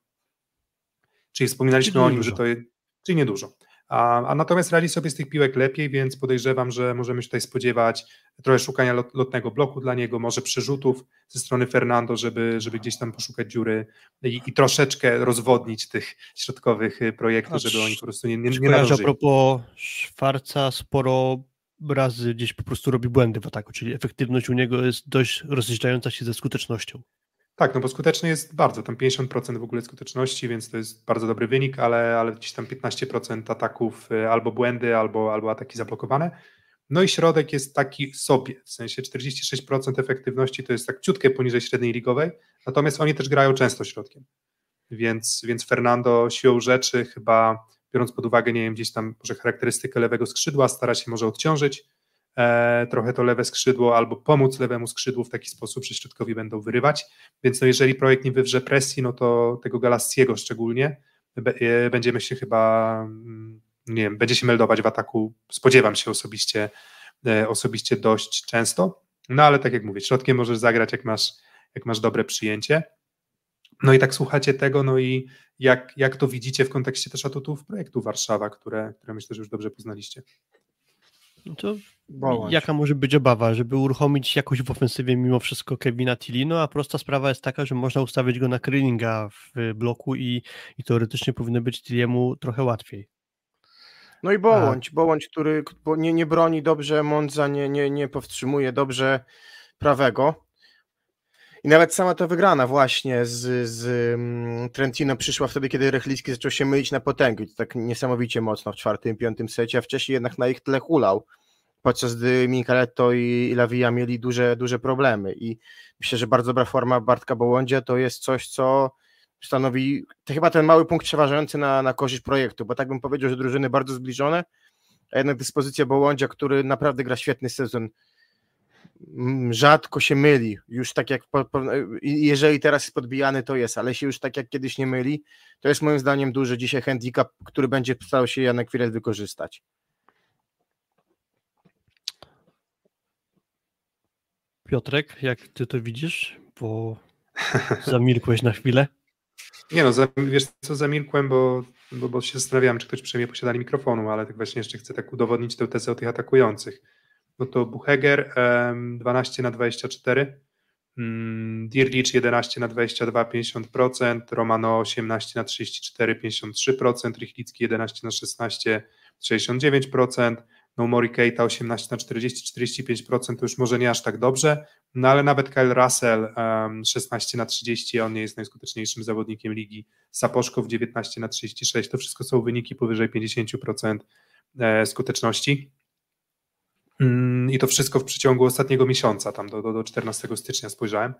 Speaker 6: Czyli wspominaliśmy czyli o nim, że to jest, czyli niedużo. A, a natomiast radzi sobie z tych piłek lepiej, więc podejrzewam, że możemy się tutaj spodziewać trochę szukania lot, lotnego bloku dla niego, może przerzutów ze strony Fernando, żeby, żeby gdzieś tam poszukać dziury i, i troszeczkę rozwodnić tych środkowych y, projektów, żeby oni po prostu nie, nie, nie
Speaker 4: A propos Szwarca, sporo razy gdzieś po prostu robi błędy w ataku, czyli efektywność u niego jest dość rozjeżdżająca się ze skutecznością.
Speaker 6: Tak, no bo skuteczny jest bardzo, tam 50% w ogóle skuteczności, więc to jest bardzo dobry wynik, ale, ale gdzieś tam 15% ataków y, albo błędy, albo, albo ataki zablokowane. No i środek jest taki sobie, w sensie 46% efektywności to jest tak ciutkie poniżej średniej ligowej, natomiast oni też grają często środkiem. Więc, więc Fernando siłą rzeczy chyba, biorąc pod uwagę, nie wiem, gdzieś tam może charakterystykę lewego skrzydła, stara się może odciążyć trochę to lewe skrzydło albo pomóc lewemu skrzydłu w taki sposób, że środkowi będą wyrywać. Więc no jeżeli projekt nie wywrze presji, no to tego Galassiego szczególnie e, będziemy się chyba, mm, nie wiem, będzie się meldować w ataku, spodziewam się osobiście, e, osobiście dość często. No ale tak jak mówię, środkiem możesz zagrać, jak masz, jak masz dobre przyjęcie. No i tak słuchacie tego, no i jak, jak to widzicie w kontekście też atutów projektu Warszawa, które, które myślę, że już dobrze poznaliście.
Speaker 4: No to jaka może być obawa, żeby uruchomić jakoś w ofensywie mimo wszystko Kevina Tillino, a prosta sprawa jest taka, że można ustawić go na Krylinga w bloku i, i teoretycznie powinno być Tilliemu trochę łatwiej.
Speaker 3: No i Bołądź, a... Bołądź, który nie, nie broni dobrze, Monza nie, nie, nie powstrzymuje dobrze prawego. I nawet sama ta wygrana właśnie z, z mm, Trentino przyszła wtedy, kiedy Rechlicki zaczął się mylić na potęgę. Tak niesamowicie mocno w czwartym, piątym secie, a wcześniej jednak na ich tle hulał, podczas gdy Michaletto i, Lavia mieli duże, duże problemy. I myślę, że bardzo dobra forma Bartka Bołądzia to jest coś, co stanowi to chyba ten mały punkt przeważający na, na korzyść projektu, bo tak bym powiedział, że drużyny bardzo zbliżone, a jednak dyspozycja Bołądzia, który naprawdę gra świetny sezon, rzadko się myli, już tak jak, po, po, jeżeli teraz jest podbijany, to jest, ale się już tak jak kiedyś nie myli, to jest moim zdaniem duży dzisiaj handicap, który będzie starał się Janek Wiret wykorzystać.
Speaker 4: Piotrek, jak ty to widzisz? Bo zamilkłeś na chwilę.
Speaker 6: Nie no, wiesz co, zamilkłem, bo, bo, bo się zastanawiałem, czy ktoś przejmie posiadanie mikrofonu, ale tak właśnie jeszcze chcę tak udowodnić tę tezę o tych atakujących. No to Bucheger 12 na 24, mm, Dirlicz 11 na 22, 50%, Romano 18 na 34, 53%, Rychlicki 11 na 16, 69%, no Mori Keita 18 na 40, 45% to już może nie aż tak dobrze, no ale nawet Kyle Russell um, 16 na 30, on nie jest najskuteczniejszym zawodnikiem ligi, Saposzkow 19 na 36, to wszystko są wyniki powyżej 50% e, skuteczności. Mm, I to wszystko w przeciągu ostatniego miesiąca, tam do, do, do 14 stycznia spojrzałem.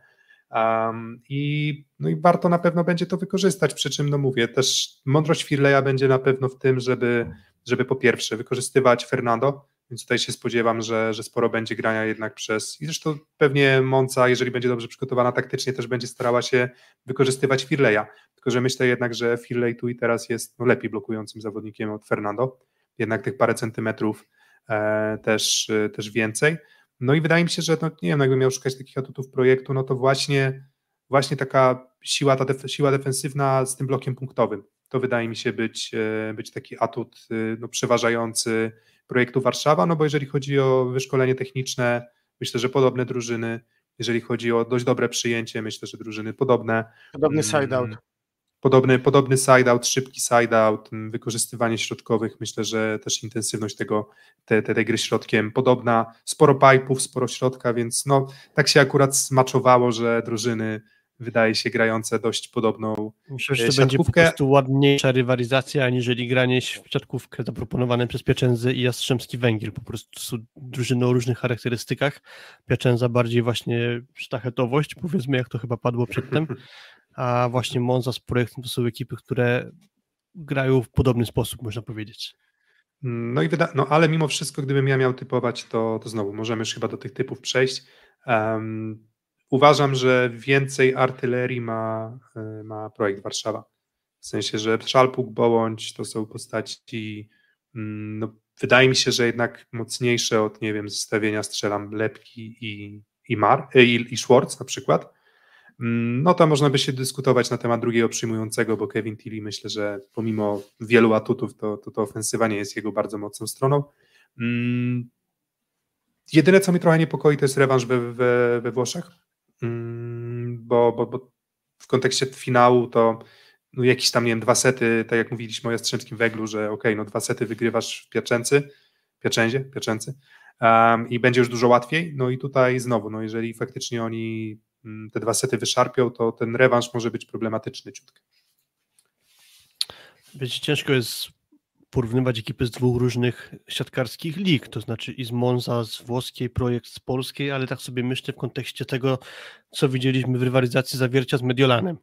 Speaker 6: Um, i, no i warto na pewno będzie to wykorzystać, przy czym, no mówię, też mądrość Firleja będzie na pewno w tym, żeby żeby po pierwsze wykorzystywać Fernando, więc tutaj się spodziewam, że, że sporo będzie grania jednak przez, i zresztą pewnie Monca, jeżeli będzie dobrze przygotowana taktycznie, też będzie starała się wykorzystywać Firleja, tylko że myślę jednak, że Firley tu i teraz jest no, lepiej blokującym zawodnikiem od Fernando, jednak tych parę centymetrów też, e, też więcej. No i wydaje mi się, że no, nie wiem, jakbym miał szukać takich atutów projektu, no to właśnie, właśnie taka siła, ta def siła defensywna z tym blokiem punktowym to wydaje mi się być, e, być taki atut e, no, przeważający projektu Warszawa, no bo jeżeli chodzi o wyszkolenie techniczne, myślę, że podobne drużyny, jeżeli chodzi o dość dobre przyjęcie, myślę, że drużyny podobne.
Speaker 3: Podobny side-out.
Speaker 6: Podobny, podobny side-out, szybki side-out, wykorzystywanie środkowych, myślę, że też intensywność tego, te, te, tej gry środkiem podobna, sporo pipe'ów, sporo środka, więc no, tak się akurat zmaczowało, że drużyny wydaje się grające dość podobną
Speaker 4: Myślę, że to będzie po prostu ładniejsza rywalizacja, aniżeli granie w siatkówkę zaproponowane przez Pieczędzy i Jastrzębski Węgiel. Po prostu są drużyny o różnych charakterystykach. Pieczędza bardziej właśnie sztachetowość, powiedzmy, jak to chyba padło przedtem, a właśnie Monza z projektem to są ekipy, które grają w podobny sposób, można powiedzieć.
Speaker 6: No i wyda- no ale mimo wszystko, gdybym ja miał typować, to, to znowu możemy już chyba do tych typów przejść. Um, uważam, że więcej artylerii ma, e, ma projekt Warszawa. W sensie, że Szalpuk, Bołądź to są postaci, mm, no, wydaje mi się, że jednak mocniejsze od, nie wiem, zestawienia strzelam Lepki i, i, Mar, e, i, i Schwartz na przykład. Mm, no to można by się dyskutować na temat drugiego przyjmującego, bo Kevin Tilly myślę, że pomimo wielu atutów, to, to, to ofensywa nie jest jego bardzo mocną stroną. Mm, jedyne, co mnie trochę niepokoi, to jest rewanż we, we, we Włoszech, Mm, bo, bo, bo w kontekście finału to no jakieś tam, nie wiem, dwa sety, tak jak mówiliśmy o Jastrzębskim Weglu, że ok, no dwa sety wygrywasz w Piaczęcy, Piaczęzie, Piaczęcy um, i będzie już dużo łatwiej, no i tutaj znowu, no jeżeli faktycznie oni te dwa sety wyszarpią, to ten rewanż może być problematyczny ciutkę.
Speaker 4: Wiecie, ciężko jest porównywać ekipy z dwóch różnych siatkarskich lig, to znaczy i z Monza z włoskiej, projekt z polskiej, ale tak sobie myślę w kontekście tego, co widzieliśmy w rywalizacji zawiercia z Mediolanem.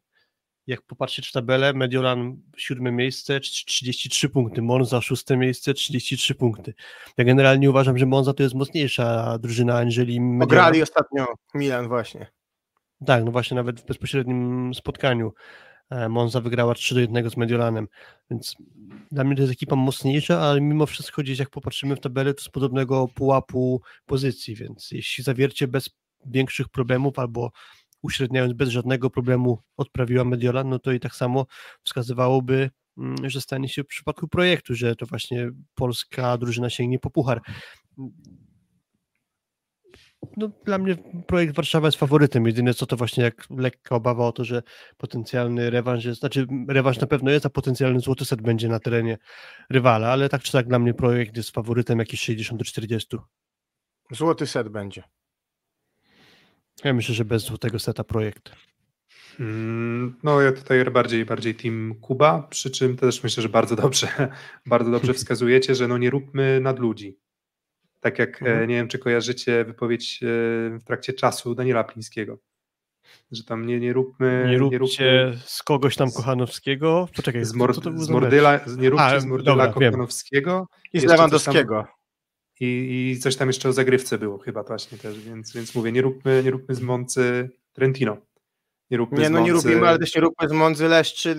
Speaker 4: Jak popatrzeć w tabelę, Mediolan siódme miejsce, 33 punkty, Monza szóste miejsce, 33 punkty. Ja generalnie uważam, że Monza to jest mocniejsza drużyna aniżeli Mediolan.
Speaker 3: Ograli ostatnio Milan właśnie.
Speaker 4: Tak, no właśnie nawet w bezpośrednim spotkaniu. E, Monza wygrała 3 do 1 z Mediolanem, więc dla mnie to jest ekipa mocniejsza, ale mimo wszystko gdzieś jak popatrzymy w tabelę, to z podobnego pułapu pozycji, więc jeśli zawiercie bez większych problemów albo uśredniając bez żadnego problemu odprawiła Mediolan, no to i tak samo wskazywałoby, mm, że stanie się w przypadku projektu, że to właśnie polska drużyna sięgnie po puchar no, dla mnie projekt Warszawa jest faworytem. Jedyne co to właśnie jak lekka obawa o to, że potencjalny rewanż jest, znaczy rewanż na pewno jest, a potencjalny złoty set będzie na terenie rywala, ale tak czy tak dla mnie projekt jest faworytem jakieś 60 do 40.
Speaker 3: Złoty set będzie.
Speaker 4: Ja myślę, że bez złotego seta projekt.
Speaker 6: Mm, no ja tutaj bardziej, bardziej team Kuba, przy czym też myślę, że bardzo dobrze, bardzo dobrze wskazujecie, że no nie róbmy nad ludzi. Tak jak, e, mhm. nie wiem, czy kojarzycie wypowiedź e, w trakcie czasu Daniela Plińskiego. że tam nie, nie róbmy...
Speaker 4: Nie
Speaker 6: nie
Speaker 4: róbcie
Speaker 6: róbmy
Speaker 4: z kogoś tam Kochanowskiego. Poczekaj,
Speaker 6: z, mord,
Speaker 4: co to był
Speaker 6: z? Mordyla, nie róbcie
Speaker 4: A,
Speaker 6: z Mordyla
Speaker 4: dobra, wiem.
Speaker 6: Kochanowskiego
Speaker 3: I z Lewandowskiego.
Speaker 6: i, i coś tam jeszcze o zagrywce było chyba właśnie też, więc, więc mówię, nie róbmy, nie róbmy z Moncy Trentino. Nie róbmy
Speaker 3: Nie,
Speaker 6: z
Speaker 3: no nie lubimy, ale też nie róbmy z Monzy Leszczy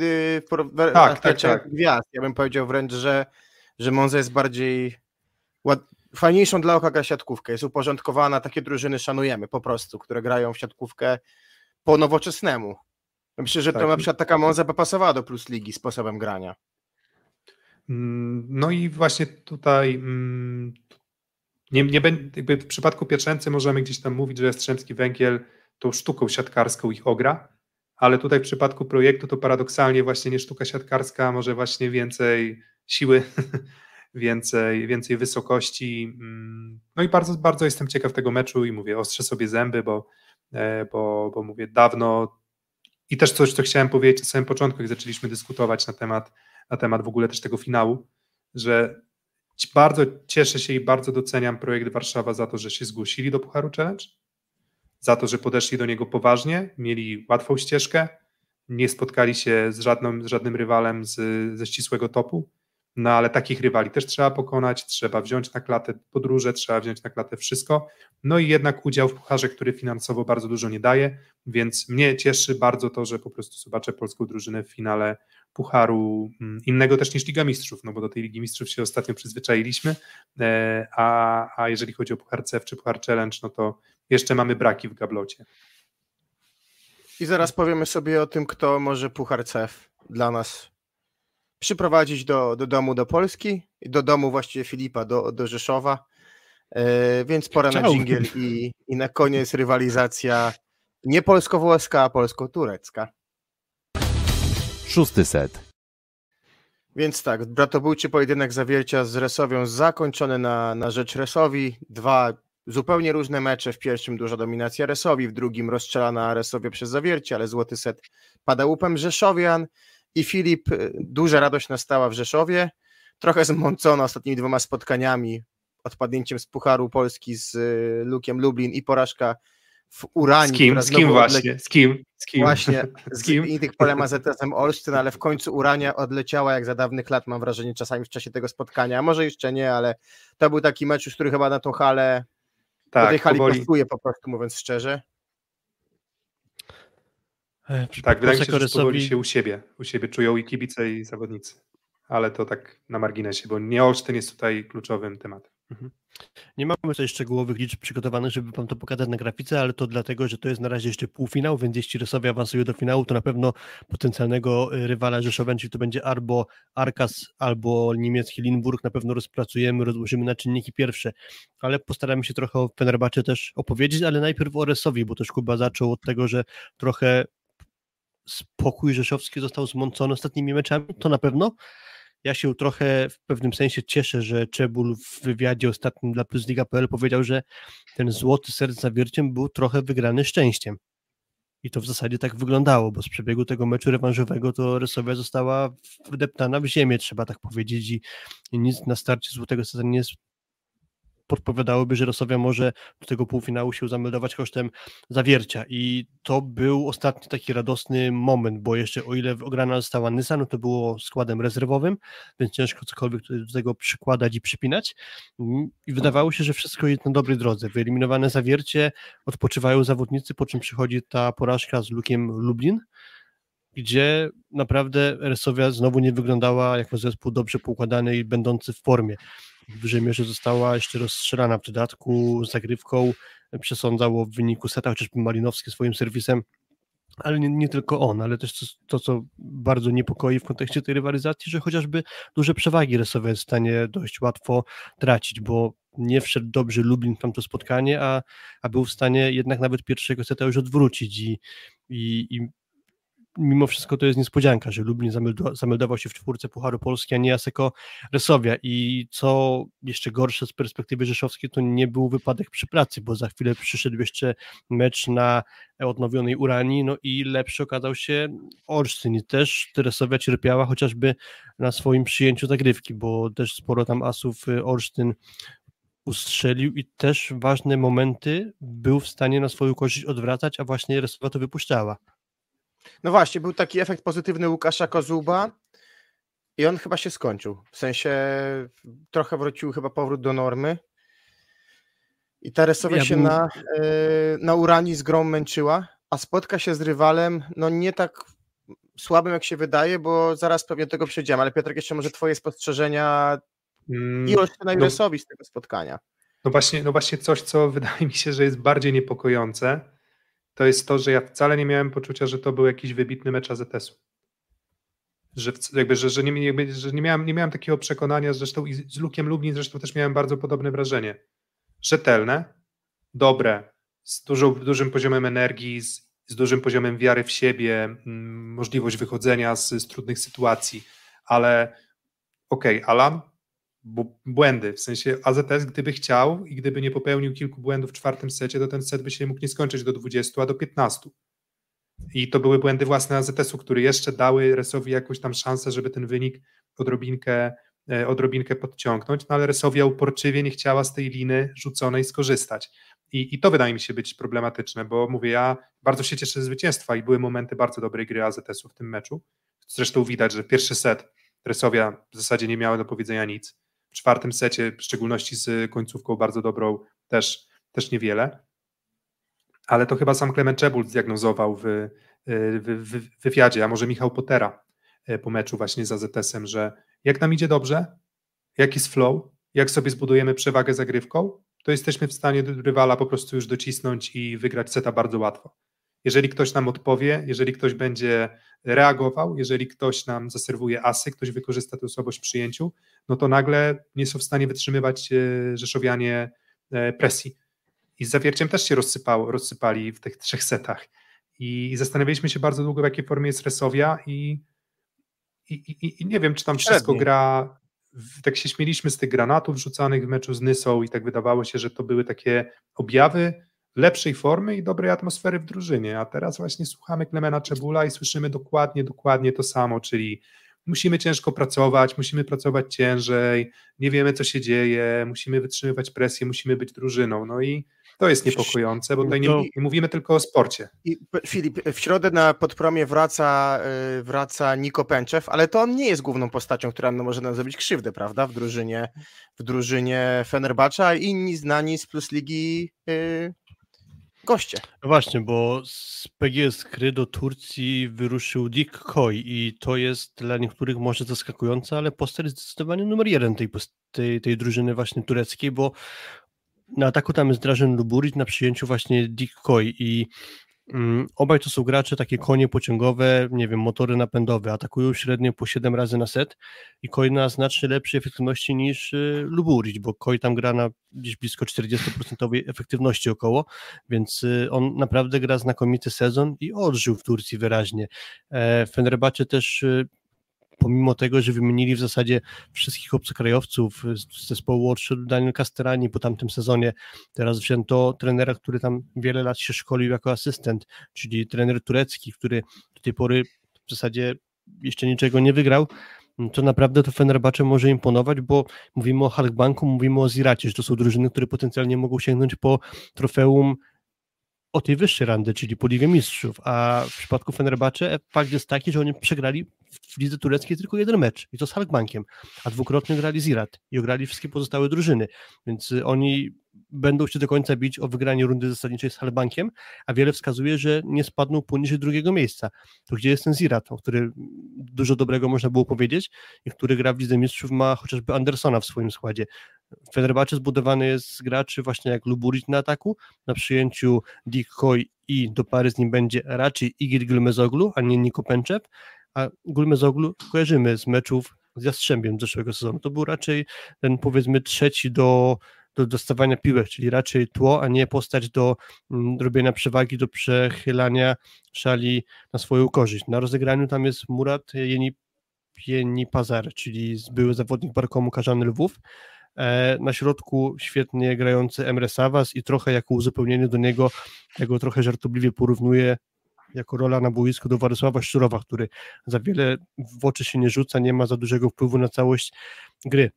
Speaker 6: Tak, tak, tak.
Speaker 3: gwiazd. Ja bym powiedział wręcz, że, że Monza jest bardziej ład... fajniejszą dla oka gra siatkówkę. Jest uporządkowana, takie drużyny szanujemy po prostu, które grają w siatkówkę po nowoczesnemu. Myślę, że to
Speaker 6: Tak.
Speaker 3: na przykład taka Monza by pasowała do Plus Ligi sposobem grania.
Speaker 6: Mm, No i właśnie tutaj mm, nie, nie jakby w przypadku Pieczęcy możemy gdzieś tam mówić, że Jastrzębski Węgiel tą sztuką siatkarską ich ogra, ale tutaj w przypadku projektu to paradoksalnie właśnie nie sztuka siatkarska, może właśnie więcej siły, więcej, więcej wysokości. mm, No i bardzo, bardzo jestem ciekaw tego meczu i mówię, ostrzę sobie zęby, bo, e, bo, bo mówię dawno i też coś, co chciałem powiedzieć na samym początku, jak zaczęliśmy dyskutować na temat na temat w ogóle też tego finału, że bardzo cieszę się i bardzo doceniam projekt Warszawa za to, że się zgłosili do Pucharu Challenge, za to, że podeszli do niego poważnie, mieli łatwą ścieżkę, nie spotkali się z, żadną, z żadnym rywalem z, ze ścisłego topu, no ale takich rywali też trzeba pokonać, trzeba wziąć na klatę podróże, trzeba wziąć na klatę wszystko, no i jednak udział w Pucharze, który finansowo bardzo dużo nie daje, więc mnie cieszy bardzo to, że po prostu zobaczę polską drużynę w finale pucharu mm, innego też niż Liga Mistrzów, no bo do tej Ligi Mistrzów się ostatnio przyzwyczailiśmy, e, a, a jeżeli chodzi o Puchar CEF czy Puchar Challenge, no to jeszcze mamy braki w gablocie.
Speaker 3: I zaraz powiemy sobie o tym, kto może Puchar CEF dla nas przyprowadzić do, do domu do Polski, do domu właściwie Filipa, do, do Rzeszowa. E, więc pora na dżingiel i, i na koniec rywalizacja nie polsko-włoska, a polsko-turecka.
Speaker 2: Szósty set.
Speaker 3: Więc tak, bratobójczy pojedynek zawiercia z Resowią zakończony na, na rzecz Resowi. Dwa zupełnie różne mecze. W pierwszym duża dominacja Resowi, w drugim rozstrzelana Resowie przez zawiercie, ale złoty set pada łupem Rzeszowian. I Filip, y, duża radość nastała w Rzeszowie. Trochę zmącona ostatnimi dwoma spotkaniami, odpadnięciem z Pucharu Polski z y, Lukiem Lublin i porażka w Uranii.
Speaker 6: Z kim, z kim
Speaker 3: znowu odle-
Speaker 6: właśnie, z kim, z kim?
Speaker 3: Właśnie,
Speaker 6: z
Speaker 3: z
Speaker 6: kim?
Speaker 3: i tych polema ZSM Olsztyn, ale w końcu Urania odleciała jak za dawnych lat, mam wrażenie, czasami w czasie tego spotkania. Może jeszcze nie, ale to był taki mecz, już który chyba na tą halę, do tej
Speaker 6: Tak,
Speaker 3: hali
Speaker 6: powoli,
Speaker 3: pasuje po prostu, mówiąc szczerze.
Speaker 4: E,
Speaker 6: tak, wydaje mi się, że powoli się u siebie, u siebie czują i kibice i zawodnicy, ale to tak na marginesie, bo nie Olsztyn jest tutaj kluczowym tematem.
Speaker 4: Nie mamy tutaj szczegółowych liczb przygotowanych, żeby wam to pokazać na grafice, ale to dlatego, że to jest na razie jeszcze półfinał, więc jeśli Rysowie awansuje do finału, to na pewno potencjalnego y, rywala Rzeszowa, czyli to będzie albo Arkas, albo niemiecki Limburg, na pewno rozpracujemy, rozłożymy na czynniki pierwsze, ale postaramy się trochę o Fenerbahce też opowiedzieć, ale najpierw o Resowi, bo też Kuba zaczął od tego, że trochę spokój rzeszowski został zmącony ostatnimi meczami, to na pewno, ja się trochę w pewnym sensie cieszę, że Czebul w wywiadzie ostatnim dla plusliga.pl powiedział, że ten złoty serc z zawierciem był trochę wygrany szczęściem. I to w zasadzie tak wyglądało, bo z przebiegu tego meczu rewanżowego to Rysowia została wdeptana w ziemię, trzeba tak powiedzieć, i nic na starcie złotego serca nie podpowiadałoby, że Rosowia może do tego półfinału się zameldować kosztem zawiercia i to był ostatni taki radosny moment, bo jeszcze o ile ograna została Nysa, no to było składem rezerwowym, więc ciężko cokolwiek do tego przykładać i przypinać Mm, i wydawało się, że wszystko jest na dobrej drodze. Wyeliminowane zawiercie, odpoczywają zawodnicy, po czym przychodzi ta porażka z Lukiem Lublin, gdzie naprawdę Resowia znowu nie wyglądała jako zespół dobrze poukładany i będący w formie. W dużej mierze została jeszcze rozstrzelana w dodatku zagrywką, przesądzało w wyniku seta, chociażby Malinowski swoim serwisem, ale nie, nie tylko on, ale też to, to, co bardzo niepokoi w kontekście tej rywalizacji, że chociażby duże przewagi Resowia jest w stanie dość łatwo tracić, bo nie wszedł dobrze Lublin w tamto spotkanie, a, a był w stanie jednak nawet pierwszego seta już odwrócić i, i, i mimo wszystko to jest niespodzianka, że Lublin zameldo- zameldował się w czwórce Pucharu Polski, a nie Aseko Resowia. I co jeszcze gorsze z perspektywy rzeszowskiej, to nie był wypadek przy pracy, bo za chwilę przyszedł jeszcze mecz na odnowionej Uranii, no i lepszy okazał się Olsztyn. I też Resowia cierpiała chociażby na swoim przyjęciu zagrywki, bo też sporo tam asów y, Olsztyn ustrzelił. I też ważne momenty był w stanie na swoją korzyść odwracać, a właśnie Resowa to wypuszczała.
Speaker 3: No właśnie, był taki efekt pozytywny Łukasza Kozuba i on chyba się skończył. W sensie trochę wrócił chyba powrót do normy. I ta Resowia
Speaker 4: Ja
Speaker 3: się
Speaker 4: bym-
Speaker 3: na, e, na Urani z grą męczyła, a spotka się z rywalem, no nie tak słabym jak się wydaje, bo zaraz pewnie do tego przejdziemy, ale Piotrek, jeszcze może twoje spostrzeżenia
Speaker 6: Mm,
Speaker 3: i Olsztyna
Speaker 6: no-
Speaker 3: z tego spotkania.
Speaker 6: No właśnie, no właśnie coś, co wydaje mi się, że jest bardziej niepokojące, to jest to, że ja wcale nie miałem poczucia, że to był jakiś wybitny mecz AZS-u. Że, jakby, że, że, nie, jakby, że nie, miałem, nie miałem takiego przekonania, zresztą i z Lukiem Lublin zresztą też miałem bardzo podobne wrażenie. Rzetelne, dobre, z dużą, dużym poziomem energii, z, z dużym poziomem wiary w siebie, możliwość wychodzenia z, z trudnych sytuacji, ale okej, Alan, bu- błędy, w sensie AZS gdyby chciał i gdyby nie popełnił kilku błędów w czwartym secie, to ten set by się mógł nie skończyć do 20, a do 15. I to były błędy własne AZS-u, które jeszcze dały Resowi jakąś tam szansę, żeby ten wynik odrobinkę, e, odrobinkę podciągnąć, no ale Resowia uporczywie nie chciała z tej liny rzuconej skorzystać. I, I to wydaje mi się być problematyczne, bo mówię, ja bardzo się cieszę ze zwycięstwa i były momenty bardzo dobrej gry AZS-u w tym meczu. Zresztą widać, że pierwszy set Resowia w zasadzie nie miała do powiedzenia nic. Czwartym secie, w szczególności z końcówką bardzo dobrą, też, też niewiele. Ale to chyba sam Klement Czebul zdiagnozował w, w, w, w wywiadzie, a może Michał Potera e, po meczu właśnie z AZS-em, że jak nam idzie dobrze, jak jest flow, jak sobie zbudujemy przewagę zagrywką, to jesteśmy w stanie rywala po prostu już docisnąć i wygrać seta bardzo łatwo. Jeżeli ktoś nam odpowie, jeżeli ktoś będzie reagował, jeżeli ktoś nam zaserwuje asy, ktoś wykorzysta tę słabość w przyjęciu, no to nagle nie są w stanie wytrzymywać e, Rzeszowianie e, presji. I z zawierciem też się rozsypało, rozsypali w tych trzech setach. I, zastanawialiśmy się bardzo długo, w jakiej formie jest Resowia i, i, i, i nie wiem, czy tam wszystko gra, tak się śmieliśmy z tych granatów rzucanych w meczu z Nysą i tak wydawało się, że to były takie objawy lepszej formy i dobrej atmosfery w drużynie, a teraz właśnie słuchamy Klemena Czebula i słyszymy dokładnie, dokładnie to samo, czyli musimy ciężko pracować, musimy pracować ciężej, nie wiemy co się dzieje, musimy wytrzymywać presję, musimy być drużyną, no i to jest niepokojące, bo tutaj nie,
Speaker 4: To-
Speaker 6: nie mówimy tylko o sporcie.
Speaker 3: I Filip, w środę na podpromie wraca, y, wraca Niko Pęczew, ale to on nie jest główną postacią, która no, może nam zrobić krzywdę, prawda? W drużynie, w drużynie Fenerbahce, a inni znani z Plus Ligi y, goście.
Speaker 4: No właśnie, bo z PGS Kry do Turcji wyruszył Dick Koy i to jest dla niektórych może zaskakujące, ale postać zdecydowanie numer jeden tej, tej, tej drużyny właśnie tureckiej, bo na ataku tam jest Drażen Luburic, na przyjęciu właśnie Dick Koy i obaj to są gracze takie konie pociągowe, nie wiem, motory napędowe, atakują średnio po 7 razy na set i Koy na znacznie lepszej efektywności niż y, Luburic, bo Koy tam gra na gdzieś blisko 40% efektywności około, więc y, on naprawdę gra znakomity sezon i odżył w Turcji wyraźnie. E, Fenerbahce też y, pomimo tego, że wymienili w zasadzie wszystkich obcokrajowców z zespołu odszedł Daniel Castellani po tamtym sezonie, teraz wzięto trenera, który tam wiele lat się szkolił jako asystent, czyli trener turecki, który do tej pory w zasadzie jeszcze niczego nie wygrał, to naprawdę to Fenerbahce może imponować, bo mówimy o Halkbanku, mówimy o Ziracie, że to są drużyny, które potencjalnie mogą sięgnąć po trofeum o tej wyższej randy, czyli po Ligę Mistrzów, a w przypadku Fenerbahce fakt jest taki, że oni przegrali w- lidze tureckiej tylko jeden mecz i to z Halkbankiem, a dwukrotnie grali Zirat i ograli wszystkie pozostałe drużyny, więc y, oni będą się do końca bić o wygranie rundy zasadniczej z Halbankiem, a wiele wskazuje, że nie spadną poniżej drugiego miejsca. To gdzie jest ten Zirat, o który dużo dobrego można było powiedzieć i który gra w Lidze Mistrzów, ma chociażby Andersona w swoim składzie. Fenerbahce zbudowany jest z graczy właśnie jak Luburic na ataku, na przyjęciu Dick i do pary z nim będzie raczej Igor Gulmezoglu, a nie Niko Pęczew, a Gulmezoglu kojarzymy z meczów z Jastrzębiem z zeszłego sezonu. To był raczej ten powiedzmy trzeci do, do dostawania piłek, czyli raczej tło, a nie postać do mm, robienia przewagi, do przechylania szali na swoją korzyść. Na rozegraniu tam jest Murat Jeni, Jeni Pazar, czyli były zawodnik Barkomu Karzany Lwów, Na środku świetnie grający Emre Savas i trochę jako uzupełnienie do niego, ja go trochę żartobliwie porównuję jako rola na boisku do Władysława Szczurowa, który za wiele w oczy się nie rzuca, nie ma za dużego wpływu na całość gry.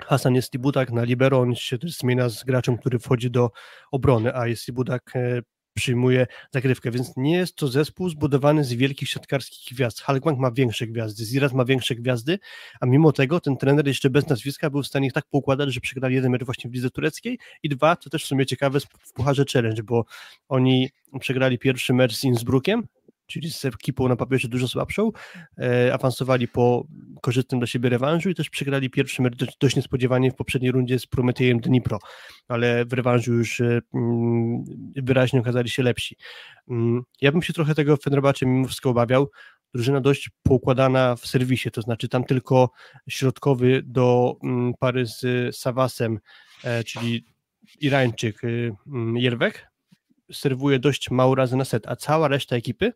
Speaker 4: Hasan jest Budak na libero, on się też zmienia z graczem, który wchodzi do obrony, a jest Budak e, przyjmuje zagrywkę, więc nie jest to zespół zbudowany z wielkich siatkarskich gwiazd. Halkbank ma większe gwiazdy, Ziraz ma większe gwiazdy, a mimo tego ten trener jeszcze bez nazwiska był w stanie ich tak poukładać, że przegrali jeden mecz właśnie w lidze tureckiej i dwa, co też w sumie ciekawe, w Pucharze Challenge, bo oni przegrali pierwszy mecz z Innsbruckiem, czyli z ekipą na papierze dużo słabszą, e, awansowali po korzystnym dla siebie rewanżu i też przegrali pierwszy mecz dość, niespodziewanie w poprzedniej rundzie z Prometejem Dnipro, ale w rewanżu już e, mm, wyraźnie okazali się lepsi. Mm, ja bym się trochę tego Fenerbahce mimo wszystko obawiał, drużyna dość poukładana w serwisie, to znaczy tam tylko środkowy do mm, pary z Savasem, e, czyli Irańczyk y, Jerwek, serwuje dość mało razy na set, a cała reszta ekipy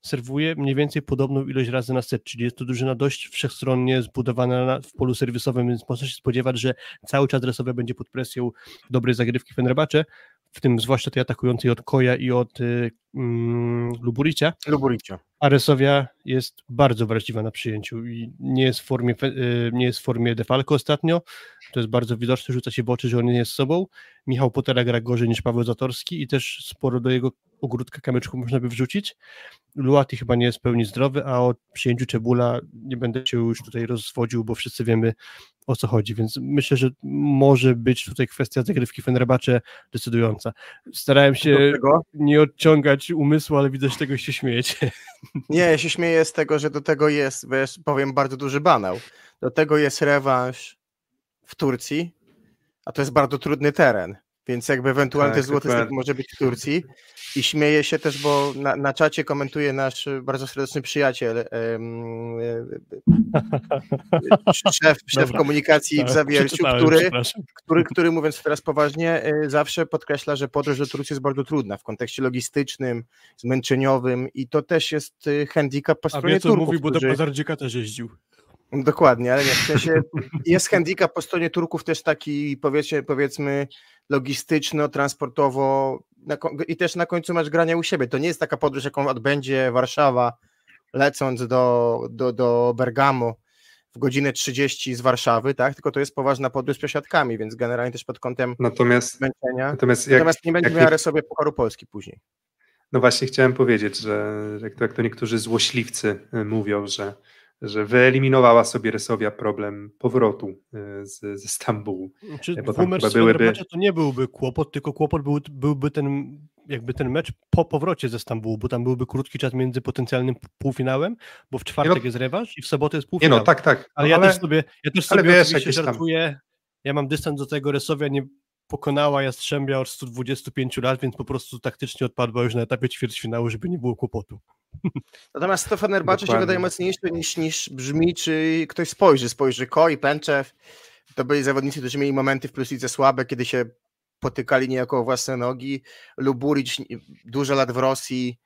Speaker 4: serwuje mniej więcej podobną ilość razy na set, czyli jest to drużyna dość wszechstronnie zbudowana na, w polu serwisowym, więc można się spodziewać, że cały czas dresowe będzie pod presją dobrej zagrywki Fenerbahce, w tym zwłaszcza tej atakującej od Koja i od y, mm, Luburicia.
Speaker 3: Luburicia.
Speaker 4: A Resowia jest bardzo wrażliwa na przyjęciu i nie jest w formie, y, nie jest w formie Defalco ostatnio, to jest bardzo widoczne, rzuca się w oczy, że on nie jest sobą. Michał Potera gra gorzej niż Paweł Zatorski i też sporo do jego ogródka kamyczków można by wrzucić. Luati chyba nie jest w pełni zdrowy, a o przyjęciu Czebula nie będę się już tutaj rozwodził, bo wszyscy wiemy o co chodzi, więc myślę, że może być tutaj kwestia zagrywki Fenerbahce decydująca. Starałem się nie odciągać umysłu, ale że tego się śmiejecie.
Speaker 3: Nie, ja się śmieję z tego, że do tego jest, wiesz, powiem bardzo duży banał. Do tego jest rewanż w Turcji, a to jest bardzo trudny teren. Więc jakby ewentualnie tak, złoty step może być w Turcji. I śmieje się też, bo na, na czacie komentuje nasz bardzo serdeczny przyjaciel, um, szef, szef komunikacji tak, Zawierciu, który, który, który mówiąc teraz poważnie, zawsze podkreśla, że podróż do Turcji jest bardzo trudna w kontekście logistycznym, zmęczeniowym i to też jest handicap po stronie A wie, co Turków.
Speaker 4: mówił, bo do Bazardzika też jeździł.
Speaker 3: Dokładnie, ale nie, w sensie jest handicap po stronie Turków też taki powiedzmy, powiedzmy logistyczno, transportowo i też na końcu masz grania u siebie. To nie jest taka podróż, jaką odbędzie Warszawa lecąc do, do, do Bergamo w godzinę 30 z Warszawy, tak? Tylko to jest poważna podróż z przesiadkami, więc generalnie też pod kątem
Speaker 6: natomiast,
Speaker 3: zmęczenia. Natomiast, jak, natomiast nie będzie miała sobie Pucharu Polski później.
Speaker 6: No właśnie chciałem powiedzieć, że jak to, jak to niektórzy złośliwcy y, mówią, że że wyeliminowała sobie Resowia problem powrotu e, z, ze Stambułu.
Speaker 4: Czy bo tam mecz byłyby... to nie byłby kłopot, tylko kłopot był, byłby ten jakby ten mecz po powrocie ze Stambułu, bo tam byłby krótki czas między potencjalnym półfinałem, bo w czwartek no, jest rewanż i w sobotę jest półfinał.
Speaker 6: Nie no, tak, tak.
Speaker 4: Ale, ale ja też sobie, ja też sobie wiesz, oczywiście żartuję, tam... ja mam dystans do tego, Resowia nie pokonała Jastrzębia od 125 lat, więc po prostu taktycznie odpadła już na etapie ćwierćfinału, żeby nie było kłopotu.
Speaker 3: Natomiast to Fenerbahce się wydaje mocniejsze niż, niż brzmi, czy ktoś spojrzy. Spojrzy Ko i Pęczew. To byli zawodnicy, którzy mieli momenty w pluslice słabe, kiedy się potykali niejako o własne nogi. Luburic dużo lat w Rosji,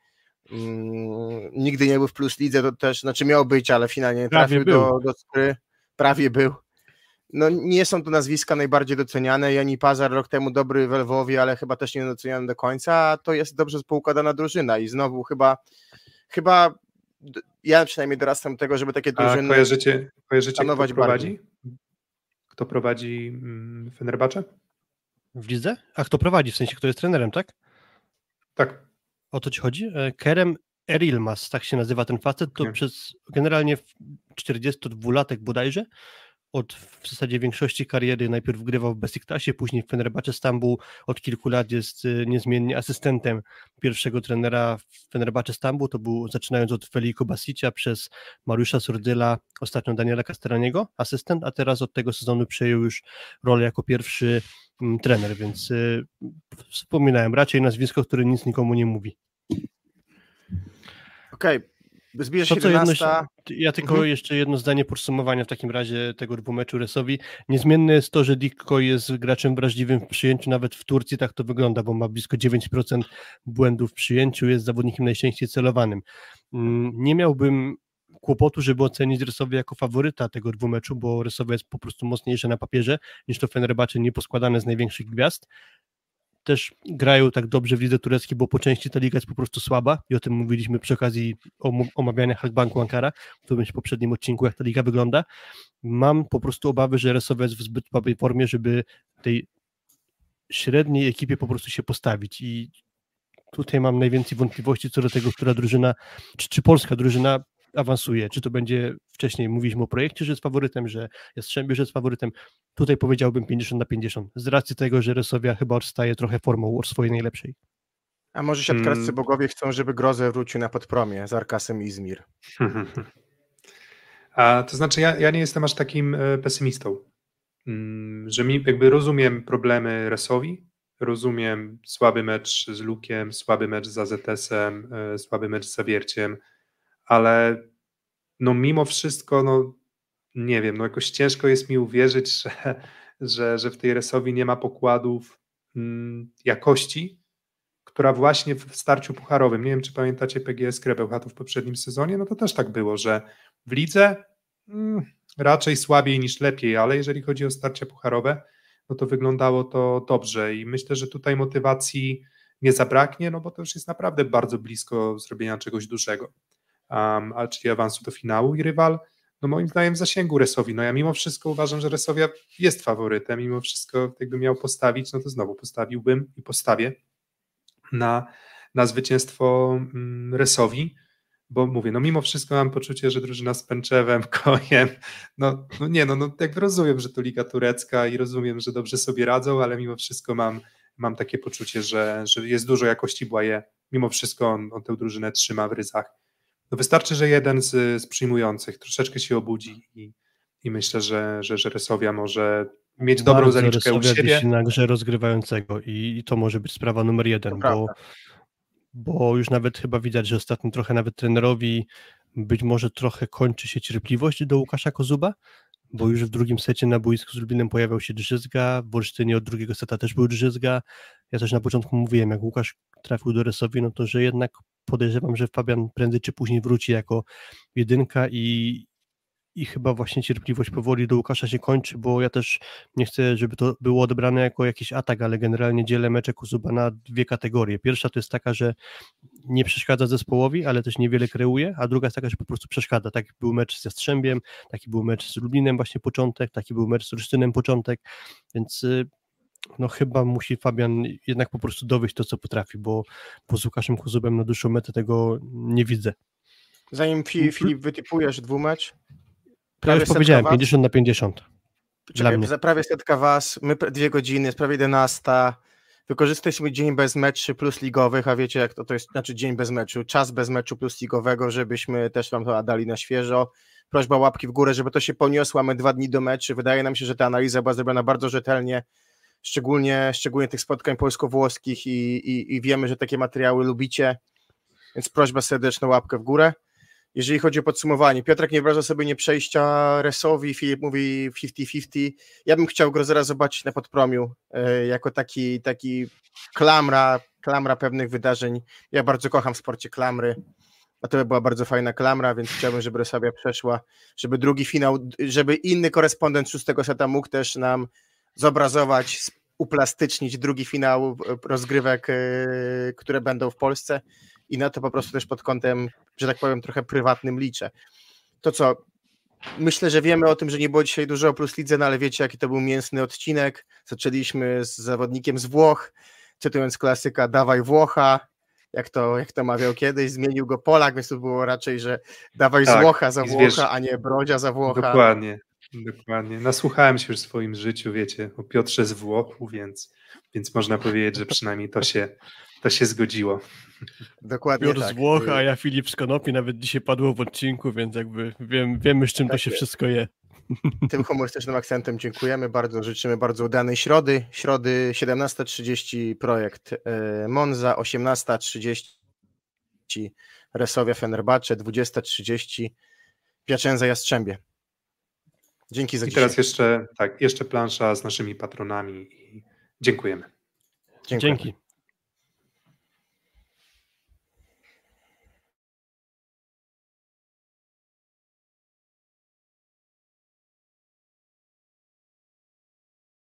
Speaker 3: mm, nigdy nie był w pluslidze, to też, znaczy miał być, ale finalnie nie trafił do, do skry. Prawie był. No nie są to nazwiska najbardziej doceniane. Jani Pazar rok temu dobry w Lwowie, ale chyba też nie doceniany do końca, a to jest dobrze poukładana drużyna i znowu chyba chyba ja przynajmniej dorastam do tego, żeby takie drużyny
Speaker 6: A kojarzycie, kojarzycie kto prowadzi? Bardziej. Kto prowadzi mm, Fenerbahce?
Speaker 4: W lidze? A kto prowadzi? W sensie, kto jest trenerem, tak?
Speaker 6: Tak.
Speaker 4: O to ci chodzi? E, Kerem Erilmas, tak się nazywa ten facet, to Nie. przez generalnie 42-latek bodajże od w zasadzie większości kariery najpierw grywał w Besiktasie, później w Fenerbahce Stambuł, od kilku lat jest y, niezmiennie asystentem pierwszego trenera w Fenerbahce Stambuł, to był zaczynając od Feliko Basicia przez Mariusza Surdyla, ostatnio Daniela Castellaniego, asystent, a teraz od tego sezonu przejął już rolę jako pierwszy mm, trener, więc y, wspominałem, raczej nazwisko, które nic nikomu nie mówi.
Speaker 3: Okej, okay. Zbliża się to, 11. Jedno,
Speaker 4: ja tylko mhm. jeszcze jedno zdanie podsumowania w takim razie tego dwumeczu Resowi. Niezmienne jest to, że Dikko jest graczem wrażliwym w przyjęciu, nawet w Turcji tak to wygląda, bo ma blisko 9% błędów w przyjęciu, jest zawodnikiem najczęściej celowanym. Mm, nie miałbym kłopotu, żeby ocenić Resowi jako faworyta tego dwumeczu, bo Resowia jest po prostu mocniejsza na papierze niż to Fenerbahce nieposkładane z największych gwiazd. Też grają tak dobrze w lidze tureckiej, bo po części ta liga jest po prostu słaba i o tym mówiliśmy przy okazji omawiania Halkbanku Ankara, w którymś poprzednim odcinku, jak ta liga wygląda. Mam po prostu obawy, że Resowia jest w zbyt słabej formie, żeby tej średniej ekipie po prostu się postawić i tutaj mam najwięcej wątpliwości co do tego, która drużyna, czy, czy polska drużyna awansuje, czy to będzie wcześniej mówiliśmy o projekcie, że jest faworytem, że Jastrzębie, że jest faworytem, tutaj powiedziałbym 50 na 50, z racji tego, że Resowia chyba odstaje trochę formą od swojej najlepszej.
Speaker 3: A może siatkarscy hmm. bogowie chcą, żeby Grozę wrócił na podpromie z Arkasem Izmir.
Speaker 6: A to znaczy ja, ja nie jestem aż takim e, pesymistą, mm, że mi jakby rozumiem problemy Resowi, rozumiem słaby mecz z Lukiem, słaby mecz z AZS-em, e, słaby mecz z Zawierciem, ale no mimo wszystko, no nie wiem, no jakoś ciężko jest mi uwierzyć, że, że, że w tej Resowi nie ma pokładów mm, jakości, która właśnie w starciu pucharowym, nie wiem czy pamiętacie PGS Krebełchatów w poprzednim sezonie, no to też tak było, że w lidze mm, raczej słabiej niż lepiej, ale jeżeli chodzi o starcia pucharowe, no to wyglądało to dobrze i myślę, że tutaj motywacji nie zabraknie, no bo to już jest naprawdę bardzo blisko zrobienia czegoś dużego um, a czyli awansu do finału. I rywal, no moim zdaniem w zasięgu Resowi. No ja mimo wszystko uważam, że Resowia jest faworytem, mimo wszystko jakby miał postawić, no to znowu postawiłbym i postawię na, na zwycięstwo mm, Resowi, bo mówię, no mimo wszystko mam poczucie, że drużyna z Pęczewem, Kojem, no, no nie, no, no jakby rozumiem, że to Liga Turecka i rozumiem, że dobrze sobie radzą, ale mimo wszystko mam, mam takie poczucie, że, że jest dużo jakości Błaje, mimo wszystko on, on tę drużynę trzyma w ryzach no wystarczy, że jeden z, z przyjmujących troszeczkę się obudzi i, i myślę, że, że, że Resowia może mieć dobrą Bardzo zaliczkę u siebie.
Speaker 4: na grze rozgrywającego i, i, to może być sprawa numer jeden, bo, bo już nawet chyba widać, że ostatnio trochę nawet trenerowi być może trochę kończy się cierpliwość do Łukasza Kozuba, bo już w drugim secie na boisku z Lublinem pojawiał się Drzyzga, w Olsztynie od drugiego seta też był Drzyzga. Ja też na początku mówiłem, jak Łukasz trafił do Resowi, no to że jednak podejrzewam, że Fabian prędzej czy później wróci jako jedynka i, i chyba właśnie cierpliwość powoli do Łukasza się kończy, bo ja też nie chcę, żeby to było odebrane jako jakiś atak, ale generalnie dzielę mecze Kuzuba na dwie kategorie. Pierwsza to jest taka, że nie przeszkadza zespołowi, ale też niewiele kreuje, a druga jest taka, że po prostu przeszkadza. Taki był mecz z Jastrzębiem, taki był mecz z Lublinem właśnie początek, taki był mecz z Olsztynem początek, więc y, no chyba musi Fabian jednak po prostu dowieść to, co potrafi, bo, bo z Łukaszem Kuzubem na dłuższą metę tego nie widzę.
Speaker 3: Zanim Filip wytypujesz dwumecz,
Speaker 4: prawie ja już powiedziałem, was, 50 na 50. Czekaj,
Speaker 3: Dla prawie setka was, my dwie godziny, jest prawie 11. Wykorzystaliśmy dzień bez meczu plus ligowych, a wiecie jak to, to jest, znaczy dzień bez meczu, czas bez meczu plus ligowego, żebyśmy też wam to dali na świeżo. Prośba łapki w górę, żeby to się poniosło, mamy dwa dni do meczu. Wydaje nam się, że ta analiza była zrobiona bardzo rzetelnie szczególnie, szczególnie tych spotkań polsko-włoskich i, i, i wiemy, że takie materiały lubicie, więc prośba serdeczna łapkę w górę. Jeżeli chodzi o podsumowanie, Piotrek nie wraża sobie nie przejścia Resowi, Filip mówi 50-50. Ja bym chciał go zaraz zobaczyć na podpromiu, e, jako taki, taki klamra, klamra pewnych wydarzeń. Ja bardzo kocham w sporcie klamry, a to by była bardzo fajna klamra, więc chciałbym, żeby Resowia przeszła, żeby drugi finał, żeby inny korespondent szóstego seta mógł też nam zobrazować, uplastycznić drugi finał rozgrywek, e, które będą w Polsce i na to po prostu też pod kątem, że tak powiem, trochę prywatnym liczę. To co, myślę, że wiemy o tym, że nie było dzisiaj dużo o Plus Lidze, no ale wiecie, jaki to był mięsny odcinek. Zaczęliśmy z zawodnikiem z Włoch, cytując klasyka, dawaj Włocha, jak to, jak to mawiał kiedyś, zmienił go Polak, więc to było raczej, że dawaj tak, z Włocha za Włocha, a nie Brodzia za Włocha.
Speaker 6: Dokładnie. Dokładnie. Nasłuchałem się już w swoim życiu, wiecie, o Piotrze z Włochu, więc, więc można powiedzieć, że przynajmniej to się, to się zgodziło.
Speaker 4: Dokładnie Piotr tak. z Włoch, a ja Filip z Konopi, nawet dzisiaj padło w odcinku, więc jakby wiem, wiemy z czym tak to się jest. wszystko je.
Speaker 3: Tym humorystycznym akcentem dziękujemy bardzo, życzymy bardzo udanej środy. Środy 17.30 projekt e, Monza, 18.30 Resowia Fenerbahce, 20.30 Piacenza Jastrzębie. Dzięki za
Speaker 6: I teraz jeszcze, tak, jeszcze plansza z naszymi patronami i dziękujemy.
Speaker 4: Dziękuję. Dzięki.